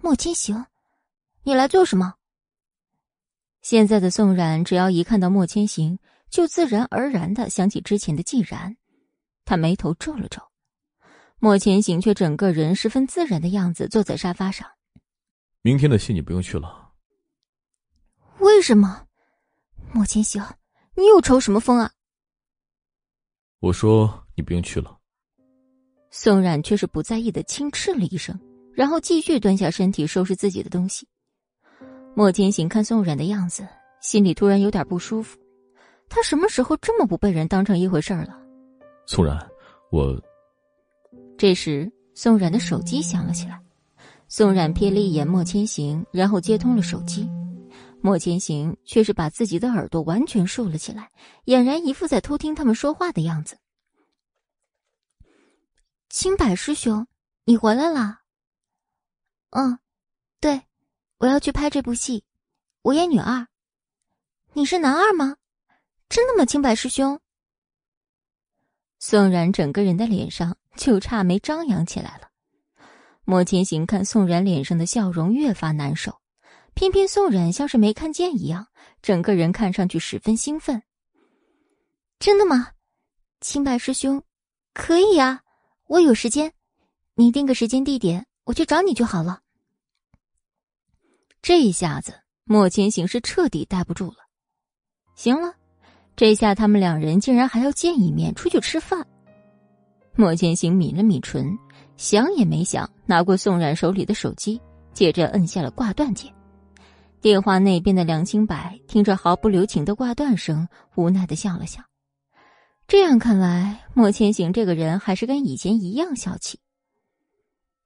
莫千行，你来做什么？现在的宋冉，只要一看到莫千行，就自然而然的想起之前的季然。他眉头皱了皱，莫千行却整个人十分自然的样子，坐在沙发上。明天的戏你不用去了。为什么？莫千行，你又抽什么风啊？我说你不用去了。宋冉却是不在意的轻斥了一声，然后继续蹲下身体收拾自己的东西。莫千行看宋冉的样子，心里突然有点不舒服。他什么时候这么不被人当成一回事了？宋冉，我……这时，宋冉的手机响了起来。宋冉瞥了一眼莫千行，然后接通了手机。莫千行却是把自己的耳朵完全竖了起来，俨然一副在偷听他们说话的样子。清柏师兄，你回来啦？嗯，对，我要去拍这部戏，我演女二。你是男二吗？真的吗，清白师兄？宋冉整个人的脸上就差没张扬起来了。莫千行看宋冉脸上的笑容越发难受，偏偏宋冉像是没看见一样，整个人看上去十分兴奋。真的吗，清白师兄？可以呀。我有时间，你定个时间地点，我去找你就好了。这一下子，莫千行是彻底待不住了。行了，这下他们两人竟然还要见一面，出去吃饭。莫千行抿了抿唇，想也没想，拿过宋冉手里的手机，接着摁下了挂断键。电话那边的梁清白听着毫不留情的挂断声，无奈的笑了笑。这样看来，莫千行这个人还是跟以前一样小气。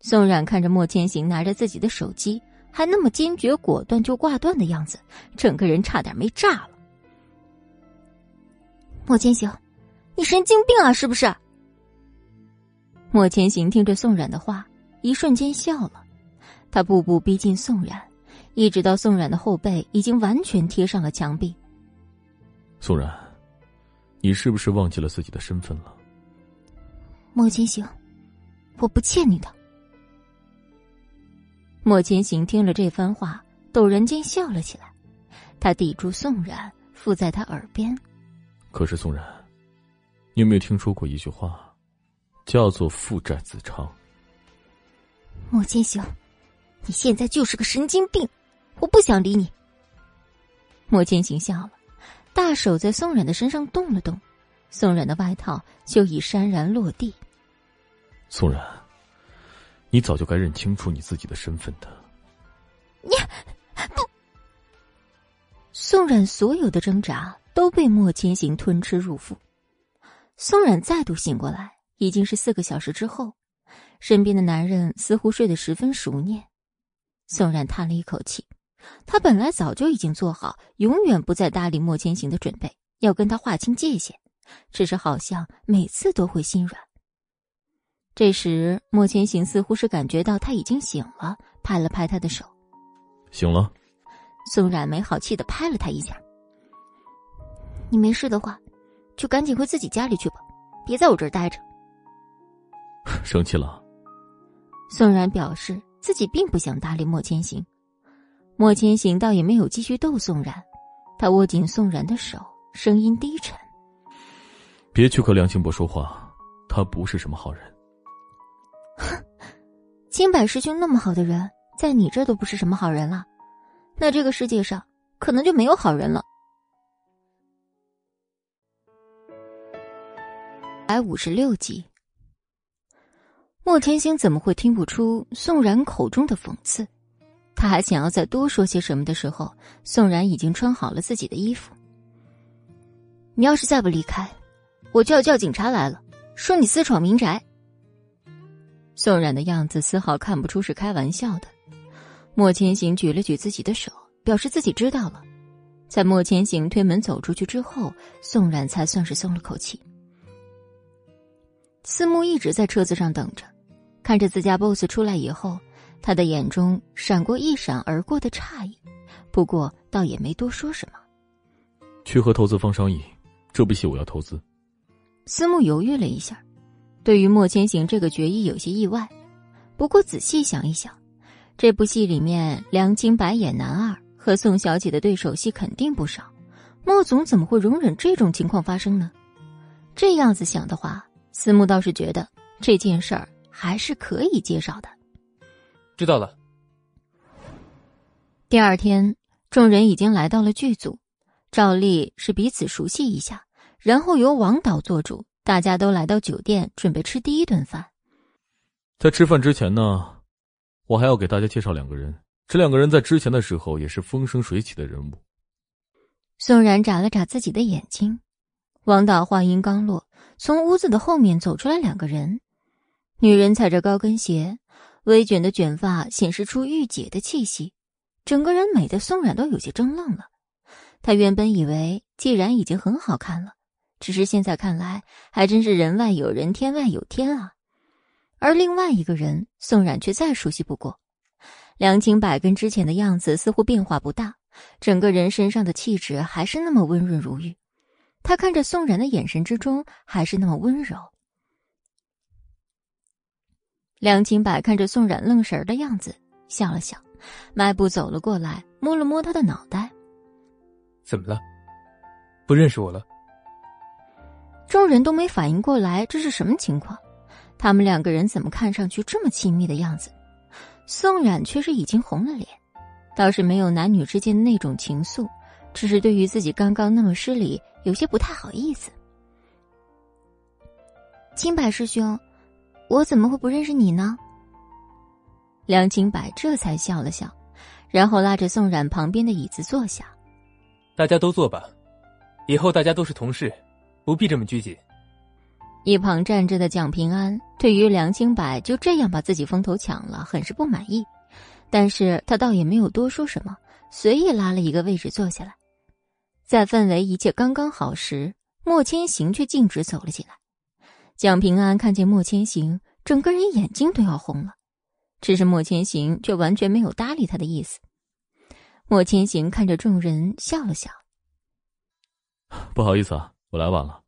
宋冉看着莫千行拿着自己的手机，还那么坚决果断就挂断的样子，整个人差点没炸了。莫千行，你神经病啊，是不是？莫千行听着宋冉的话，一瞬间笑了。他步步逼近宋冉，一直到宋冉的后背已经完全贴上了墙壁。宋冉。你是不是忘记了自己的身份了，莫千行？我不欠你的。莫千行听了这番话，陡然间笑了起来，他抵住宋冉，附在他耳边。可是宋冉，你有没有听说过一句话，叫做“父债子偿”？莫千行，你现在就是个神经病，我不想理你。莫千行笑了。大手在宋冉的身上动了动，宋冉的外套就已潸然落地。宋冉，你早就该认清楚你自己的身份的。你不，宋冉所有的挣扎都被莫千行吞吃入腹。宋冉再度醒过来，已经是四个小时之后，身边的男人似乎睡得十分熟练。宋冉叹了一口气。他本来早就已经做好永远不再搭理莫千行的准备，要跟他划清界限，只是好像每次都会心软。这时，莫千行似乎是感觉到他已经醒了，拍了拍他的手：“醒了。”宋冉没好气的拍了他一下：“你没事的话，就赶紧回自己家里去吧，别在我这儿待着。”生气了。宋冉表示自己并不想搭理莫千行。莫千行倒也没有继续逗宋冉，他握紧宋冉的手，声音低沉：“别去和梁清博说话，他不是什么好人。”“哼，清柏师兄那么好的人，在你这都不是什么好人了，那这个世界上可能就没有好人了。”百五十六集，莫天星怎么会听不出宋冉口中的讽刺？他还想要再多说些什么的时候，宋冉已经穿好了自己的衣服。你要是再不离开，我就要叫警察来了，说你私闯民宅。宋冉的样子丝毫看不出是开玩笑的。莫千行举了举自己的手，表示自己知道了。在莫千行推门走出去之后，宋冉才算是松了口气。思慕一直在车子上等着，看着自家 boss 出来以后，他的眼中闪过一闪而过的诧异，不过倒也没多说什么。去和投资方商议，这部戏我要投资。司慕犹豫了一下，对于莫千行这个决议有些意外。不过仔细想一想，这部戏里面梁清白演男二和宋小姐的对手戏肯定不少，莫总怎么会容忍这种情况发生呢？这样子想的话，思慕倒是觉得这件事儿。还是可以介绍的。知道了。第二天，众人已经来到了剧组，照例是彼此熟悉一下，然后由王导做主，大家都来到酒店准备吃第一顿饭。在吃饭之前呢，我还要给大家介绍两个人。这两个人在之前的时候也是风生水起的人物。宋然眨了眨自己的眼睛，王导话音刚落，从屋子的后面走出来两个人。女人踩着高跟鞋，微卷的卷发显示出御姐的气息，整个人美的宋冉都有些怔愣了。她原本以为既然已经很好看了，只是现在看来还真是人外有人，天外有天啊。而另外一个人，宋冉却再熟悉不过。梁清柏跟之前的样子似乎变化不大，整个人身上的气质还是那么温润如玉。他看着宋冉的眼神之中还是那么温柔。梁清柏看着宋冉愣神的样子，笑了笑，迈步走了过来，摸了摸他的脑袋。怎么了？不认识我了？众人都没反应过来这是什么情况，他们两个人怎么看上去这么亲密的样子？宋冉却是已经红了脸，倒是没有男女之间的那种情愫，只是对于自己刚刚那么失礼，有些不太好意思。清柏师兄。我怎么会不认识你呢？梁清柏这才笑了笑，然后拉着宋冉旁边的椅子坐下。大家都坐吧，以后大家都是同事，不必这么拘谨。一旁站着的蒋平安对于梁清白就这样把自己风头抢了，很是不满意，但是他倒也没有多说什么，随意拉了一个位置坐下来。在氛围一切刚刚好时，莫千行却径直走了进来。蒋平安看见莫千行，整个人眼睛都要红了，只是莫千行却完全没有搭理他的意思。莫千行看着众人笑了笑：“不好意思啊，我来晚了。”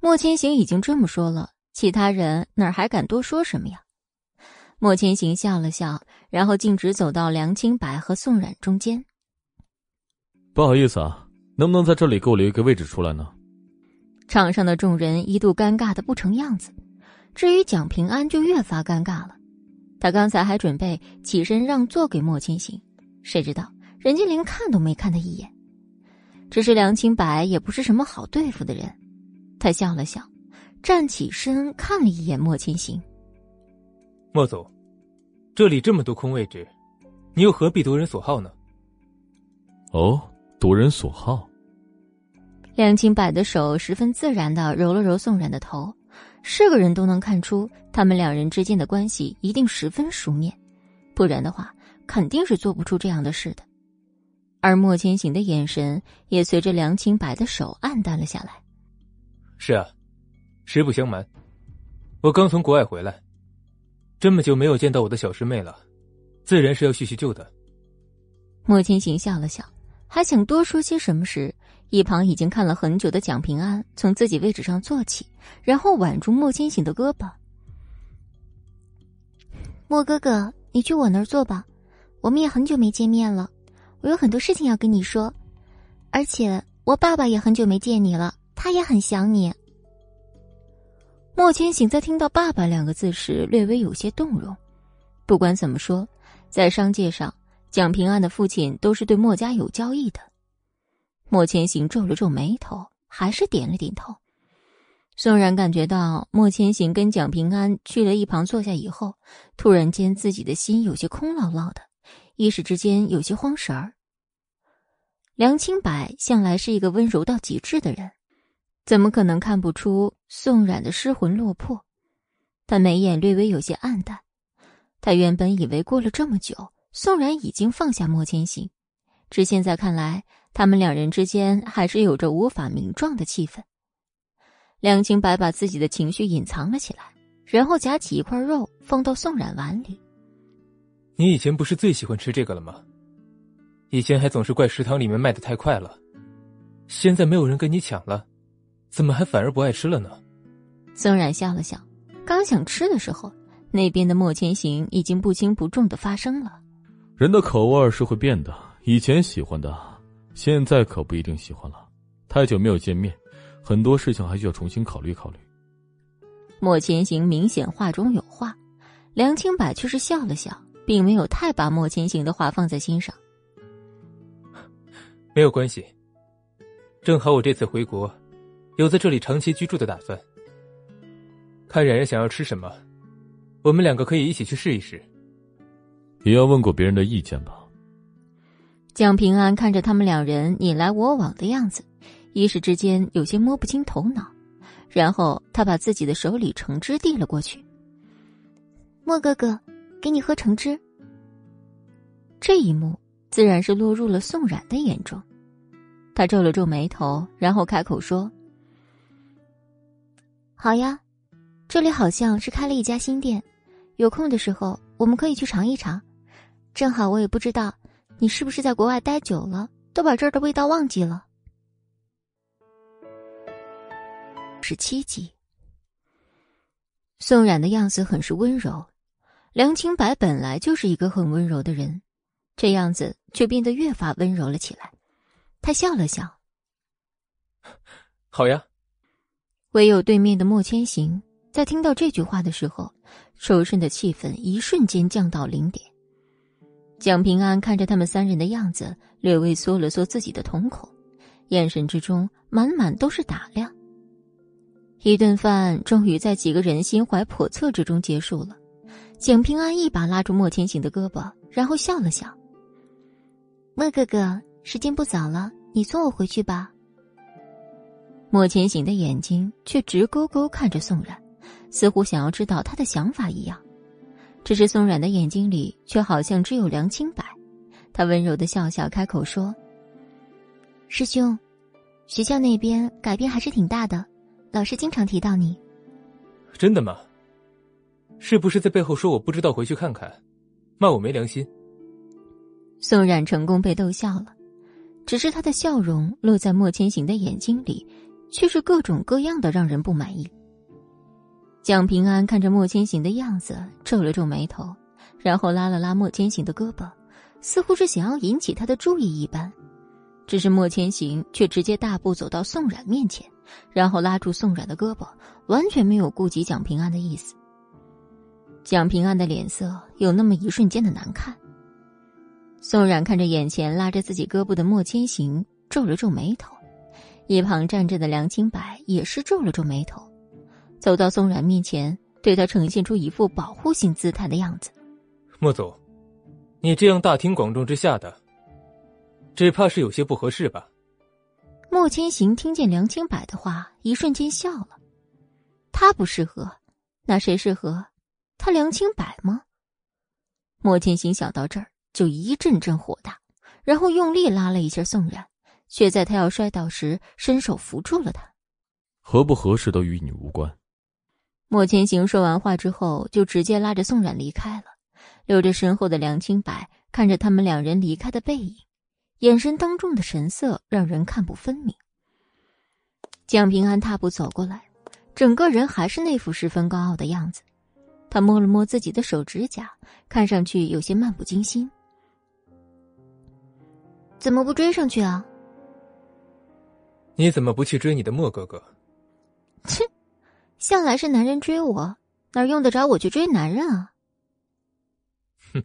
莫千行已经这么说了，其他人哪还敢多说什么呀？莫千行笑了笑，然后径直走到梁清白和宋冉中间。“不好意思啊，能不能在这里给我留一个位置出来呢？”场上的众人一度尴尬的不成样子，至于蒋平安就越发尴尬了。他刚才还准备起身让座给莫千行，谁知道人家连看都没看他一眼。只是梁清白也不是什么好对付的人，他笑了笑，站起身看了一眼莫千行。莫总，这里这么多空位置，你又何必夺人所好呢？哦，夺人所好。梁清白的手十分自然的揉了揉宋冉的头，是个人都能看出他们两人之间的关系一定十分熟稔，不然的话肯定是做不出这样的事的。而莫千行的眼神也随着梁清白的手暗淡了下来。是啊，实不相瞒，我刚从国外回来，这么久没有见到我的小师妹了，自然是要叙叙旧的。莫千行笑了笑，还想多说些什么时。一旁已经看了很久的蒋平安从自己位置上坐起，然后挽住莫千行的胳膊。莫哥哥，你去我那儿坐吧，我们也很久没见面了，我有很多事情要跟你说，而且我爸爸也很久没见你了，他也很想你。莫千行在听到“爸爸”两个字时，略微有些动容。不管怎么说，在商界上，蒋平安的父亲都是对莫家有交易的。莫千行皱了皱眉头，还是点了点头。宋然感觉到莫千行跟蒋平安去了一旁坐下以后，突然间自己的心有些空落落的，一时之间有些慌神儿。梁清柏向来是一个温柔到极致的人，怎么可能看不出宋冉的失魂落魄？他眉眼略微有些暗淡。他原本以为过了这么久，宋冉已经放下莫千行，只现在看来。他们两人之间还是有着无法名状的气氛。梁清白把自己的情绪隐藏了起来，然后夹起一块肉放到宋冉碗里。你以前不是最喜欢吃这个了吗？以前还总是怪食堂里面卖的太快了，现在没有人跟你抢了，怎么还反而不爱吃了呢？宋冉笑了笑，刚想吃的时候，那边的莫千行已经不轻不重的发声了：“人的口味是会变的，以前喜欢的，现在可不一定喜欢了。太久没有见面，很多事情还需要重新考虑考虑。”莫千行明显话中有话，梁清柏却是笑了笑，并没有太把莫千行的话放在心上。没有关系，正好我这次回国，有在这里长期居住的打算。看冉冉想要吃什么，我们两个可以一起去试一试。也要问过别人的意见吧。蒋平安看着他们两人你来我往的样子，一时之间有些摸不清头脑，然后他把自己的手里橙汁递了过去。莫哥哥，给你喝橙汁。这一幕。自然是落入了宋冉的眼中，他皱了皱眉头，然后开口说：“好呀，这里好像是开了一家新店，有空的时候我们可以去尝一尝。正好我也不知道你是不是在国外待久了，都把这儿的味道忘记了。”十七集，宋冉的样子很是温柔，梁清白本来就是一个很温柔的人。这样子却变得越发温柔了起来，他笑了笑。好呀。唯有对面的莫千行在听到这句话的时候，周身的气氛一瞬间降到零点。蒋平安看着他们三人的样子，略微缩了缩自己的瞳孔，眼神之中满满都是打量。一顿饭终于在几个人心怀叵测之中结束了。景平安一把拉住莫千行的胳膊，然后笑了笑。莫哥哥，时间不早了，你送我回去吧。莫千行的眼睛却直勾勾看着宋冉，似乎想要知道他的想法一样。只是宋冉的眼睛里却好像只有梁清白。他温柔的笑笑，开口说：“师兄，学校那边改变还是挺大的，老师经常提到你。真的吗？是不是在背后说我不知道回去看看，骂我没良心？”宋冉成功被逗笑了，只是他的笑容落在莫千行的眼睛里，却是各种各样的让人不满意。蒋平安看着莫千行的样子，皱了皱眉头，然后拉了拉莫千行的胳膊，似乎是想要引起他的注意一般。只是莫千行却直接大步走到宋冉面前，然后拉住宋冉的胳膊，完全没有顾及蒋平安的意思。蒋平安的脸色有那么一瞬间的难看。宋冉看着眼前拉着自己胳膊的莫千行，皱了皱眉头；一旁站着的梁清白也是皱了皱眉头，走到宋冉面前，对他呈现出一副保护性姿态的样子。莫总，你这样大庭广众之下的，只怕是有些不合适吧？莫千行听见梁清白的话，一瞬间笑了。他不适合，那谁适合？他梁清白吗？莫千行想到这儿。就一阵阵火大，然后用力拉了一下宋冉，却在他要摔倒时伸手扶住了他。合不合适都与你无关。莫千行说完话之后，就直接拉着宋冉离开了。留着身后的梁清白看着他们两人离开的背影，眼神当中的神色让人看不分明。蒋平安踏步走过来，整个人还是那副十分高傲的样子。他摸了摸自己的手指甲，看上去有些漫不经心。怎么不追上去啊？你怎么不去追你的莫哥哥？切，向来是男人追我，哪用得着我去追男人啊？哼，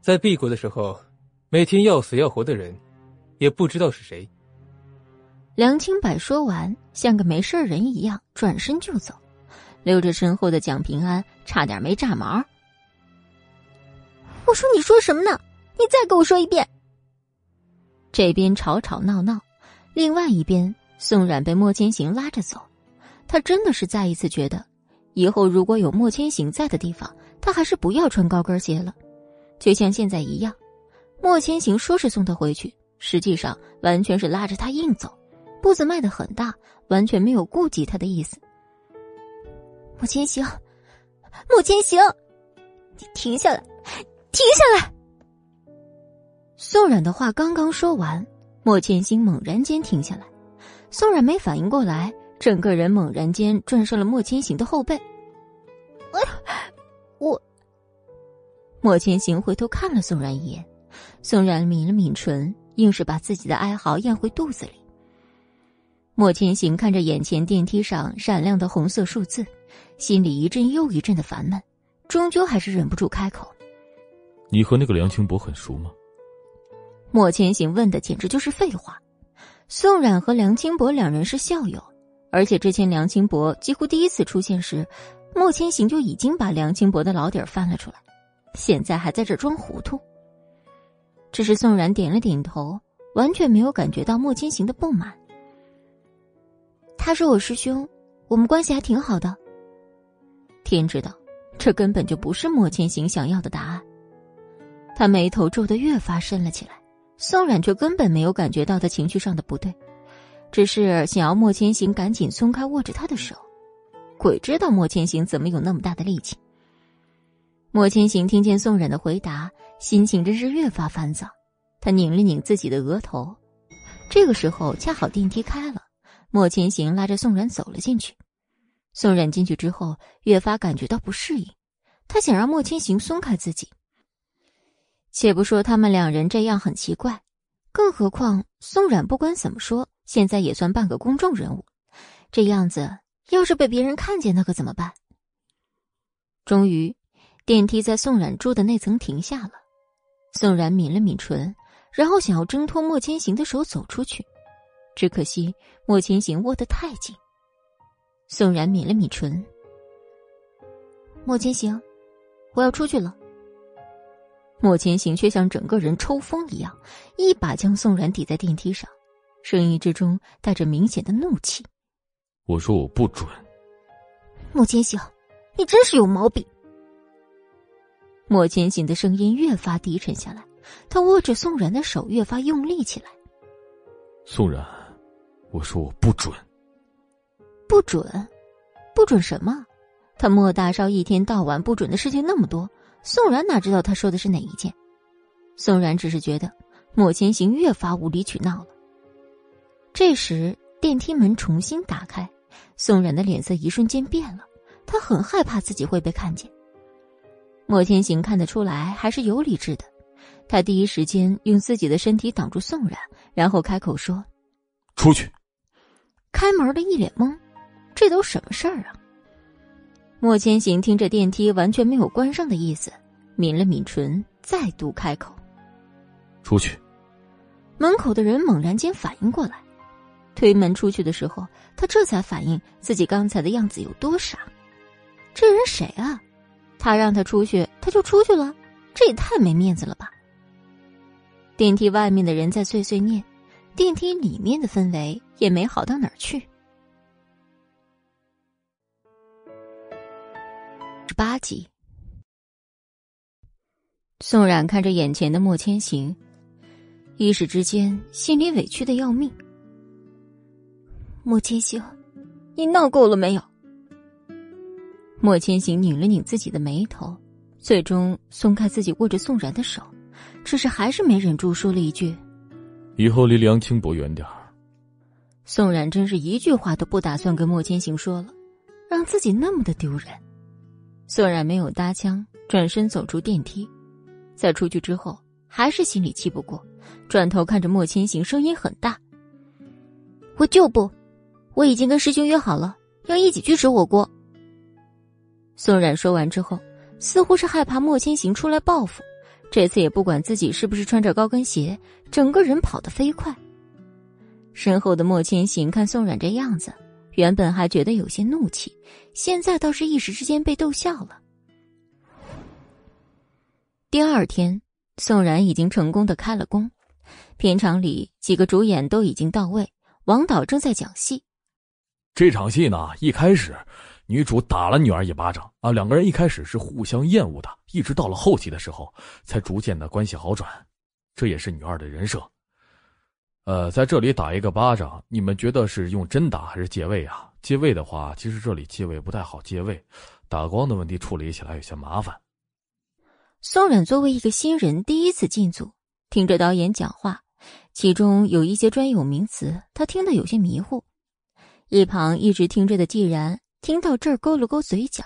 在 B 国的时候，每天要死要活的人，也不知道是谁。梁清柏说完，像个没事人一样转身就走，留着身后的蒋平安差点没炸毛。我说你说什么呢？你再给我说一遍。这边吵吵闹闹，另外一边宋冉被莫千行拉着走。他真的是再一次觉得，以后如果有莫千行在的地方，他还是不要穿高跟鞋了。就像现在一样，莫千行说是送他回去，实际上完全是拉着他硬走，步子迈得很大，完全没有顾及他的意思。莫千行，莫千行，你停下来，停下来！宋冉的话刚刚说完，莫千行猛然间停下来。宋冉没反应过来，整个人猛然间转上了莫千行的后背。哎，我。莫千行回头看了宋冉一眼，宋冉抿了抿唇，硬是把自己的哀嚎咽回肚子里。莫千行看着眼前电梯上闪亮的红色数字，心里一阵又一阵的烦闷，终究还是忍不住开口：“你和那个梁清博很熟吗？”莫千行问的简直就是废话。宋冉和梁清博两人是校友，而且之前梁清博几乎第一次出现时，莫千行就已经把梁清博的老底儿翻了出来。现在还在这装糊涂。只是宋冉点了点头，完全没有感觉到莫千行的不满。他是我师兄，我们关系还挺好的。天知道，这根本就不是莫千行想要的答案。他眉头皱得越发深了起来。宋冉却根本没有感觉到他情绪上的不对，只是想要莫千行赶紧松开握着他的手。鬼知道莫千行怎么有那么大的力气。莫千行听见宋冉的回答，心情真是越发烦躁。他拧了拧自己的额头。这个时候恰好电梯开了，莫千行拉着宋冉走了进去。宋冉进去之后，越发感觉到不适应。他想让莫千行松开自己。且不说他们两人这样很奇怪，更何况宋冉不管怎么说，现在也算半个公众人物。这样子要是被别人看见，那可怎么办？终于。电梯在宋冉住的那层停下了，宋冉抿了抿唇，然后想要挣脱莫千行的手走出去，只可惜莫千行握得太紧。宋然抿了抿唇，莫千行，我要出去了。莫千行却像整个人抽风一样，一把将宋然抵在电梯上，声音之中带着明显的怒气：“我说我不准。”莫千行，你真是有毛病。莫千行的声音越发低沉下来，他握着宋然的手越发用力起来。宋然，我说我不准。不准？不准什么？他莫大少一天到晚不准的事情那么多，宋然哪知道他说的是哪一件？宋然只是觉得莫千行越发无理取闹了。这时电梯门重新打开，宋然的脸色一瞬间变了，他很害怕自己会被看见。莫千行看得出来还是有理智的，他第一时间用自己的身体挡住宋冉，然后开口说：“出去。”开门的一脸懵，这都什么事儿啊？莫千行听着电梯完全没有关上的意思，抿了抿唇，再度开口：“出去。”门口的人猛然间反应过来，推门出去的时候，他这才反应自己刚才的样子有多傻。这人谁啊？他让他出去，他就出去了，这也太没面子了吧！电梯外面的人在碎碎念，电梯里面的氛围也没好到哪儿去。十八集，宋冉看着眼前的莫千行，一时之间心里委屈的要命。莫千行，你闹够了没有？莫千行拧了拧自己的眉头，最终松开自己握着宋然的手，只是还是没忍住说了一句：“以后离梁清博远点儿。”宋冉真是一句话都不打算跟莫千行说了，让自己那么的丢人。宋冉没有搭腔，转身走出电梯，在出去之后还是心里气不过，转头看着莫千行，声音很大：“我就不，我已经跟师兄约好了，要一起去吃火锅。”宋冉说完之后，似乎是害怕莫千行出来报复，这次也不管自己是不是穿着高跟鞋，整个人跑得飞快。身后的莫千行看宋冉这样子，原本还觉得有些怒气，现在倒是一时之间被逗笑了。第二天，宋然已经成功的开了工，片场里几个主演都已经到位，王导正在讲戏。这场戏呢，一开始。女主打了女儿一巴掌啊！两个人一开始是互相厌恶的，一直到了后期的时候，才逐渐的关系好转。这也是女二的人设。呃，在这里打一个巴掌，你们觉得是用真打还是借位啊？借位的话，其实这里借位不太好借位，打光的问题处理起来有些麻烦。宋冉作为一个新人，第一次进组，听着导演讲话，其中有一些专有名词，他听得有些迷糊。一旁一直听着的季然听到这儿，勾了勾嘴角，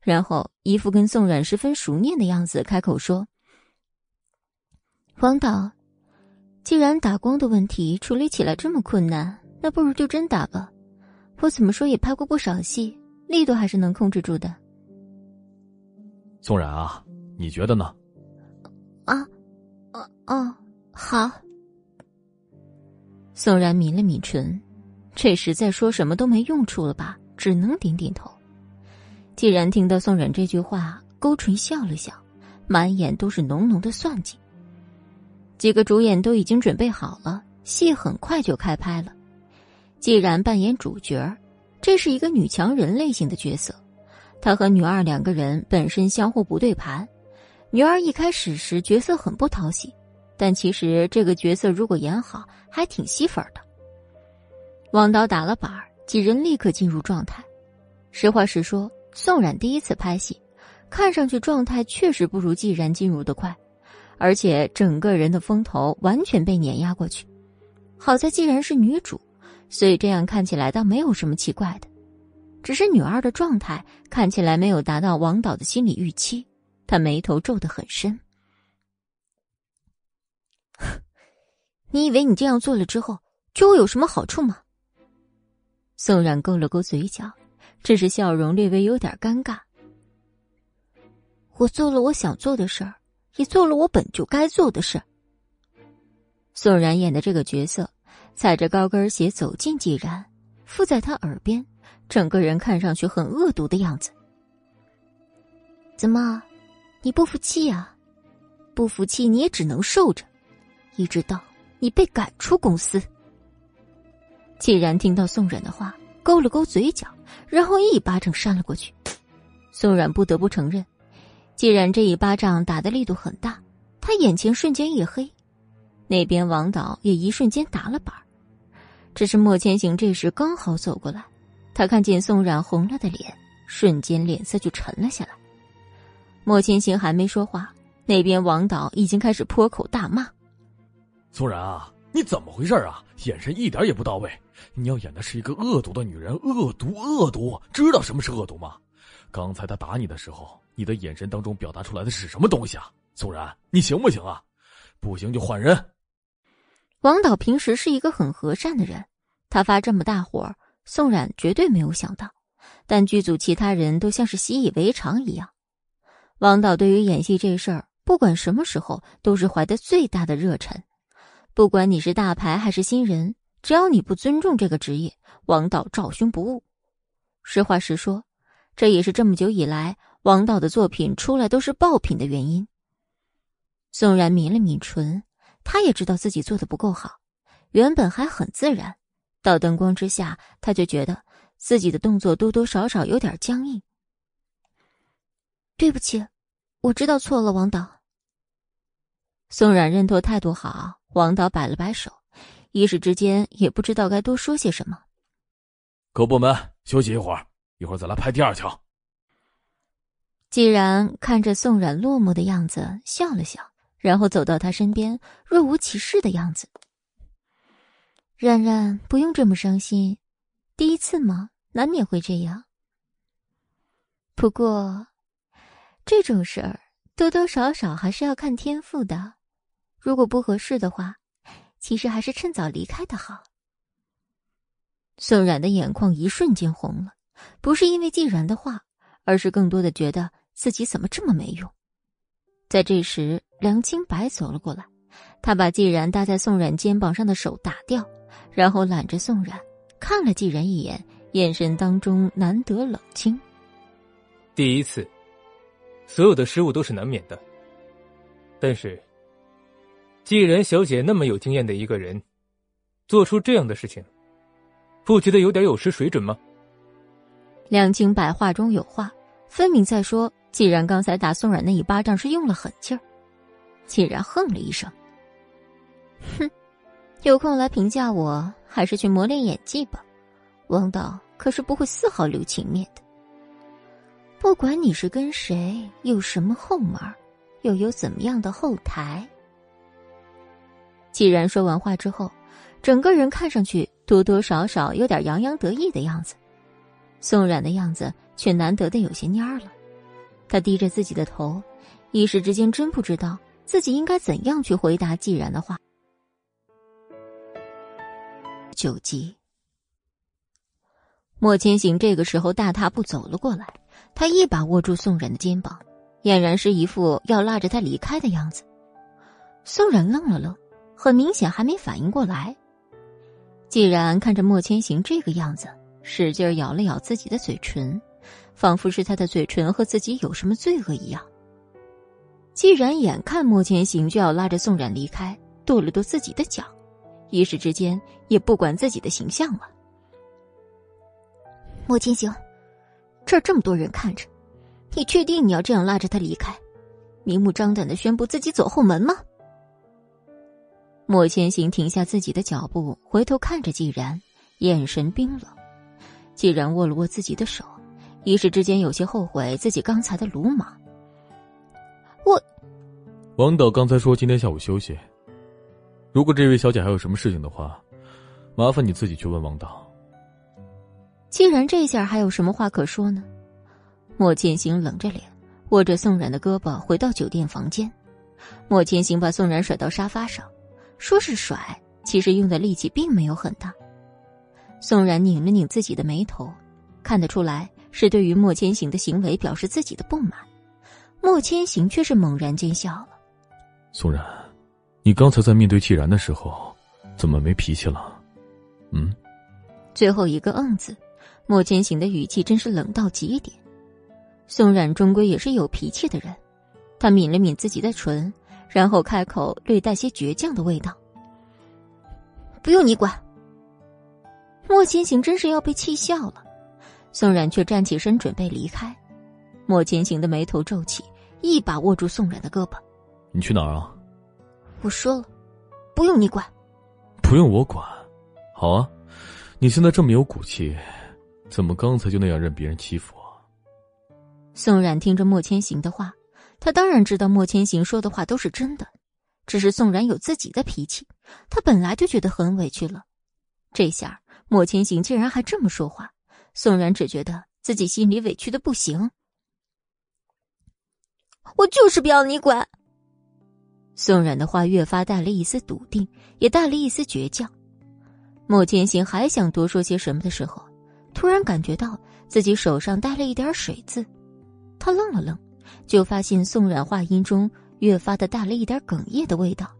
然后一副跟宋冉十分熟念的样子，开口说：“王导，既然打光的问题处理起来这么困难，那不如就真打吧。我怎么说也拍过不少戏，力度还是能控制住的。”宋冉啊。你觉得呢？啊，哦哦，好。宋然抿了抿唇，这时在说什么都没用处了吧？只能点点头。既然听到宋冉这句话，勾唇笑了笑，满眼都是浓浓的算计。几个主演都已经准备好了，戏很快就开拍了。既然扮演主角，这是一个女强人类型的角色，她和女二两个人本身相互不对盘。女二一开始时角色很不讨喜，但其实这个角色如果演好，还挺吸粉的。王导打了板，几人立刻进入状态。实话实说，宋冉第一次拍戏，看上去状态确实不如既然进入的快，而且整个人的风头完全被碾压过去。好在既然是女主，所以这样看起来倒没有什么奇怪的，只是女二的状态看起来没有达到王导的心理预期。他眉头皱得很深。你以为你这样做了之后就会有什么好处吗？宋冉勾了勾嘴角，只是笑容略微有点尴尬。我做了我想做的事儿，也做了我本就该做的事。宋冉演的这个角色，踩着高跟鞋走进季然，附在他耳边，整个人看上去很恶毒的样子。怎么？你不服气呀？不服气你也只能受着，一直到你被赶出公司。既然听到宋冉的话，勾了勾嘴角，然后一巴掌扇了过去。宋冉不得不承认，既然这一巴掌打的力度很大，他眼前瞬间一黑。那边王导也一瞬间打了板只是莫千行这时刚好走过来，他看见宋冉红了的脸，瞬间脸色就沉了下来。莫千行还没说话，那边王导已经开始破口大骂：“宋然啊，你怎么回事啊？眼神一点也不到位！你要演的是一个恶毒的女人，恶毒，恶毒！知道什么是恶毒吗？刚才他打你的时候，你的眼神当中表达出来的是什么东西啊？宋然，你行不行啊？不行就换人。”王导平时是一个很和善的人，他发这么大火，宋冉绝对没有想到，但剧组其他人都像是习以为常一样。王导对于演戏这事儿，不管什么时候都是怀的最大的热忱。不管你是大牌还是新人，只要你不尊重这个职业，王导照胸不误。实话实说，这也是这么久以来王导的作品出来都是爆品的原因。宋然抿了抿唇，他也知道自己做的不够好，原本还很自然，到灯光之下，他就觉得自己的动作多多少少有点僵硬。对不起。我知道错了，王导。宋冉认错态度好，王导摆了摆手，一时之间也不知道该多说些什么。各部门休息一会儿，一会儿再来拍第二条。既然看着宋冉落寞的样子，笑了笑，然后走到他身边，若无其事的样子。冉冉，不用这么伤心，第一次嘛，难免会这样。不过。这种事儿多多少少还是要看天赋的，如果不合适的话，其实还是趁早离开的好。宋冉的眼眶一瞬间红了，不是因为季然的话，而是更多的觉得自己怎么这么没用。在这时，梁清白走了过来，他把季然搭在宋冉肩膀上的手打掉，然后揽着宋冉，看了季然一眼，眼神当中难得冷清。第一次。所有的失误都是难免的，但是，既然小姐那么有经验的一个人，做出这样的事情，不觉得有点有失水准吗？梁清白话中有话，分明在说：既然刚才打宋冉那一巴掌是用了狠劲儿，既然哼了一声，哼，有空来评价我，还是去磨练演技吧。王导可是不会丝毫留情面的。不管你是跟谁，有什么后门，又有怎么样的后台。既然说完话之后，整个人看上去多多少少有点洋洋得意的样子，宋冉的样子却难得的有些蔫了。他低着自己的头，一时之间真不知道自己应该怎样去回答既然的话。九级，莫千行这个时候大踏步走了过来，他一把握住宋冉的肩膀，俨然是一副要拉着他离开的样子。宋冉愣了愣，很明显还没反应过来。既然看着莫千行这个样子，使劲咬了咬自己的嘴唇。仿佛是他的嘴唇和自己有什么罪恶一样。既然眼看莫千行就要拉着宋冉离开，跺了跺自己的脚，一时之间也不管自己的形象了。莫千行，这儿这么多人看着，你确定你要这样拉着他离开，明目张胆的宣布自己走后门吗？莫千行停下自己的脚步，回头看着季然，眼神冰冷。既然握了握自己的手。一时之间有些后悔自己刚才的鲁莽。我，王导刚才说今天下午休息。如果这位小姐还有什么事情的话，麻烦你自己去问王导。既然这下还有什么话可说呢？莫千行冷着脸，握着宋冉的胳膊回到酒店房间。莫千行把宋冉甩到沙发上，说是甩，其实用的力气并没有很大。宋冉拧了拧自己的眉头，看得出来。是对于莫千行的行为表示自己的不满，莫千行却是猛然间笑了。宋然，你刚才在面对季然的时候，怎么没脾气了？嗯。最后一个“嗯”字，莫千行的语气真是冷到极点。宋冉终归也是有脾气的人，他抿了抿自己的唇，然后开口，略带些倔强的味道：“不用你管。”莫千行真是要被气笑了。宋冉却站起身准备离开，莫千行的眉头皱起，一把握住宋冉的胳膊：“你去哪儿啊？”我说了，不用你管。不用我管，好啊！你现在这么有骨气，怎么刚才就那样任别人欺负啊？宋冉听着莫千行的话，他当然知道莫千行说的话都是真的，只是宋冉有自己的脾气，他本来就觉得很委屈了，这下莫千行竟然还这么说话。宋然只觉得自己心里委屈的不行，我就是不要你管。宋冉的话越发带了一丝笃定，也带了一丝倔强。莫千行还想多说些什么的时候，突然感觉到自己手上带了一点水渍，他愣了愣，就发现宋冉话音中越发的带了一点哽咽的味道。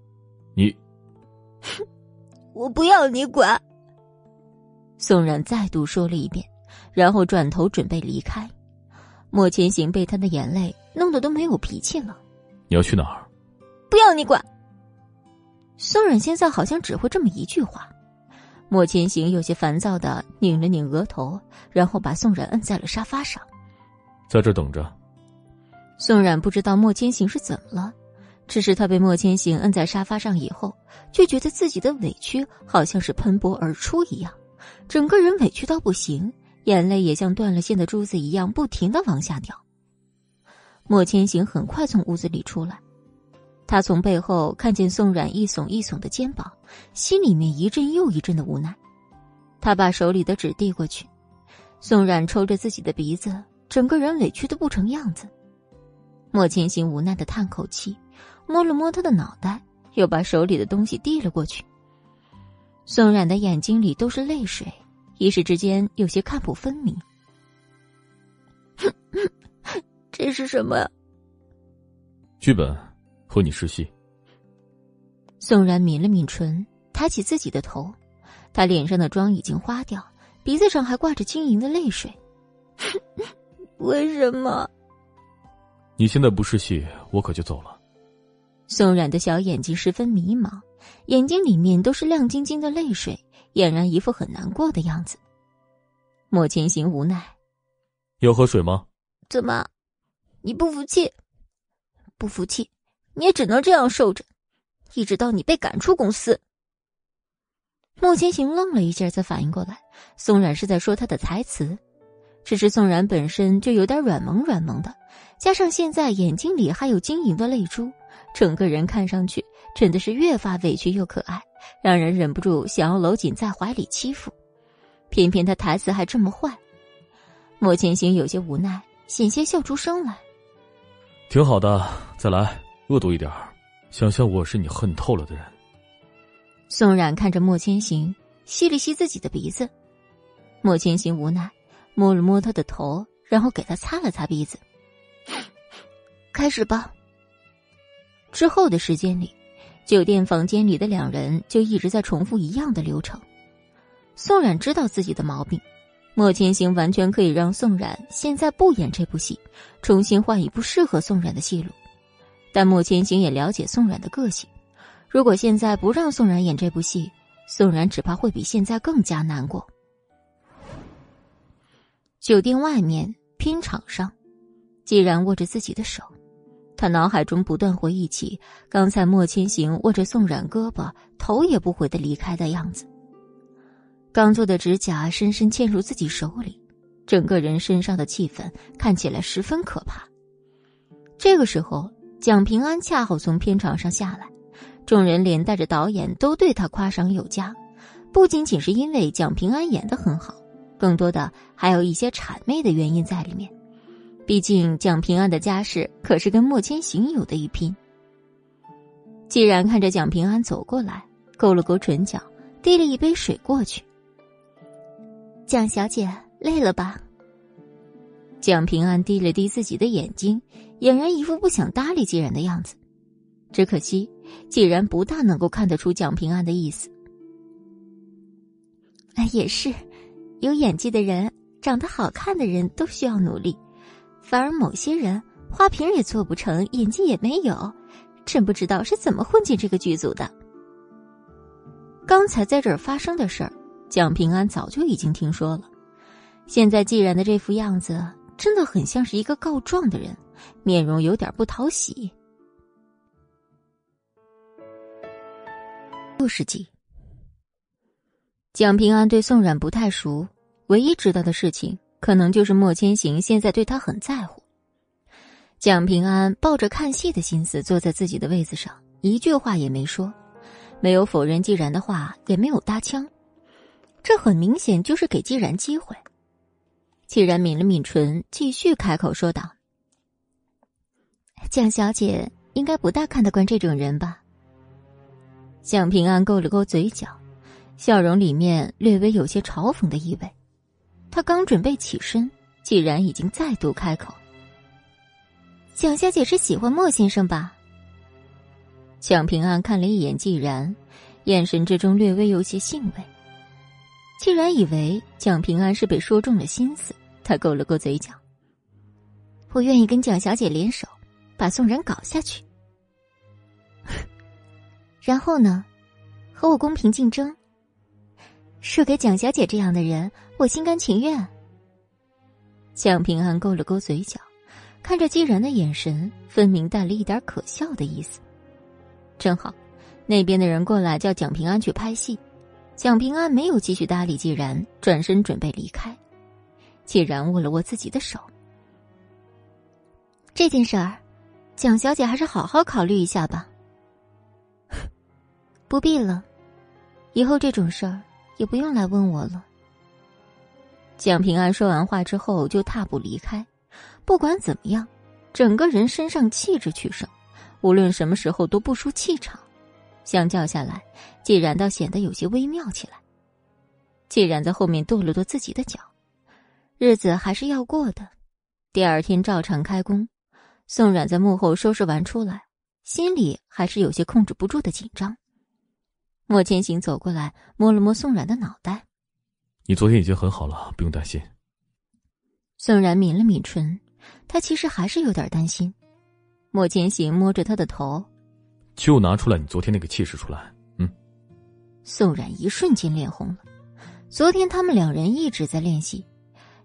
你，我不要你管。宋冉再度说了一遍。然后转头准备离开，莫千行被他的眼泪弄得都没有脾气了。你要去哪儿？不要你管。宋冉现在好像只会这么一句话。莫千行有些烦躁的拧了拧额头，然后把宋冉摁在了沙发上，在这等着。宋冉不知道莫千行是怎么了，只是他被莫千行摁在沙发上以后，就觉得自己的委屈好像是喷薄而出一样，整个人委屈到不行。眼泪也像断了线的珠子一样，不停的往下掉。莫千行很快从屋子里出来，他从背后看见宋冉一耸一耸的肩膀，心里面一阵又一阵的无奈。他把手里的纸递过去，宋冉抽着自己的鼻子，整个人委屈的不成样子。莫千行无奈的叹口气，摸了摸他的脑袋，又把手里的东西递了过去。宋冉的眼睛里都是泪水。一时之间有些看不分明。这是什么？剧本，和你试戏。宋然抿了抿唇，抬起自己的头，他脸上的妆已经花掉，鼻子上还挂着晶莹的泪水。为什么？你现在不试戏，我可就走了。宋冉的小眼睛十分迷茫，眼睛里面都是亮晶晶的泪水。俨然一副很难过的样子。莫千行无奈：“要喝水吗？”“怎么，你不服气？不服气，你也只能这样受着，一直到你被赶出公司。”莫千行愣了一下，才反应过来，宋冉是在说他的台词。只是宋冉本身就有点软萌软萌的，加上现在眼睛里还有晶莹的泪珠，整个人看上去真的是越发委屈又可爱，让人忍不住想要搂紧在怀里欺负。偏偏他台词还这么坏，莫千行有些无奈，险些笑出声来。挺好的，再来，恶毒一点想象我是你恨透了的人。宋冉看着莫千行，吸了吸自己的鼻子。莫千行无奈。摸了摸他的头，然后给他擦了擦鼻子。开始吧。之后的时间里，酒店房间里的两人就一直在重复一样的流程。宋冉知道自己的毛病，莫千行完全可以让宋冉现在不演这部戏，重新换一部适合宋冉的戏路。但莫千行也了解宋冉的个性，如果现在不让宋冉演这部戏，宋冉只怕会比现在更加难过。酒店外面拼场上，既然握着自己的手，他脑海中不断回忆起刚才莫千行握着宋冉胳膊，头也不回的离开的样子。刚做的指甲深深嵌入自己手里，整个人身上的气氛看起来十分可怕。这个时候，蒋平安恰好从片场上下来，众人连带着导演都对他夸赏有加，不仅仅是因为蒋平安演的很好。更多的还有一些谄媚的原因在里面，毕竟蒋平安的家世可是跟莫千行有的一拼。既然看着蒋平安走过来，勾了勾唇角，递了一杯水过去。蒋小姐累了吧？蒋平安低了低自己的眼睛，俨然一副不想搭理既然的样子。只可惜，既然不大能够看得出蒋平安的意思。哎，也是。有演技的人，长得好看的人都需要努力，反而某些人花瓶也做不成，演技也没有，真不知道是怎么混进这个剧组的。刚才在这儿发生的事儿，蒋平安早就已经听说了。现在既然的这副样子，真的很像是一个告状的人，面容有点不讨喜。六十集，蒋平安对宋冉不太熟。唯一知道的事情，可能就是莫千行现在对他很在乎。蒋平安抱着看戏的心思坐在自己的位子上，一句话也没说，没有否认季然的话，也没有搭腔，这很明显就是给季然机会。季然抿了抿唇，继续开口说道：“蒋小姐应该不大看得惯这种人吧？”蒋平安勾了勾嘴角，笑容里面略微有些嘲讽的意味。他刚准备起身，既然已经再度开口：“蒋小姐是喜欢莫先生吧？”蒋平安看了一眼季然，眼神之中略微有些兴味。既然以为蒋平安是被说中了心思，他勾了勾嘴角：“我愿意跟蒋小姐联手，把宋然搞下去。然后呢，和我公平竞争。”输给蒋小姐这样的人，我心甘情愿。蒋平安勾了勾嘴角，看着季然的眼神，分明带了一点可笑的意思。正好，那边的人过来叫蒋平安去拍戏，蒋平安没有继续搭理季然，转身准备离开。季然握了握自己的手，这件事儿，蒋小姐还是好好考虑一下吧。不必了，以后这种事儿。也不用来问我了。蒋平安说完话之后就踏步离开。不管怎么样，整个人身上气质取胜，无论什么时候都不输气场。相较下来，既然倒显得有些微妙起来。既然在后面跺了跺自己的脚，日子还是要过的。第二天照常开工。宋冉在幕后收拾完出来，心里还是有些控制不住的紧张。莫千行走过来，摸了摸宋冉的脑袋。你昨天已经很好了，不用担心。宋然抿了抿唇，他其实还是有点担心。莫千行摸着他的头，就拿出来你昨天那个气势出来。嗯。宋冉一瞬间脸红了。昨天他们两人一直在练习，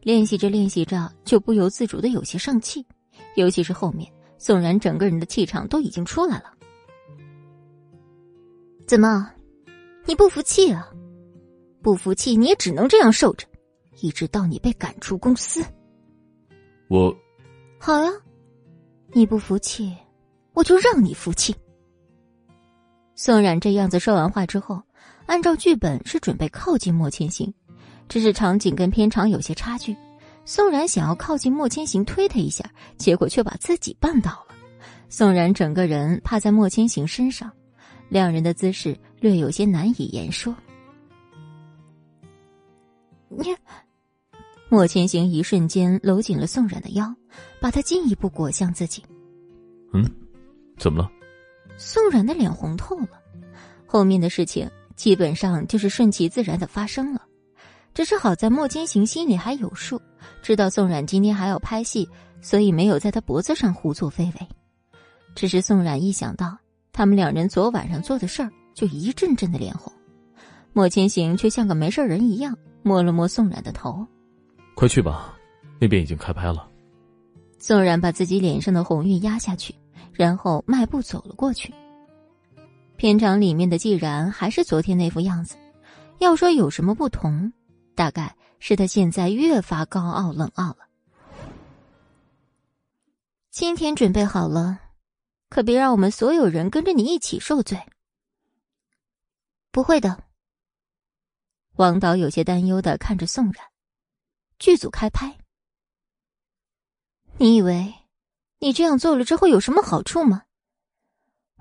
练习着练习着，就不由自主的有些上气，尤其是后面，宋冉整个人的气场都已经出来了。怎么？你不服气啊？不服气，你也只能这样受着，一直到你被赶出公司。我，好呀，你不服气，我就让你服气。宋冉这样子说完话之后，按照剧本是准备靠近莫千行，只是场景跟片场有些差距。宋冉想要靠近莫千行推他一下，结果却把自己绊倒了。宋冉整个人趴在莫千行身上，两人的姿势略有些难以言说。你，莫千行一瞬间搂紧了宋冉的腰，把她进一步裹向自己。嗯，怎么了？宋冉的脸红透了。后面的事情基本上就是顺其自然的发生了，只是好在莫千行心里还有数，知道宋冉今天还要拍戏，所以没有在他脖子上胡作非为。只是宋冉一想到他们两人昨晚上做的事儿，就一阵阵的脸红。莫千行却像个没事人一样，摸了摸宋冉的头：“快去吧，那边已经开拍了。”宋冉把自己脸上的红晕压下去，然后迈步走了过去。片场里面的季然还是昨天那副样子，要说有什么不同，大概是他现在越发高傲冷傲了。今天准备好了。可别让我们所有人跟着你一起受罪。不会的。王导有些担忧的看着宋冉。剧组开拍，你以为你这样做了之后有什么好处吗？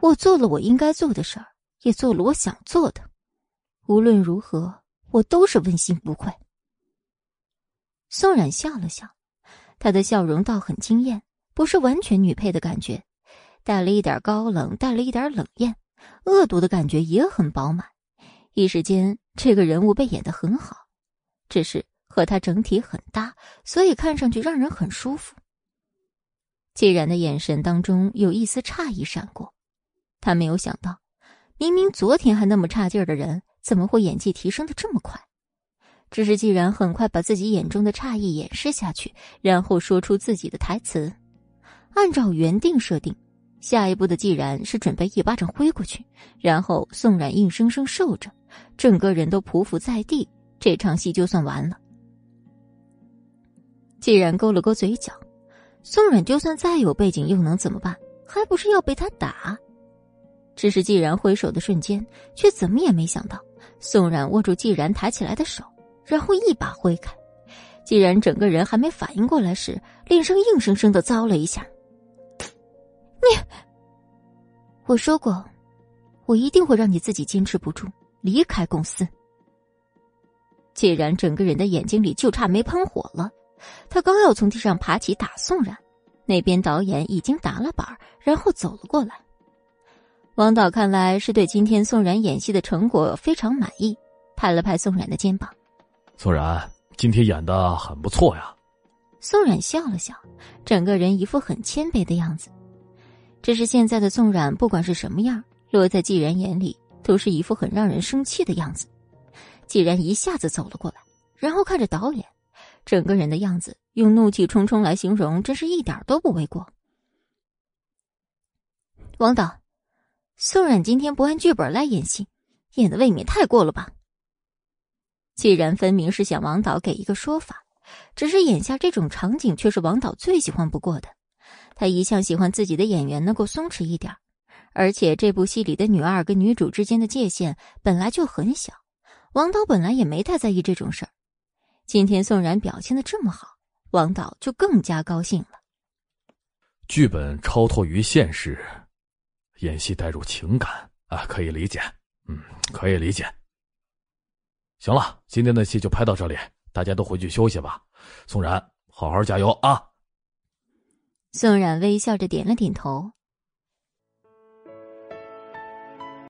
我做了我应该做的事儿，也做了我想做的。无论如何，我都是问心无愧。宋冉笑了笑，她的笑容倒很惊艳，不是完全女配的感觉。带了一点高冷，带了一点冷艳，恶毒的感觉也很饱满。一时间，这个人物被演得很好，只是和他整体很搭，所以看上去让人很舒服。季然的眼神当中有一丝诧异闪过，他没有想到，明明昨天还那么差劲儿的人，怎么会演技提升的这么快？只是季然很快把自己眼中的诧异掩饰下去，然后说出自己的台词，按照原定设定。下一步的既然是准备一巴掌挥过去，然后宋冉硬生生受着，整个人都匍匐在地，这场戏就算完了。既然勾了勾嘴角，宋冉就算再有背景又能怎么办？还不是要被他打？只是既然挥手的瞬间，却怎么也没想到，宋冉握住既然抬起来的手，然后一把挥开。既然整个人还没反应过来时，脸上硬生生的遭了一下。你，我说过，我一定会让你自己坚持不住离开公司。既然整个人的眼睛里就差没喷火了，他刚要从地上爬起打宋冉，那边导演已经打了板然后走了过来。王导看来是对今天宋冉演戏的成果非常满意，拍了拍宋冉的肩膀：“宋冉，今天演的很不错呀。”宋冉笑了笑，整个人一副很谦卑的样子。只是现在的宋冉，不管是什么样，落在季然眼里都是一副很让人生气的样子。季然一下子走了过来，然后看着导演，整个人的样子用怒气冲冲来形容，真是一点都不为过。王导，宋冉今天不按剧本来演戏，演的未免太过了吧？既然分明是想王导给一个说法，只是眼下这种场景却是王导最喜欢不过的。他一向喜欢自己的演员能够松弛一点，而且这部戏里的女二跟女主之间的界限本来就很小，王导本来也没太在意这种事儿。今天宋然表现的这么好，王导就更加高兴了。剧本超脱于现实，演戏带入情感啊，可以理解，嗯，可以理解。行了，今天的戏就拍到这里，大家都回去休息吧。宋然，好好加油啊！宋冉微笑着点了点头，